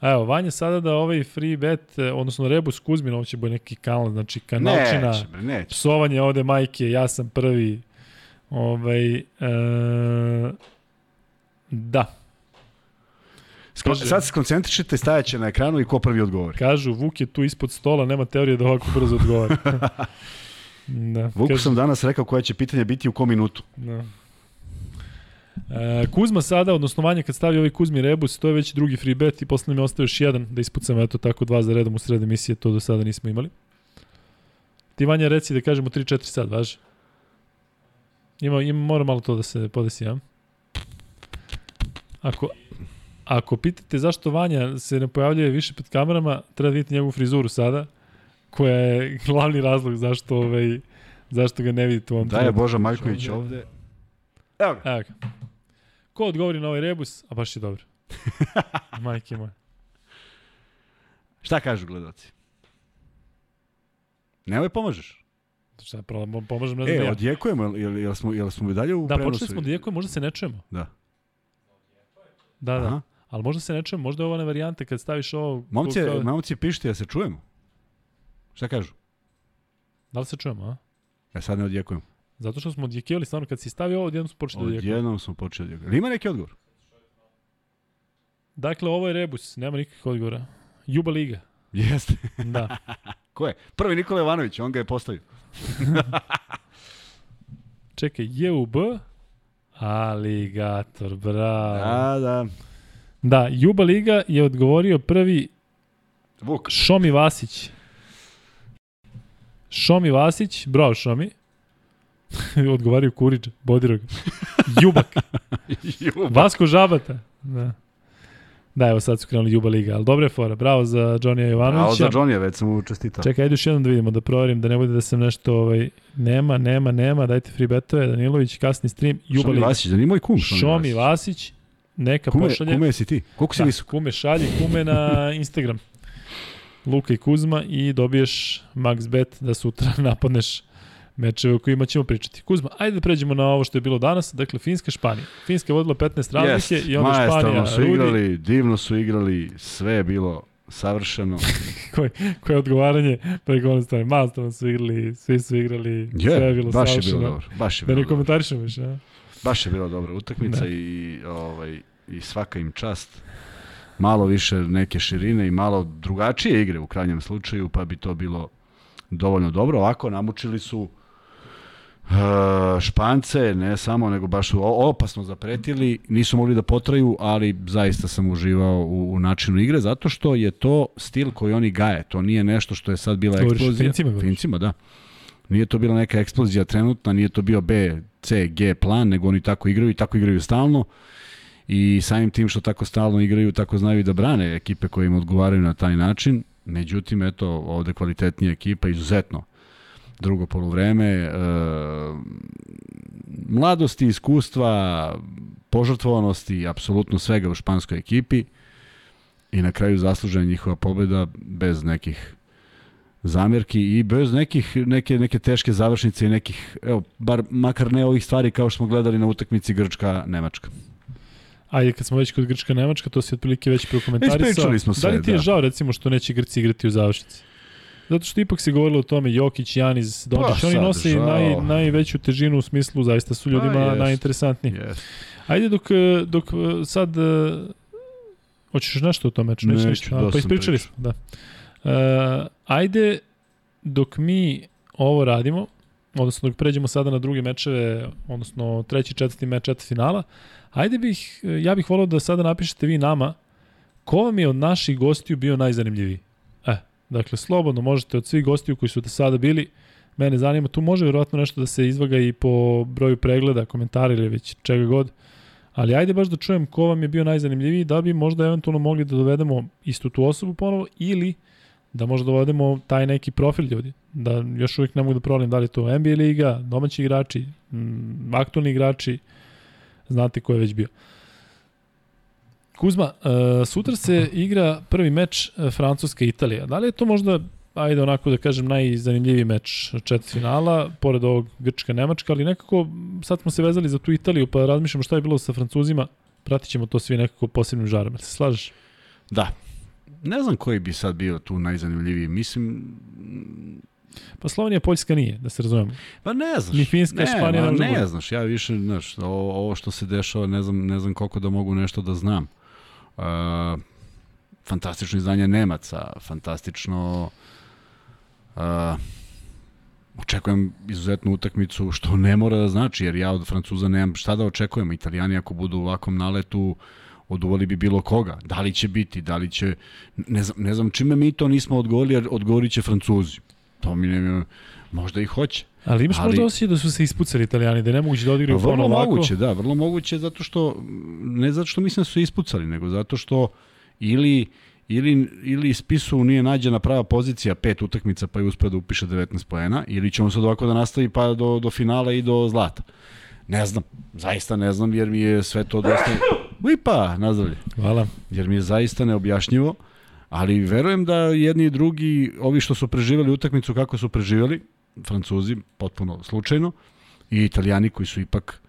Evo, Vanja sada da ovaj free bet, odnosno Rebus Kuzmin, ovo će bude neki kanal, znači kanalčina, Neće, bre, neće. psovanje ovde majke, ja sam prvi. Ovaj, e, da, Sko Kaže- sad se skoncentrišite, stajaće na ekranu i ko prvi odgovori. kažu Vuk je tu ispod stola, nema teorije da ovako brzo odgovori. [LAUGHS] da, Vuku kaže- sam danas rekao koja će pitanje biti u kom minutu. Da. E, Kuzma sada, odnosno Vanja kad stavi ovaj Kuzmi rebus, to je već drugi free bet i posle mi ostaje još jedan da ispucamo eto tako dva za redom u sred emisije, to do sada nismo imali. Ti Vanja reci da kažemo 3-4 sad, važi? Ima, ima, mora malo to da se podesi, ja? Ako, ako pitate zašto Vanja se ne pojavljuje više pred kamerama, treba da vidite njegovu frizuru sada, koja je glavni razlog zašto, ovaj, zašto ga ne vidite u ovom Da je. Boža Maljković ovde. Evo ga. Evo ga. Ko odgovori na ovaj rebus, a baš je dobro. [LAUGHS] Majke moje. Šta kažu gledaci? Nemoj pomažeš. Šta, pravo, pomožem, ne znam E, ja. odjekujemo, jel, jel, smo, jel smo i dalje u Da, prenosu? počeli smo da jekujemo, možda se ne čujemo. Da. Da, da. Aha. Ali možda se ne čujemo, možda je ovo ona varijanta kad staviš ovo... Momci, kao- momci pišite, ja se čujemo. Šta kažu? Da li se čujemo, a? Ja sad ne odjekujemo. Zato što smo odjekivali stvarno, kad si stavio ovo, odjednom smo počeli da jekujemo. Odjednom smo počeli da odjekujemo. Ima neki odgovor? Dakle, ovo je rebus, nema nikakvih odgovora. Juba Liga, Jeste. da. [LAUGHS] Ko je? Prvi Nikola Jovanović, on ga je postavio. [LAUGHS] Čekaj, JUB, Aligator, bravo. Da. Da, da. Juba Liga je odgovorio prvi Vuk. Šomi Vasić. Šomi Vasić, bravo Šomi. [LAUGHS] Odgovario Kuriđ, Bodirog. [LAUGHS] Jubak, Vasko Žabata. Da. Da, evo sad su krenuli Juba Liga, ali dobra je fora. Bravo za Bravo Jovanovića. za Johnny, već sam mu čestitao. Čekaj, ajde još jednom da vidimo, da proverim, da ne bude da sam nešto, ovaj, nema, nema, nema, dajte free betove, Danilović, kasni stream, Juba Šomi Liga. Vasić, da nije moj kum. Šomi Vasić, neka Kume, pošalje. kume si ti. Koliko si Da, visok? kume šalji, kume na Instagram. Luka i Kuzma i dobiješ max bet da sutra [LAUGHS] napadneš mečeve o kojima ćemo pričati. Kuzma, ajde da pređemo na ovo što je bilo danas, dakle Finska, Španija. Finska je vodila 15 razlike Jest, i onda Maestralno Španija, su Rudi, igrali, divno su igrali, sve je bilo savršeno. [LAUGHS] koje odgovaranje preko one strane. Mastrano su igrali, svi su igrali, sve je Je, bilo baš je savršeno. bilo dobro. Baš je Da bilo ne dobro. komentarišemo više, a? Baš je bila dobra utakmica Da. i, ovaj, i svaka im čast. Malo više neke širine i malo drugačije igre u krajnjem slučaju, pa bi to bilo dovoljno dobro. Ovako namučili su uh, Špance, ne samo, nego baš su opasno zapretili, nisu mogli da potraju, ali zaista sam uživao u, u načinu igre, zato što je to stil koji oni gaje, to nije nešto što je sad bila Govoriš eksplozija. Fincima? Fincima, da. Nije to bila neka eksplozija trenutna, nije to bio B, C, G plan, nego oni tako igraju i tako igraju stalno. I samim tim što tako stalno igraju, tako znaju da brane ekipe koje im odgovaraju na taj način. Međutim, eto, ovde kvalitetnija ekipa, izuzetno drugo polovreme, mladosti, iskustva, požrtvovanosti, apsolutno svega u španskoj ekipi i na kraju zaslužena njihova pobeda bez nekih zamerki i bez nekih neke neke teške završnice i nekih evo bar makar ne ovih stvari kao što smo gledali na utakmici Grčka Nemačka. Ajde, kad smo već kod Grčka Nemačka, to si otprilike već prokomentarisao. Ispričali smo sve, Da li ti je da. žao, recimo, što neće Grci igrati u završnici? Zato što ipak se govorilo o tome, Jokić, Janis, Dončić, Pa oni nose žao. naj, najveću težinu u smislu, zaista su ljudima Pa, jest. najinteresantniji. Ajde dok, e, dok e, sad, e, hoćeš nešto o tom meču? Neću Neću, ništa. A, dosta pa ispričali smo, da. E, ajde dok mi ovo radimo, odnosno dok pređemo sada na druge mečeve, odnosno treći, četvrti meč, četvrti finala, ajde bih, ja bih volao da sada napišete vi nama ko vam je od naših gostiju bio najzanimljiviji. Dakle, slobodno možete od svih gostiju koji su do sada bili, mene zanima, tu može vjerojatno nešto da se izvaga i po broju pregleda, komentara ili već čega god, ali ajde baš da čujem ko vam je bio najzanimljiviji, da bi možda eventualno mogli da dovedemo istu tu osobu ponovo ili da možda dovedemo taj neki profil ljudi, da još uvijek ne mogu da provalim da li je to NBA liga, domaći igrači, m, aktualni igrači, znate ko je već bio. Kuzma, uh, sutra se igra prvi meč uh, Francuska-Italija. Da li je to možda, ajde onako da kažem, najzanimljiviji meč četvrt finala, pored ovog Grčka-Nemačka, ali nekako sad smo se vezali za tu Italiju, pa razmišljamo šta je bilo sa Francuzima, pratit ćemo to svi nekako posebnim žarom. Se slažeš? Da. Ne znam koji bi sad bio tu najzanimljiviji. Mislim, Pa Slovenija, Poljska nije, da se razumemo. Pa ne znaš. Ni Finska, ne, Španija ne ne znaš, ja više, znaš, ovo, ovo što se dešava, ne znam, ne znam koliko da mogu nešto da znam. Uh, fantastično izdanje Nemaca, fantastično uh, očekujem izuzetnu utakmicu, što ne mora da znači, jer ja od Francuza nemam šta da očekujem. Italijani ako budu u ovakvom naletu, oduvali bi bilo koga. Da li će biti, da li će... Ne znam, ne znam čime mi to nismo odgovorili, jer odgovorit će Francuzi. To mi ne... Možda i hoće. Ali imaš Ali- možda osjećaj da su se ispucali italijani, da je nemoguće da odigraju vrlo ponovo ovako? moguće, da, vrlo moguće zato što ne zato što mislim da su ispucali, nego zato što ili ili, ili spisu nije nađena prava pozicija pet utakmica pa je uspeo da upiše 19 poena ili ćemo sad ovako da nastavi pa do, do finala i do zlata. Ne znam, zaista ne znam jer mi je sve to dosta... Uipa, nazdravlje. Hvala. Jer mi je zaista neobjašnjivo, ali verujem da jedni i drugi, ovi što su preživeli utakmicu kako su preživeli, Francuzi potpuno slučajno, i Italijani koji su ipak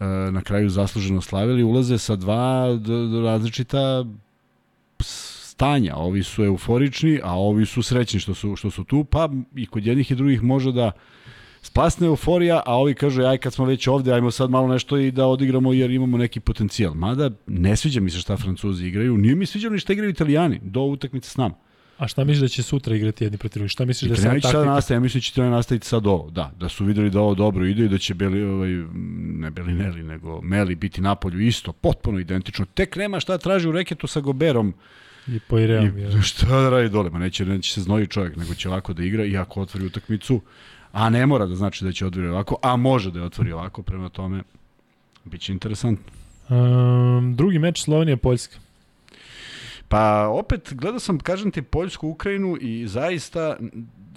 e, na kraju zasluženo slavili, ulaze sa dva različita stanja. Ovi su euforični, a ovi su srećni što su, što su tu, pa i kod jednih i drugih može da splasne euforija, a ovi kažu aj kad smo već ovde, ajmo sad malo nešto i da odigramo jer imamo neki potencijal. Mada ne sviđa mi se šta Francuzi igraju, nije mi sviđa ni šta igraju Italijani do utakmice s nama. A šta misliš da će sutra igrati jedni protiv drugih? Šta misliš da je sad sada taktika? nastaje, ja mislim da će Italijani nastaviti sad ovo, da, da su videli da ovo dobro ide i da će Beli, ovaj, ne Belinelli, nego Meli biti na polju isto, potpuno identično. Tek nema šta traži u reketu sa Goberom, I po Ireom. I, [LAUGHS] šta da radi dole? Ma neće, neće se znoji čovjek, nego će ovako da igra i ako otvori utakmicu, a ne mora da znači da će otvori ovako, a može da je otvori ovako, prema tome, bit će interesantno. Um, drugi meč Slovenija-Poljska. Pa opet, gledao sam, kažem ti, Poljsku, Ukrajinu i zaista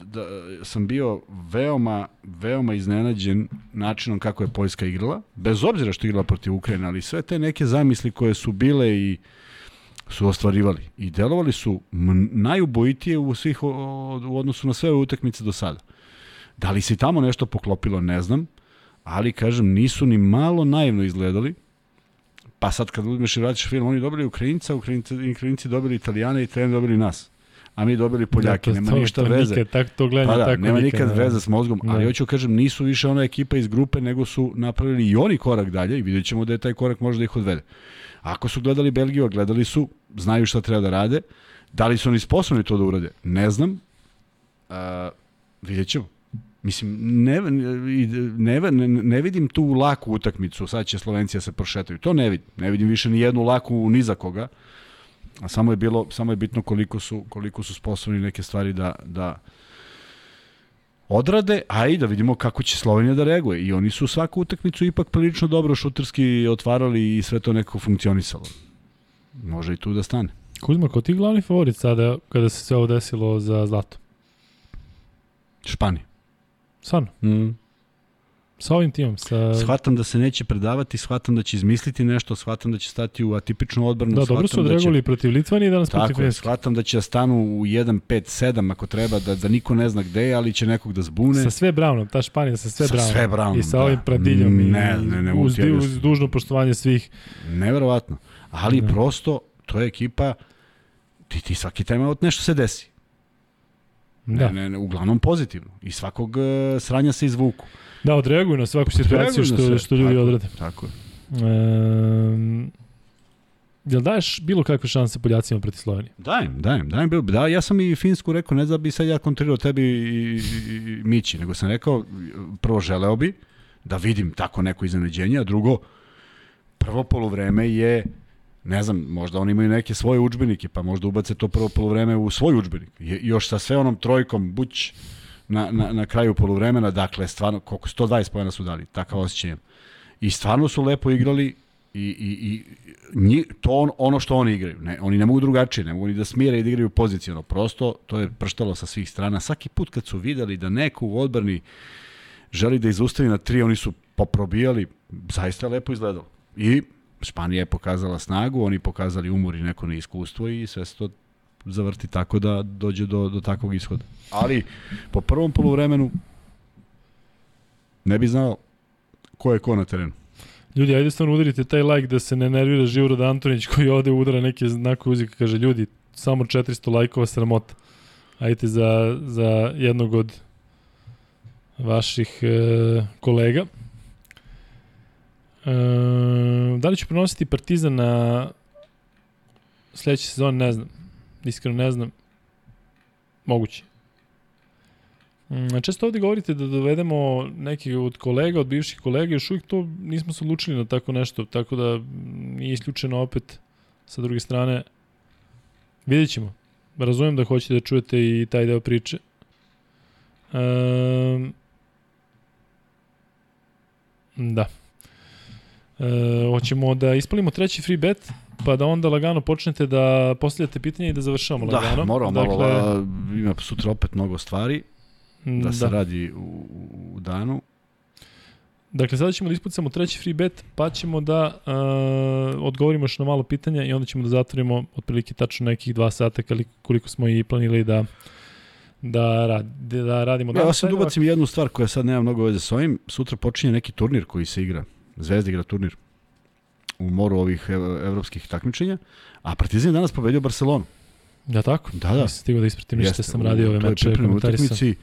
da, sam bio veoma, veoma iznenađen načinom kako je Poljska igrala, bez obzira što igrala protiv Ukrajine, ali sve te neke zamisli koje su bile i su ostvarivali i delovali su najubojitije u svih u odnosu na sve utakmice do sada. Da li se tamo nešto poklopilo, ne znam, ali kažem, nisu ni malo naivno izgledali. Pa sad kad uzmeš i vratiš film, oni dobili Ukrajinca, Ukrajinci, Ukrajinci dobili Italijane i Italijani dobili nas. A mi dobili Poljake, Da, to- nema to- ništa to veze. Nikad, tak, to gledanje Pa da, tako nema nikad, nikad da. veze s mozgom, ali Da. hoću kažem, nisu više ona ekipa iz grupe, nego su napravili i oni korak dalje i vidjet ćemo da je taj korak može da ih odvede. Ako su gledali Belgiju, a gledali su, znaju šta treba da rade, da li su oni sposobni to da urade, ne znam, uh, vidjet ćemo. Mislim, ne, ne, ne, ne vidim tu laku utakmicu, sad će Slovencija se prošetaju, to ne vidim. Ne vidim više ni jednu laku ni za koga, a samo je bilo samo je bitno koliko su koliko su sposobni neke stvari da da odrade, a i da vidimo kako će Slovenija da reaguje. I oni su svaku utakmicu ipak prilično dobro šuterski otvarali i sve to nekako funkcionisalo. Može i tu da stane. Kuzma, ko ti glavni favorit sada kada se sve ovo desilo za zlato? Španija. Stvarno, Mm. sa ovim timom, sa... Shvatam da se neće predavati, shvatam da će izmisliti nešto, shvatam da će stati u atipičnu odbranu. Da, dobro su shvatam da će- odreagovali protiv Litvanije i danas protiv Tako je, Finjske. shvatam da će da stanu u 1-5-7 ako treba, da, da niko ne zna gde je, ali će nekog da zbune. Sa sve Brownom, ta Španija sa sve Sa Brownom. sve Brownom, I sa da. ovim Pradiljom. i Ne, ne, ne, uz, multi- uz dužno poštovanje svih. Neverovatno. Ali Da. prosto, to je ekipa, ti, ti svaki timeout nešto se desi. Da, ne, ne, uglavnom pozitivno. I svakog uh, sranja se izvuku. da odreaguju na svaku situaciju što, sve. što ljudi Tako odrade. Tako je. Um, Jel daješ bilo kakve šanse Poljacima protiv Slovenije? Dajem, dajem, dajem. Bilo, da, ja sam i Finsku rekao, ne da bi sad ja kontrirao tebi i, i, i Mići, nego sam rekao, prvo želeo bi da vidim tako neko iznenađenje, a drugo, prvo polovreme je ne znam, možda oni imaju neke svoje učbenike, pa možda ubace to prvo polovreme u svoj učbenik. Je, još sa sve onom trojkom, buć na, na, na kraju polovremena, dakle, stvarno, koliko 120 pojena su dali, takav osjećaj. I stvarno su lepo igrali i, i, i nji, to on, ono što oni igraju. Ne, oni ne mogu drugačije, ne mogu ni da smire i da igraju pozicijno. Prosto, to je prštalo sa svih strana. Svaki put kad su videli da neko u odbrani želi da izustavi na tri, oni su poprobijali, zaista lepo izgledalo. I Španija je pokazala snagu, oni pokazali umor i neko neiskustvo i sve se to zavrti tako da dođe do, do takvog ishoda. Ali po prvom polovremenu ne bi znao ko je ko na terenu. Ljudi, ajde stvarno udarite taj like da se ne nervira Živorad Antonić koji ovde udara neke znakove uzika. Kaže, ljudi, samo 400 lajkova sramota. Ajde za, za jednog od vaših e, kolega. E, da li će prenositi Partizan na sledeće sezone, ne znam. Iskreno ne znam. Moguće. Mm, često ovde govorite da dovedemo neki od kolega, od bivših kolega, još uvijek to nismo se odlučili na tako nešto, tako da nije isključeno opet sa druge strane. Vidjet ćemo. Razumem da hoćete da čujete i taj deo priče. Um, da. E, hoćemo da ispalimo treći free bet, pa da onda lagano počnete da postavljate pitanje i da završavamo da, lagano. Da, moramo dakle, malo, ima sutra opet mnogo stvari da se da. radi u, u danu. Dakle, sada ćemo da ispucamo treći free bet, pa ćemo da uh, odgovorimo još na malo pitanja i onda ćemo da zatvorimo otprilike tačno nekih dva sata koliko smo i planili da da, rad, da radimo. Ja, ja sam dubacim jednu stvar koja sad nema mnogo veze s ovim. Sutra počinje neki turnir koji se igra. Zvezda igra turnir u moru ovih evropskih takmičenja, a Partizan je danas pobedio Barcelonu. Ja tako? Da, da. Nisam stigao da ispratim ništa, sam radio ove meče, komentarisam.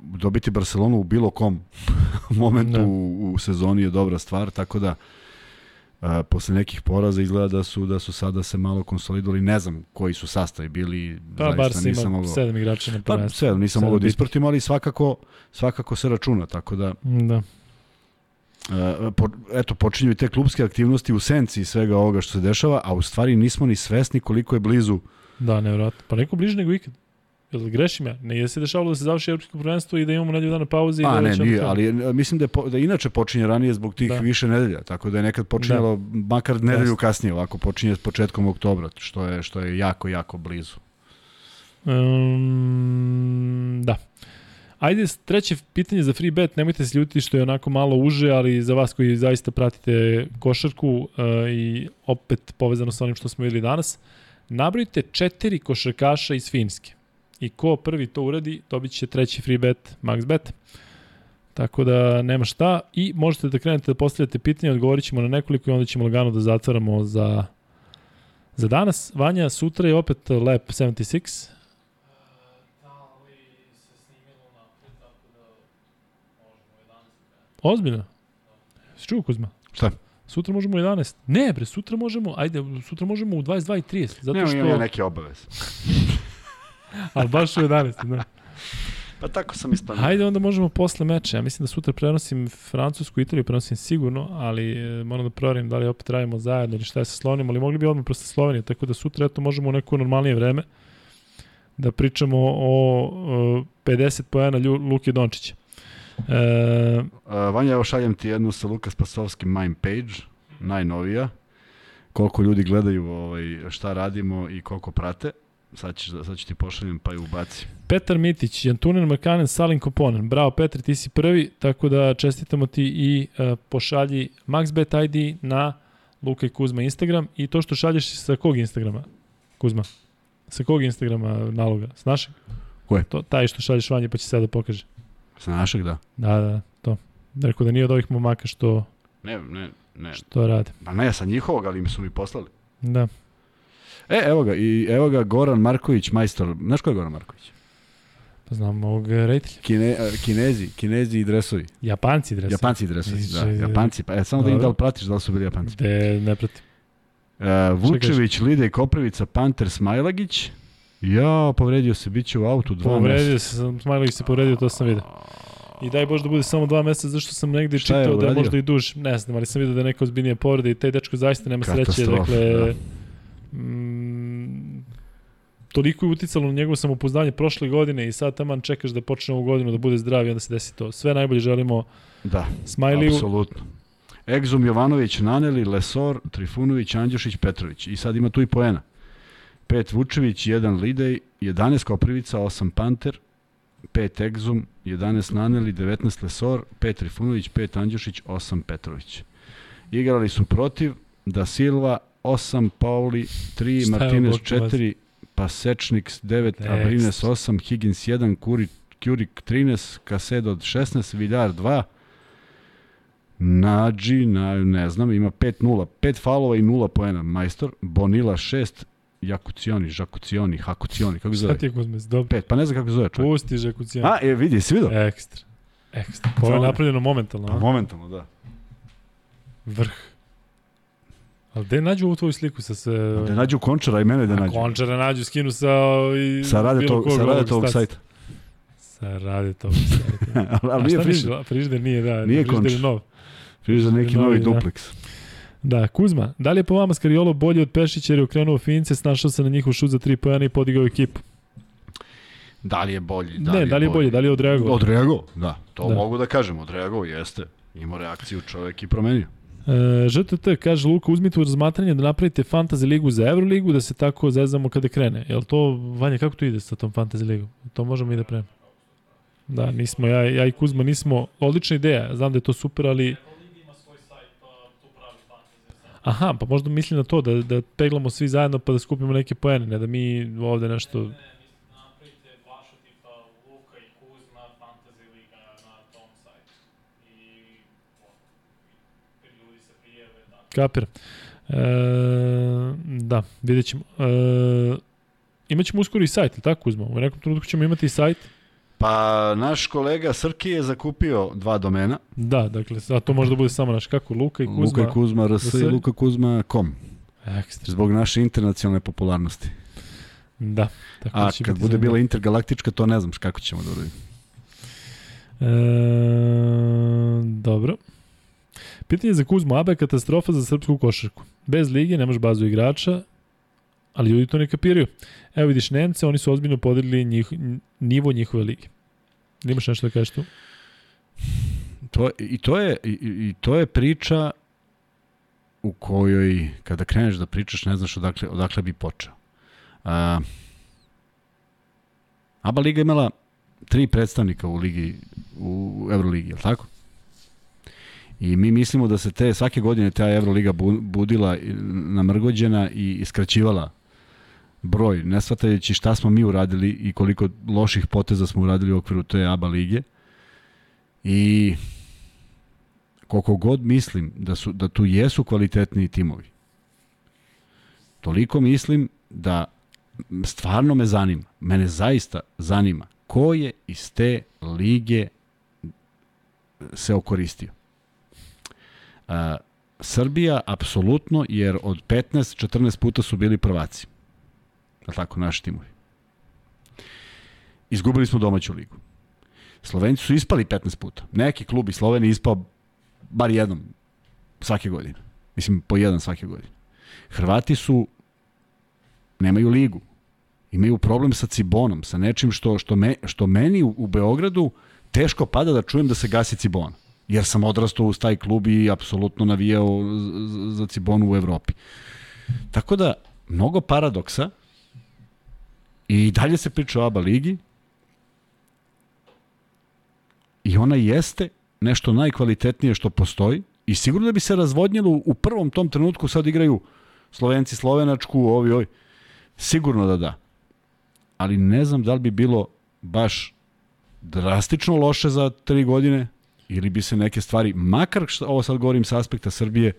Dobiti Barcelonu u bilo kom [LAUGHS] momentu da. u, u sezoni je dobra stvar, tako da a, posle nekih poraza izgleda da su da su sada se malo konsolidovali, ne znam koji su sastavi bili, pa, zaista Barca nisam ima mogao. sedam igrača na prvenstvu. Pa, sedam, nisam mogao da ispratim, ali svakako, svakako se računa, tako da... Da. Po, eto, počinju i te klubske aktivnosti u senci svega ovoga što se dešava, a u stvari nismo ni svesni koliko je blizu. Da, nevjerojatno. Pa neko bliže nego ikad. Jel grešim ja? Ne je se dešavalo da se završi evropsko prvenstvo i da imamo nedelju dana pauze i A, da ne, nije, ali mislim da, je, po, da inače počinje ranije zbog tih da. više nedelja, tako da je nekad počinjalo da. makar nedelju Jasne. kasnije, ovako počinje s početkom oktobra, što je, što je jako, jako blizu. Um, da. Ajde, treće pitanje za free bet, nemojte se ljutiti što je onako malo uže, ali za vas koji zaista pratite košarku uh, i opet povezano sa onim što smo videli danas, nabrojite četiri košarkaša iz Finske. I ko prvi to uradi, dobit će treći free bet, max bet. Tako da nema šta i možete da krenete da postavljate pitanje, odgovorit ćemo na nekoliko i onda ćemo lagano da zatvaramo za, za danas. Vanja, sutra je opet Lab 76, Ozbiljno? Si čuo Kuzma? Šta? Sutra možemo u 11. Ne bre, sutra možemo, ajde, sutra možemo u 22.30. Zato što... Nemam ja neke obaveze. [LAUGHS] Ali baš u 11, da. Pa tako sam isplanio. Hajde onda možemo posle meča. Ja mislim da sutra prenosim Francusku, Italiju prenosim sigurno, ali e, moram da proverim da li opet radimo zajedno ili šta je sa Slovenijom, ali mogli bi odmah prosto Slovenije, tako da sutra eto možemo u neko normalnije vreme da pričamo o, o 50 pojena Luke Dončića. E... Uh, Vanja, evo šaljem ti jednu sa Lukas Pasovskim mime page, najnovija. Koliko ljudi gledaju ovaj, šta radimo i koliko prate. Sad, ćeš, sad ću ti pošaljem pa ju ubaci. Petar Mitić, Jantunen Makanen, Salin Koponen. Bravo Petar, ti si prvi, tako da čestitamo ti i uh, pošalji MaxBet ID na Luka i Kuzma Instagram i to što šalješ sa kog Instagrama, Kuzma? Sa kog Instagrama naloga? S našeg? Koje? To, taj što šalješ vanje pa će sada da pokaže. Sa našeg, da. Da, da, to. Rekao da nije od ovih momaka što... Ne, ne, ne. Što rade. Pa ne, sa njihovog, ali mi su mi poslali. Da. E, evo ga, i evo ga Goran Marković, majstor. Znaš ko je Goran Marković? Pa znam ovog reditelja. Kine, kinezi, kinezi i dresovi. Japanci dresovi. Japanci dresovi, da. Japanci, pa e, samo da im da li pratiš da li su bili Japanci. De, ne pratim. Vučević, Lide Koprivica, Panter, Smajlagić. Ja, povredio se, bit će u autu dva Povredio meseca. se, Smajlagić se povredio, to sam vidio. I daj Bože da bude samo dva meseca, zašto sam negde Šta je čitao da je možda i duž. Ne znam, ali sam vidio da je neka ozbiljnija povreda i taj dečko zaista nema sreće. Dakle, da. mm, toliko je uticalo na njegovo samopouzdanje prošle godine i sad taman čekaš da počne ovu godinu da bude zdrav i onda se desi to. Sve najbolje želimo Da, Smajliju. apsolutno. Egzum Jovanović, Naneli, Lesor, Trifunović, Andjušić, Petrović. I sad ima tu i poena. 5 Vučević, 1 Lidej, 11 Koprivica, 8 Panter, 5 Egzum, 11 Naneli, 19 Lesor, 5 Trifunović, 5 Andjušić, 8 Petrović. Igrali su protiv Da Silva, 8 Pauli, 3 Šta Martinez, ovo, Boki, 4 Pasečnik, 9 Tekst. Abrines, 8 Higgins, 1 Kuri, Kurik, 13 Kasedo, 16 Viljar, 2 Nađi, na, ne znam, ima 5-0, 5 faulova i 0 poena, majstor, Bonila 6, Jakucioni, Žakucioni, Hakucioni, kako se Šta zove? ti je Kuzmes? Dobro. 5, pa ne znam kako se zove čovjek. Pusti Žekucijan. A, je, vidi, si vidio? Ekstra. Ekstra. Ovo je napravljeno momentalno, Pa a? momentalno, da. Vrh. Ali gde nađu ovu tvoju sliku sa se... Da nađu končara i mene da nađu. Končara nađu, skinu sa... I, Sa rade tog, sa rade tog sajta. Sa rade tog sajta. [LAUGHS] ali A nije šta friž, misliš? Frižder nije, da. Nije frižder je Končar. nov. friž za neki Novi, novi da. dupleks. Da, Kuzma, da li je po vama Skariolo bolji od Pešića jer je okrenuo Fince, snašao se na njihov šut za tri pojena i podigao ekipu? Da li je bolji? Da ne, da li je bolji, da li je odreagovao? Odreagovao, da. To Da. mogu da kažem, odreagovao jeste. Imao reakciju čovek i promenio. E, ŽTT kaže Luka, uzmite u razmatranje da napravite fantasy ligu za Euroligu, da se tako zezamo kada krene. Jel to, Vanja, kako to ide sa tom fantasy ligom? To možemo i da prema. Da, nismo, ja, ja i Kuzma nismo, odlična ideja, znam da je to super, ali... Aha, pa možda mislim na to, da, da peglamo svi zajedno pa da skupimo neke poene, ne da mi ovde nešto... Kapir. E, da, vidjet ćemo. E, imaćemo uskoro i sajt, ili tako Kuzma? U nekom trenutku ćemo imati i sajt. Pa naš kolega Srki je zakupio dva domena. Da, dakle, a to može da bude samo naš kako, Luka i Kuzma. Luka i Kuzma RS i Luka Kuzma.com. Ekstra. Zbog naše internacionalne popularnosti. Da. Tako A će kad bude bila intergalaktička, to ne znam kako ćemo da uradimo. E, dobro. Pitanje za Kuzmu. ABA je katastrofa za srpsku košarku. Bez lige nemaš bazu igrača, ali ljudi to ne kapiraju. Evo vidiš Nemce, oni su ozbiljno podelili njih, nivo njihove lige. Ili imaš nešto da kažeš tu? To, I to je i, i to je priča u kojoj kada kreneš da pričaš ne znaš odakle, odakle bi počeo. A, ABA Liga imala tri predstavnika u ligi u Euroligi, je li tako? I mi mislimo da se te svake godine ta Euroliga bu- budila namrgođena i iskraćivala broj, ne shvatajući šta smo mi uradili i koliko loših poteza smo uradili u okviru te ABA lige. I koliko god mislim da, su, da tu jesu kvalitetni timovi, toliko mislim da stvarno me zanima, mene zaista zanima ko je iz te lige se okoristio. A, Srbija apsolutno, jer od 15-14 puta su bili prvaci. Li tako, naši timovi? Izgubili smo domaću ligu. Slovenci su ispali 15 puta. Neki klub iz Slovenije ispao bar jednom svake godine. Mislim, po jedan svake godine. Hrvati su nemaju ligu. Imaju problem sa Cibonom, sa nečim što, što, me, što meni u, u Beogradu teško pada da čujem da se gasi Cibona. Jer sam odrastao uz taj klub i apsolutno navijao za Cibonu u Evropi. Tako da, mnogo paradoksa i dalje se priča o ABA ligi i ona jeste nešto najkvalitetnije što postoji i sigurno da bi se razvodnjelo u prvom tom trenutku sad igraju Slovenci Slovenačku, ovi, ovi. Sigurno da da. Ali ne znam da li bi bilo baš drastično loše za tri godine ili bi se neke stvari, makar što, ovo sad govorim sa aspekta Srbije,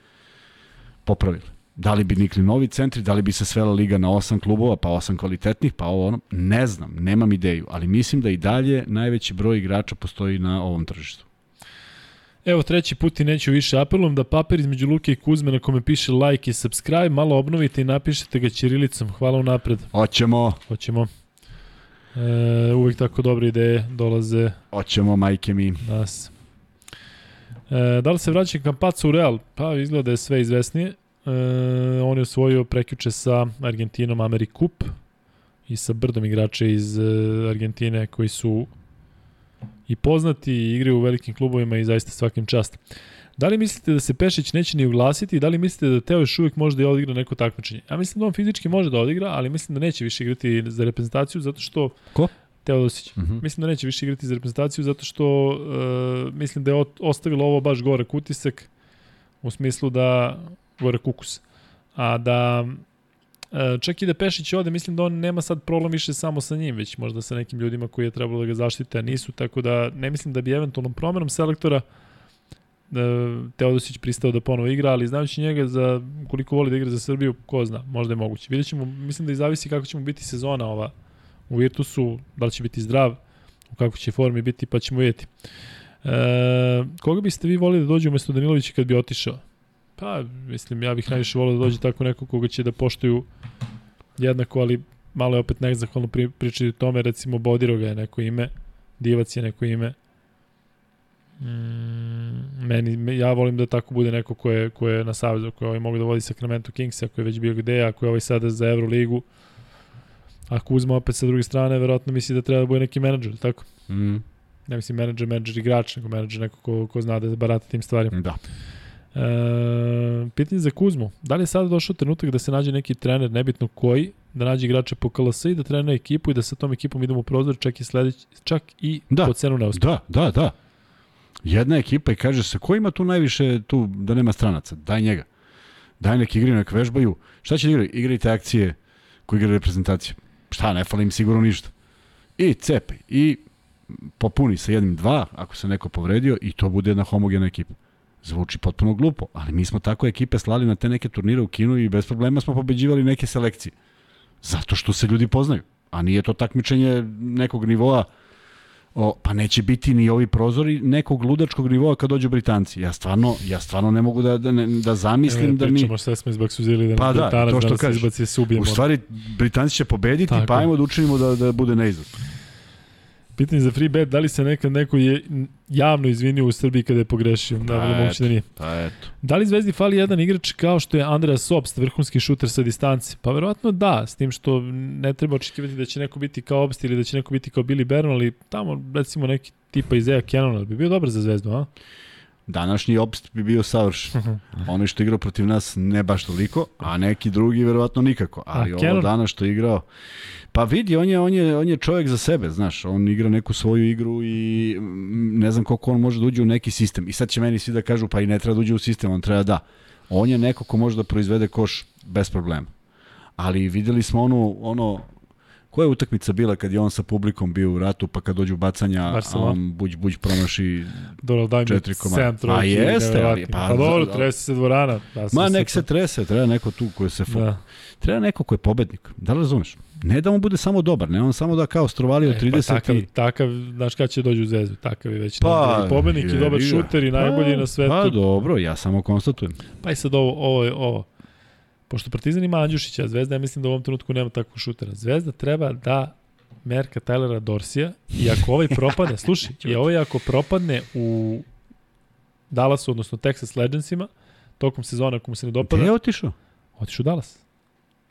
popravile. Da li bi nikli novi centri, da li bi se svela liga na osam klubova, pa osam kvalitetnih, pa ovo ono, ne znam, nemam ideju, ali mislim da i dalje najveći broj igrača postoji na ovom tržištu. Evo treći put i neću više apelujem da papir između Luke i Kuzme na kome piše like i subscribe malo obnovite i napišete ga ćirilicom. Hvala unapred. Hoćemo, Hoćemo. E, uvijek tako dobre ideje dolaze hoćemo, majke mi. nas. E, da li se vraća Kampaca u Real? Pa izgleda da je sve izvesnije. E, on je osvojio prekjuče sa Argentinom Amerikup i sa brdom igrača iz e, Argentine koji su i poznati i igraju u velikim klubovima i zaista svakim čast. Da li mislite da se Pešić neće ni uglasiti i da li mislite da Teo još uvijek može da odigra neko takmičenje? Ja mislim da on fizički može da odigra, ali mislim da neće više igrati za reprezentaciju zato što... Ko? Teodosić. Mhm. Mislim da neće više igrati za reprezentaciju zato što uh, mislim da je ostavilo ovo baš gore kutisak u smislu da gore kukus. A da e, čak i da Pešić ode, mislim da on nema sad problem više samo sa njim, već možda sa nekim ljudima koji je trebalo da ga zaštite, a nisu, tako da ne mislim da bi eventualnom promenom selektora e, Teodosić pristao da ponovo igra, ali znajući njega za koliko voli da igra za Srbiju, ko zna, možda je moguće. Vidjet ćemo, mislim da i zavisi kako će mu biti sezona ova u Virtusu, da li će biti zdrav, u kakvoj će formi biti, pa ćemo vidjeti. E, koga biste vi volili da dođe umesto Danilovića kad bi otišao? Pa, mislim, ja bih najviše volio da dođe tako neko koga će da poštuju jednako, ali malo je opet nezahvalno pri, pričati o tome, recimo Bodiroga je neko ime, Divac je neko ime. Mm, meni, me- ja volim da tako bude neko ko je, ko je na savezu, ko je ovaj mogu da vodi Sacramento Kings, ako je već bio gde, ako je ovaj sada za Euroligu. Ako uzme opet sa druge strane, verovatno misli da treba da bude neki menadžer, tako? Mm, Ne mislim menadžer, menadžer igrač, nego menadžer neko ko, ko zna da barata tim stvarima. da. E, pitanje za Kuzmu. Da li je sada došao trenutak da se nađe neki trener, nebitno koji, da nađe igrače po KLS i da trenira ekipu i da sa tom ekipom idemo u prozor čak i sledić, čak i Da. po cenu neuspeha. Da, da, da. Jedna ekipa i kaže se, ko ima tu najviše, tu da nema stranaca? Daj njega. Daj neki igri, nek vežbaju. Šta će da igraju? Igrajte akcije koji igra reprezentacije. Šta, ne fali im sigurno ništa. I cepaj. I popuni sa jednim dva, ako se neko povredio, i to bude jedna homogena ekipa. Zvuči potpuno glupo, ali mi smo tako ekipe slali na te neke turnire u kinu i bez problema smo pobeđivali neke selekcije. Zato što se ljudi poznaju. A nije to takmičenje nekog nivoa O, pa neće biti ni ovi prozori nekog ludačkog nivoa kad dođu Britanci. Ja stvarno, ja stvarno ne mogu da, da, ne, da zamislim da mi... Pričamo sve smo izbaksuzili da Pa pa da, Britanac to što danas kažeš. izbaci se ubijemo. U stvari, Britanci će pobediti, Tako pa ajmo da učinimo da, da bude neizvod. Pitanje za free bet, da li se nekad neko je javno izvinio u Srbiji kada je pogrešio? Da, Pa, vrlo moguće da nije. Pa eto. Da li Zvezdi fali jedan igrač kao što je Andrea Sobst, vrhunski šuter sa distance? Pa verovatno da, s tim što ne treba očekivati da će neko biti kao Obst ili da će neko biti kao Billy Bern, ali tamo recimo neki tipa Izeja Cannona bi bio dobar za Zvezdu, a? Današnji opst bi bio savršen. Ono što je igrao protiv nas ne baš toliko, a neki drugi verovatno nikako. Ali A ovo danas što je igrao... Pa vidi, on je, on, je, on je čovjek za sebe, znaš, on igra neku svoju igru i mm, ne znam koliko on može da uđe u neki sistem. I sad će meni svi da kažu, pa i ne treba da uđe u sistem, on treba da. On je neko ko može da proizvede koš bez problema. Ali videli smo onu, ono, koja je utakmica bila kad je on sa publikom bio u ratu, pa kad dođu bacanja, a Barcelona. on buđ, buđ promaši Dobro, daj mi Četiri komada. 7 trojki. Pa jeste, ali nevjerovatni. pa Pa, dobro, trese se dvorana. Sam Ma nek se trese, treba neko tu koji se. Da. Treba neko ko je pobednik. Da li razumeš? Ne da mu bude samo dobar, ne on samo da kao strovalio E, 30 pa takav, i... takav, znaš kada će dođu u Zvezdu, takav je već Pa, i pobednik i dobar šuter i najbolji Pa, na svetu. Pa dobro, ja samo konstatujem. Pa i sad ovo, ovo, je ovo. Pošto Partizan ima Andjušića, a Zvezda ja mislim da u ovom trenutku nema takvog šutera. Zvezda treba da Merka Tylera Dorsija i ako ovaj propadne, [LAUGHS] slušaj, i ovaj ako propadne u Dallasu, odnosno Texas Legendsima, tokom sezona ako mu se ne Gde dopada, je otišao? otišu u Dallas.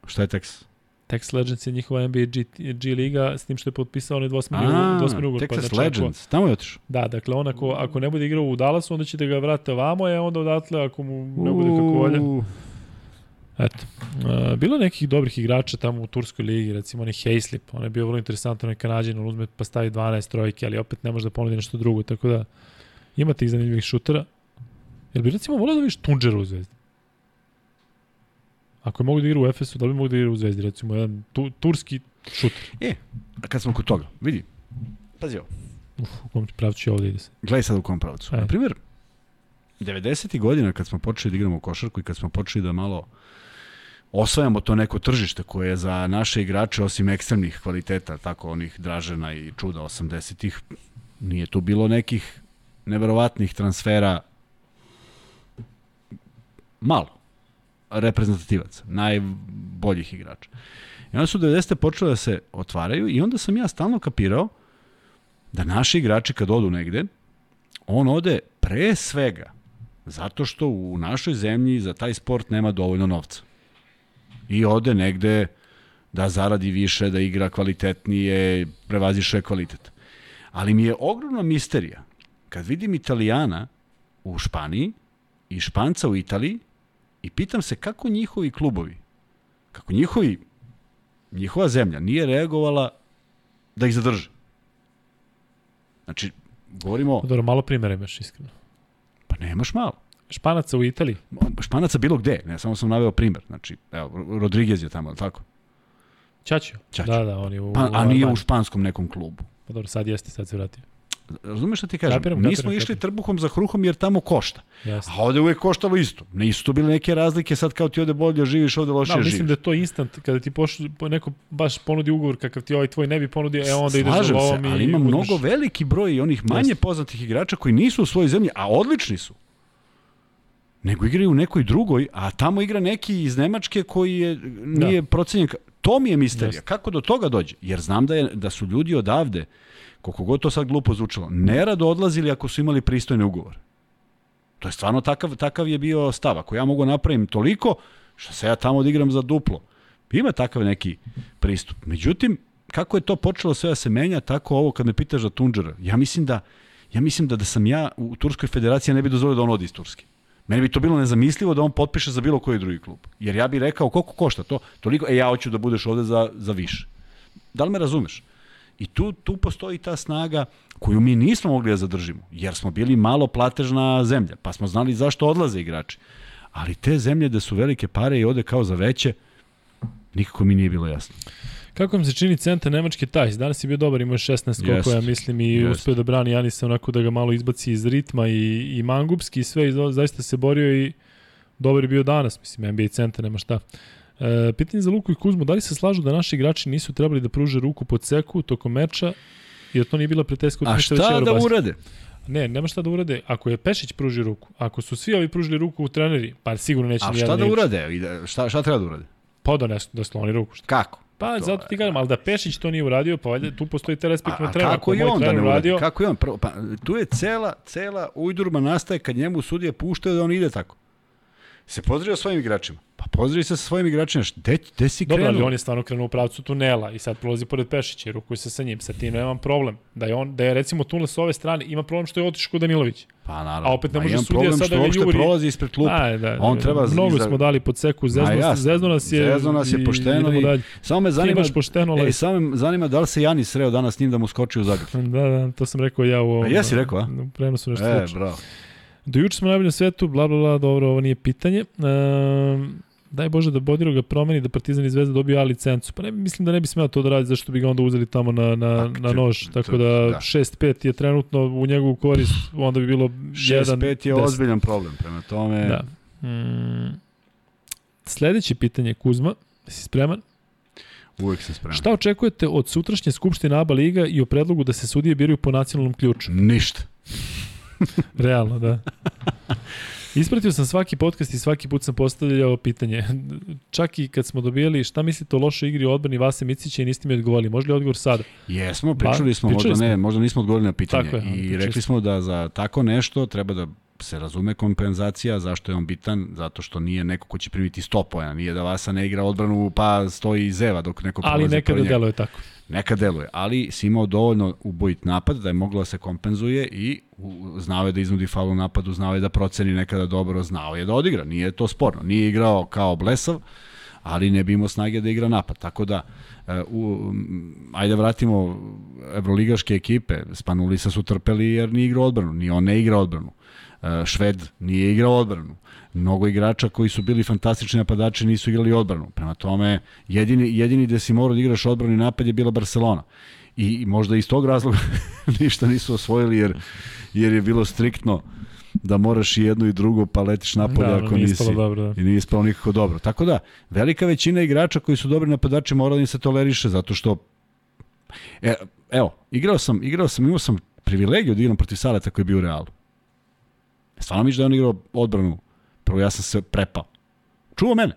Šta je Texas? Texas Legends je njihova NBA G, G liga, s tim što je potpisao onaj dvosmeni A, ugovor. dvosmeni ugovor. Texas znači, ako- Legends, tamo je otišao. Da, dakle on ako, ako ne bude igrao u Dallasu, onda će da ga vrate ovamo, e onda odatle ako mu ne bude kako volja. Eto. Uh, bilo je nekih dobrih igrača tamo u Turskoj ligi, recimo onaj Hayslip, on je bio vrlo interesantan, onaj Kanadjan, on uzme pa stavi 12 trojke, ali opet ne može da ponudi nešto drugo, tako da ima tih zanimljivih šutera. Jel bi recimo volio da vidiš Tunđera u Zvezdi? Ako je mogu da igra u Efesu, da li bi mogu da igra u Zvezdi, recimo jedan tu, turski šuter. E, a kad smo kod toga, vidi. Pazi ovo. Uf, u kom pravcu će ovde ide se. Gledaj sad u kom pravcu. Ajde. Na primjer, 90. godina kad smo počeli da igramo košarku i kad smo počeli da malo osvajamo to neko tržište koje je za naše igrače osim ekstremnih kvaliteta, tako onih Dražena i čuda 80-ih, nije tu bilo nekih neverovatnih transfera malo reprezentativaca, najboljih igrača. I onda su 90. počele da se otvaraju i onda sam ja stalno kapirao da naši igrači kad odu negde, on ode pre svega zato što u našoj zemlji za taj sport nema dovoljno novca. I ode negde da zaradi više, da igra kvalitetnije, prevaziše kvalitet. Ali mi je ogromna misterija kad vidim Italijana u Španiji i Španca u Italiji i pitam se kako njihovi klubovi, kako njihovi, njihova zemlja nije reagovala da ih zadrže. Znači, govorimo, Dobro, malo primjera imaš, iskreno. pa nemaš malo. Španaca u Italiji. Španaca bilo gde, ne, samo sam naveo primer. Znači, evo, Rodriguez je tamo, tako? Ćaćio. Ćaćio. Da, da, on je u... Pa, a nije u španskom nekom klubu. Pa dobro, sad jeste, sad se vratio. Razumeš šta ti kažem? Kapiram, Nismo kapiram, išli kapiram. trbuhom za hruhom jer tamo košta. Jeste. A ovde uvek koštalo isto. Ne isto bile neke razlike, sad kao ti ovde bolje živiš, ovde lošije Da, živiš. mislim da je to instant, kada ti poš, po- neko baš ponudi ugovor kakav ti ovaj tvoj ne bi ponudio, e onda ideš za se, lovom i ali ima mnogo veliki broj i onih manje Jeste. poznatih igrača koji nisu u svojoj zemlji, a odlični su. Nego igraju u nekoj drugoj, a tamo igra neki iz Nemačke koji je, nije da. procenjen. To mi je misterija. Jeste. Kako do toga dođe? Jer znam da, je, da su ljudi odavde, koliko god to sad glupo zvučalo, nerado odlazili ako su imali pristojne ugovore. To je stvarno takav, takav je bio stav. Ako ja mogu napravim toliko, što se ja tamo odigram za duplo. Ima takav neki pristup. Međutim, kako je to počelo sve da se menja, tako ovo kad me pitaš za Tunđera, ja mislim da ja mislim da da sam ja u Turskoj federaciji ne bi dozvolio da on odi iz Turske. Meni bi to bilo nezamislivo da on potpiše za bilo koji drugi klub. Jer ja bih rekao koliko košta to, toliko, e ja hoću da budeš ovde za, za više. Da li me razumeš? I tu, tu postoji ta snaga koju mi nismo mogli da zadržimo, jer smo bili malo platežna zemlja, pa smo znali zašto odlaze igrači. Ali te zemlje da su velike pare i ode kao za veće, nikako mi nije bilo jasno. Kako vam se čini centar Nemačke Tajs? Danas je bio dobar, imao je 16 skokova, Jeste. ja mislim, i Jeste. uspeo da brani Janisa onako da ga malo izbaci iz ritma i, i Mangupski i sve, i za- zaista se borio i dobar je bio danas, mislim, NBA centar, nema šta. E, pitanje za Luku i Kuzmu, da li se slažu da naši igrači nisu trebali da pruže ruku pod seku tokom meča, jer to nije bila preteska A šta da urade? Ne, nema šta da urade. Ako je Pešić pruži ruku, ako su svi ovi pružili ruku u treneri, pa sigurno neće A šta da urade? Da- Šta, šta treba da urade? Pa da, ne, da sloni ruku. Šta? Kako? Pa To zato ti kažem, ali da Pešić to nije uradio, pa valjda tu postoji te respekt na trener. kako moj on da ne uradi? uradio, Kako i on? Prvo, pa, tu je cela, cela ujdurma nastaje kad njemu sudije puštaju da on ide tako. Se pozdravio svojim igračima. Pa pozdravi se sa svojim igračima. Gde, gde si Dobro, krenuo? ali on je stvarno krenuo u pravcu tunela i sad prolazi pored Pešića i rukuje se sa njim. Sa tim nemam problem. Da je, on, da je recimo tunel sa ove strane, ima problem što je otišao kod Danilović. Pa naravno. A opet ne Ma može sudija problem sad što da juri. prolazi ispred klupa. A, da, On treba mnogo izra- smo dali pod seku, zezno, jasno. zezno nas je. Zezno nas je i pošteno i- dalje. Samo me zanima, pošteno, ali... e, samo me zanima da li se Janis sreo danas s njim da mu skoči u Zagreb. Da, da, to sam rekao ja u ovom... A jesi rekao, a? Prenosu nešto E, bravo. Do juče smo najbolji na svetu, bla, bla, bla, dobro, ovo nije pitanje. Um, daj Bože da Bodiro ga promeni, da Partizan i Zvezda dobiju A licencu. Pa ne, mislim da ne bi smeo to da radi, zašto bi ga onda uzeli tamo na, na, Pa, na nož. Tako da, da. 6-5 je trenutno u njegovu korist, onda bi bilo 1 6-5 je ozbiljan problem. Prema tome, Da. Mm, sledeće pitanje, Kuzma, si spreman? uvek sam spreman. Šta očekujete od sutrašnje skupštine ABA Liga i o predlogu da se sudije biraju po nacionalnom ključu? Ništa. [LAUGHS] Realno, da. Ispratio sam svaki podcast i svaki put sam postavljao pitanje. Čak i kad smo dobijali šta mislite o lošoj igri u odbrani Vase Micića i niste mi odgovorili. Može li odgovor sada? Jesmo, pričali Ba, smo, pričali možda ne, smo. možda nismo odgovorili na pitanje. Tako je, ali I rekli smo da za tako nešto treba da se razume kompenzacija, zašto je on bitan, zato što nije neko ko će primiti 100 pojena, nije da Vasa ne igra odbranu pa stoji i zeva dok neko Ali prolazi nekada deluje tako. Neka deluje, ali si imao dovoljno ubojit napad da je moglo da se kompenzuje i znao je da iznudi faul u napadu, znao je da proceni nekada dobro, znao je da odigra, nije to sporno. Nije igrao kao blesav, ali ne bi imao snage da igra napad. Tako da, e, u, ajde vratimo evroligaške ekipe, Spanulisa su trpeli jer nije igrao odbranu, ni on ne igra odbranu. E, Šved nije igrao odbranu. Mnogo igrača koji su bili fantastični napadači nisu igrali odbranu. Prema tome, jedini, jedini gde si morao da igraš odbranu i napad je bila Barcelona. I, i možda iz tog razloga [LAUGHS] ništa nisu osvojili jer, jer je bilo striktno da moraš i jedno i drugo pa letiš napolje Da, ako nije nisi. dobro, da. I nije ispalo nikako dobro. Tako da, velika većina igrača koji su dobri napadači mora da im se toleriše zato što e, evo, igrao sam, igrao sam, imao sam privilegiju da igram protiv Saleta koji je bio u Realu. Stvarno miš da je on igrao odbranu Prvo, ja sam se prepao. Čuo mene.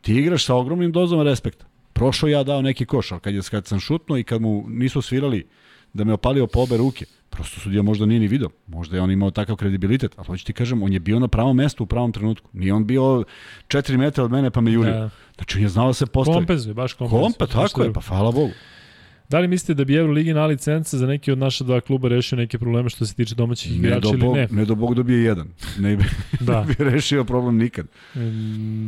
Ti igraš sa ogromnim dozom respekta. Prošao ja dao neki koš, ali kad, je, kad sam šutnuo i kad mu nisu svirali da me opalio po obe ruke, prosto sudija možda nije ni video. Možda je on imao takav kredibilitet, ali hoću ti kažem, on je bio na pravom mestu u pravom trenutku. Nije on bio 4 metra od mene pa me jurio. Da. Znači, on je znao da se postavi. Kompenzuje, baš kompenzuje. Ništa tako je, drugo. pa hvala Bogu. Da li mislite da bi Euroliga na licence za neki od naša dva kluba rešio neke probleme što se tiče domaćih Ne igrača do, ili Bog, ne? ne do Bog dobije jedan. Ne bi, [LAUGHS] Da. ne bi rešio problem nikad.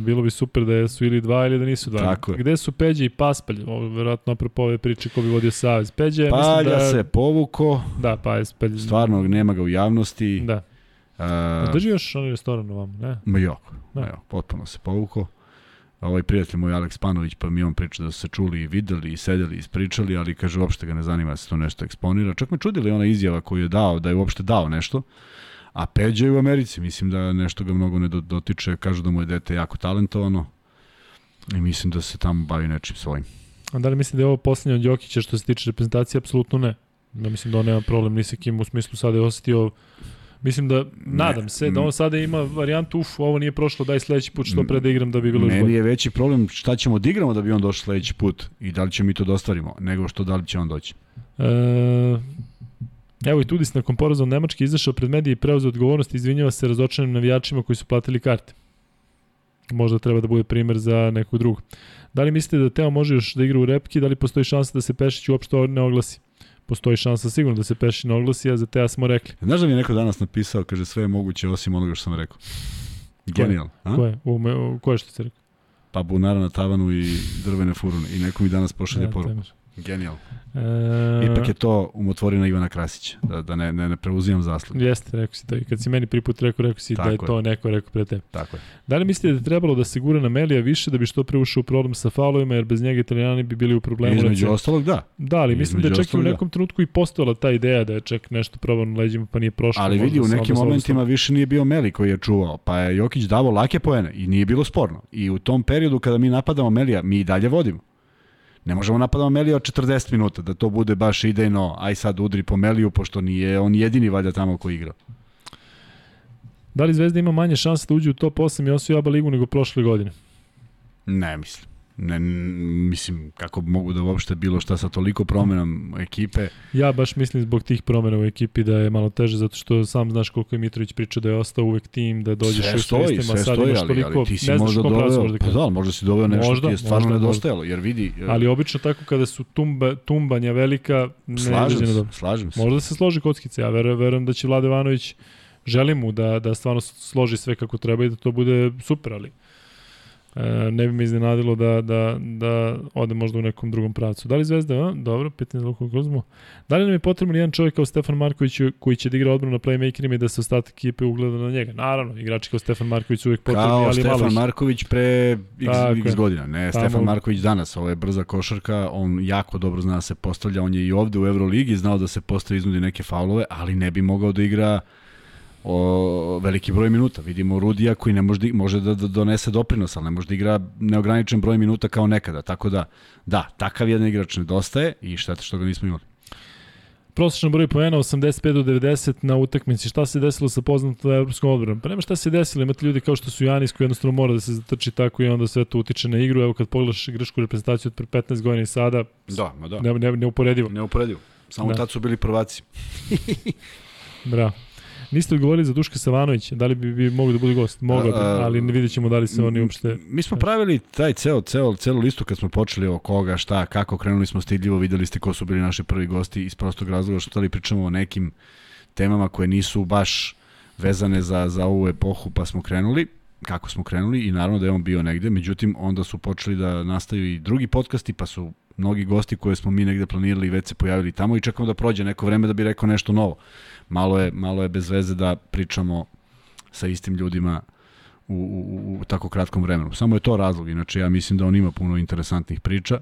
Bilo bi super da su ili dva ili da nisu dva. Tako je. Gde su Peđa i Paspalj? Ovo, verovatno apropo ove priče ko bi vodio Savez. Peđa, je, Palja mislim da... se povuko, Da, Paspalj. stvarno nema ga u javnosti. Da. A, Drži još onaj restoran vam, ne? Ma jako, Da. da. jako, potpuno se povuko. Ovaj prijatelj moj Aleks Panović, pa mi on priča da su se čuli i videli i sedeli i ispričali, ali kaže uopšte ga ne zanima da se to nešto eksponira. Čak me čudili ona izjava koju je dao, da je uopšte dao nešto. A Peđa je u Americi, mislim da nešto ga mnogo ne do- dotiče, kažu da mu je dete jako talentovano i mislim da se tamo bavi nečim svojim. A da li mislite da je ovo poslednje od Jokića što se tiče reprezentacije? Apsolutno ne. Ja mislim da on nema problem ni sa kim u smislu sada je osetio Mislim da, nadam se, da on sada ima varijantu, uf, ovo nije prošlo, daj sledeći put što pre da igram da bi bilo Meni je veći problem šta ćemo da igramo da bi on došao sledeći put i da li ćemo mi to da ostvarimo, nego što da li će on doći. E, evo i Tudis nakon poraza od Nemačke izašao pred medije i preuzeo odgovornost i izvinjava se razočarenim navijačima koji su platili karte. Možda treba da bude primer za nekog drugog. Da li mislite da Teo može još da igra u repki, da li postoji šansa da se Pešić uopšte ne oglasi? Postoji šansa sigurno da se Pešić ne oglasi, a za Teo smo rekli. Znaš da mi je neko danas napisao, kaže sve je moguće osim onoga što sam rekao. Genijalno. a? Ko je? U, ko je što ste rekli? Pa bunara na tavanu i drvene furune. I neko mi danas pošalje Da, poruku. temaš. Genijalno. E, Ipak je to umotvorina Ivana Krasića, da, da ne, ne, ne preuzimam zaslugu. Jeste, rekao si to. I kad si meni prvi put rekao, rekao si da je Tako je. to neko rekao pre tebe. Tako je. Da li mislite da je trebalo da se gura na Melija više da bi što pre ušao u problem sa faulovima, jer bez njega italijani bi bili u problemu? Između recimo? ostalog, da. Da, ali mislim da je čak i u da. nekom trenutku i postojala ta ideja da je čak nešto probao na leđima pa nije prošlo. Ali vidi, u nekim momentima više nije bio Meli koji je čuvao, pa je Jokić davao lake poene i nije bilo sporno. I u tom periodu kada mi napadamo Melija, mi i dalje vodimo. Ne možemo napadamo Melija od 40 minuta, da to bude baš idejno, aj sad udri po Meliju, pošto nije on jedini valjda tamo koji igra. Da li Zvezda ima manje šanse da uđe u top 8 i osvoji ABA ligu nego prošle godine? Ne mislim. Ne, mislim, kako mogu da uopšte bilo šta sa toliko promenom ekipe. Ja baš mislim zbog tih promena u ekipi da je malo teže, zato što sam znaš koliko je Mitrović pričao da je ostao uvek tim, da dođeš Sve u stoji, sve sad stoji, imaš ali, toliko, ali ti si ne znaš možda pravcu doveo, možda pa da, ali možda si doveo nešto Možda, ti je stvarno možda, nedostajalo, jer vidi, e, Ali obično tako kada su tumba, tumbanja velika, ne slažem na se, dobro. slažem se. Možda se složi kockice, ja verujem, verujem da će Vlade Ivanović želim mu da, da stvarno složi sve kako treba i da to bude super, ali ne bi me iznenadilo da, da, da ode možda u nekom drugom pravcu. Da li Zvezda, a? dobro, pitanje za Luku Kozmu. Da li nam je potreban jedan čovjek kao Stefan Marković koji će da igra odbranu na playmakerima i da se ostatak ekipe ugleda na njega? Naravno, igrači kao Stefan Marković su uvijek potrebni, Kao ali Stefan malo ih. Marković pre x, Tako x godina. Ne, Tamo- Stefan Marković danas, ovo je brza košarka, on jako dobro zna da se postavlja, on je i ovde u Euroligi znao da se postavi iznudi neke faulove, ali ne bi mogao da igra o, veliki broj minuta. Vidimo Rudija koji ne može može da, da donese doprinos, ali ne može da igra neograničen broj minuta kao nekada. Tako da, da, takav jedan igrač nedostaje i šteta što ga nismo imali. Prosječan broj poena 85 do 90 na utakmici. Šta se desilo sa poznatom evropskom odbranom? Pa nema šta se desilo, imate ljudi kao što su Janis koji jednostavno mora da se zatrči tako i onda sve to utiče na igru. Evo kad pogledaš grčku reprezentaciju od pre 15 godina i sada, Da, ma da. ne, ne, neuporedivo. Neuporedivo. Samo da. tad su bili prvaci. Bravo. Niste odgovorili za Duška Savanovića, da li bi, bi mogli da bude gost? Mogao bi, ali vidjet ćemo da li se oni uopšte... Mi smo pravili taj ceo, ceo, celu listu kad smo počeli o koga, šta, kako, krenuli smo stidljivo, videli ste ko su bili naši prvi gosti iz prostog razloga što li pričamo o nekim temama koje nisu baš vezane za, za ovu epohu, pa smo krenuli kako smo krenuli i naravno da je on bio negde, međutim onda su počeli da nastaju i drugi podcasti, pa su mnogi gosti koje smo mi negde planirali već se pojavili tamo i čekamo da prođe neko vreme da bi rekao nešto novo. Malo je, malo je bez veze da pričamo sa istim ljudima u, u, u tako kratkom vremenu. Samo je to razlog, inače ja mislim da on ima puno interesantnih priča,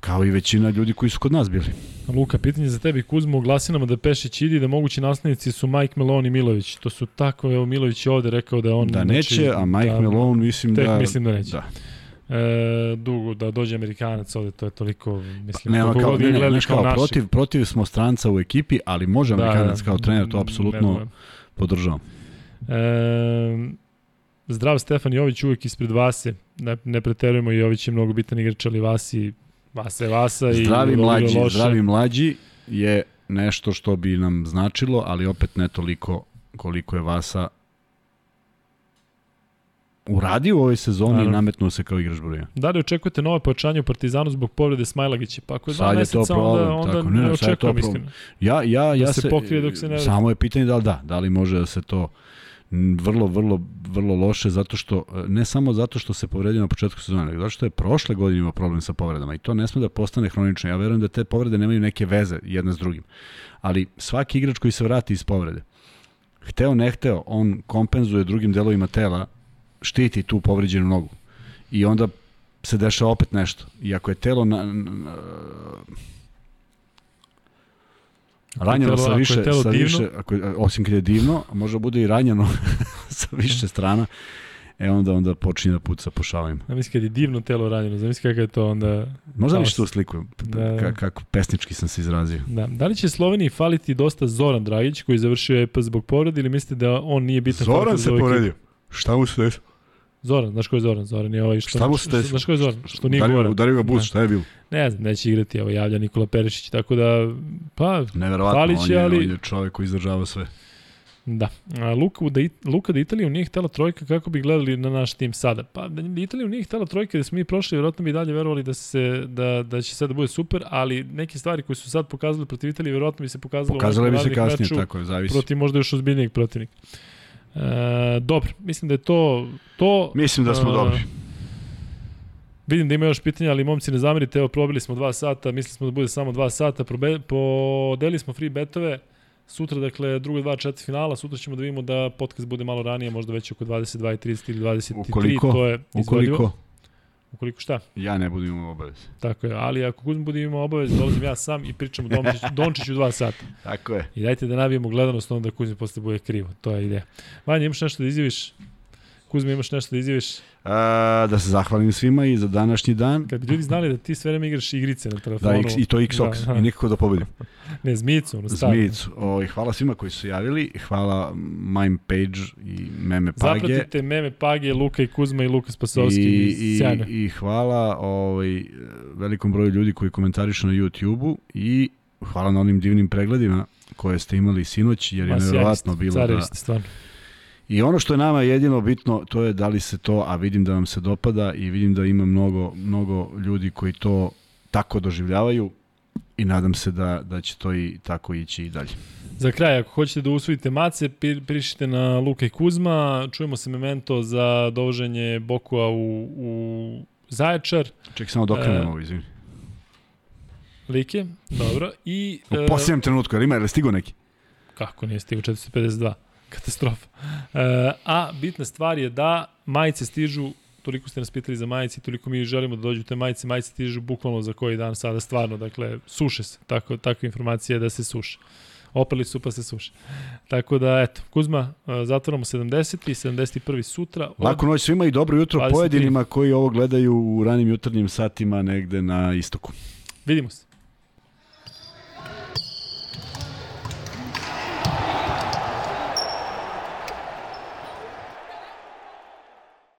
kao i većina ljudi koji su kod nas bili. Luka, pitanje za tebi, Kuzmo, u glasinama da Pešić ide i da mogući naslednici su Mike Melon i Milović. To su tako, evo Milović je ovde rekao da on... Da neće, a Mike da, Malone mislim tek da... mislim da neće. Da. E, dugo, da dođe Amerikanac ovde, to je toliko, mislim, Nema koliko kao, ne, ne, znaš kao kao, protiv, protiv smo stranca u ekipi, ali može Amerikanac kao trener, to ne apsolutno podržavam. E, zdrav Stefan Jović uvek ispred Vase. Ne, ne preterujemo, Jović je mnogo bitan igrač, ali Vasi, Vasa je Vasa. i Zdravi dobro mlađi, loše. zdravi mlađi je nešto što bi nam značilo, ali opet ne toliko koliko je Vasa uradio u ovoj sezoni i Naravno. nametnuo se kao igrač broja. Da li očekujete nove pojačanje u Partizanu zbog povrede Smajlagića? Pa ako je dva Sad je to meseca, onda, problem, onda tako. ne, Ne, očekujem iskreno. Ja, ja, ja se pokrije dok se ne. Samo je pitanje da li da, da li može da se to vrlo, vrlo, vrlo loše, zato što, ne samo zato što se povredio na početku sezone, nego zato što je prošle godine imao problem sa povredama i to ne sme da postane hronično. Ja verujem da te povrede nemaju neke veze jedna s drugim. Ali svaki igrač koji se vrati iz povrede, hteo ne hteo, on kompenzuje drugim delovima tela, štiti tu povređenu nogu. I onda se dešava opet nešto. I ako je telo na, na, ranjeno telo- sa više, telo sa divno. više ako, je- osim kad je divno, a može bude i ranjeno [LAUGHS] sa više strana, e onda onda počinje da puca po šavima. Zamisli kad je divno telo ranjeno, zamisli kako je to onda... Možda Haos. što u sliku, Da. ka, kako pesnički sam se izrazio. Da. da li će Sloveniji faliti dosta Zoran Dragić koji je završio EP zbog povrede ili mislite da on nije bitan za ovu ekipu? Šta mu se desilo? Zoran, znaš ko je Zoran? Zoran je ovaj što... Šta mu se desilo? Znaš ko je Zoran? Što nije Goran. udario ga bus, šta je bilo? Ne znam, neće igrati, evo javlja Nikola Perišić, tako da, pa, Neverovatno, on je, ali- on je čovek koji izdržava sve. Da. A, Luka, da, It- Luka da Italiju nije htela trojka, kako bi gledali na naš tim sada? Pa da da Italiju nije htela trojka, da smo mi prošli, vjerojatno bi dalje verovali da, se, da, da će sad da bude super, ali neke stvari koje su sad pokazali protiv Italije, vjerojatno bi se pokazalo Pokazale u bi se kasnije, meču tako je, zavisi. protiv možda još ozbiljnijeg protivnika. E, dobro, mislim da je to to. Mislim da smo E, dobri. Vidim da ima još pitanja, ali momci ne zamerite, evo probili smo dva sata, mislili smo da bude samo dva sata, probe, podelili smo free betove, sutra, dakle, druga dva četiri finala, sutra ćemo da vidimo da podcast bude malo ranije, možda već oko 22.30 ili 23, Ukoliko- to je izvodljivo. Ukoliko Ukoliko šta? ja ne budem imao obavez. Tako je, ali ako Kuzma bude imao obavez, dolazim ja sam i pričam o Dončiću, [LAUGHS] Dončiću dva sata. Tako je. I dajte da nabijemo gledanost, onda Kuzmi posle bude krivo, to je ideja. Vanja, imaš nešto da izjaviš? Kuzma, imaš nešto da izjaviš? A, da se zahvalim svima i za današnji dan. Kad bi ljudi znali da ti sve vreme igraš igrice na telefonu. Da, X, i to Xox, Da, i nikako da pobedim. Ne, Zmicu, ono stavno. Zmijicu. O, i hvala svima koji su javili, hvala Mime Page i Meme Page. Zapratite Meme Page, Luka i Kuzma i Luka Spasovski. I, i, Sjajno. I hvala ovaj, velikom broju ljudi koji komentarišu na YouTube-u i hvala na onim divnim pregledima koje ste imali sinoć, jer je nevjerovatno bilo da... stvarno. I ono što je nama jedino bitno, to je da li se to, a vidim da vam se dopada i vidim da ima mnogo, mnogo ljudi koji to tako doživljavaju i nadam se da, da će to i tako ići i dalje. Za kraj, ako hoćete da usvojite mace, pišite na Luka i Kuzma, čujemo se memento za dovoženje Bokua u, u Zaječar, Ček samo da okrenem E, ovo, izvini. Like, dobro, i... U e, posljednjem trenutku, ali ima, je li stigo neki? Kako nije stigo 452? Katastrofa. E, a bitna stvar je da majice stižu, toliko ste nas pitali za majice, toliko mi želimo da dođu te majice, majice stižu bukvalno za koji dan sada stvarno, dakle, suše se, tako, takva informacija je da se suše. Opali su pa se suše. Tako da, eto, Kuzma, zatvoramo 70. i 71. sutra. od- Laku noć svima i dobro jutro 23. pojedinima koji ovo gledaju u ranim jutarnjim satima negde na istoku. Vidimo se.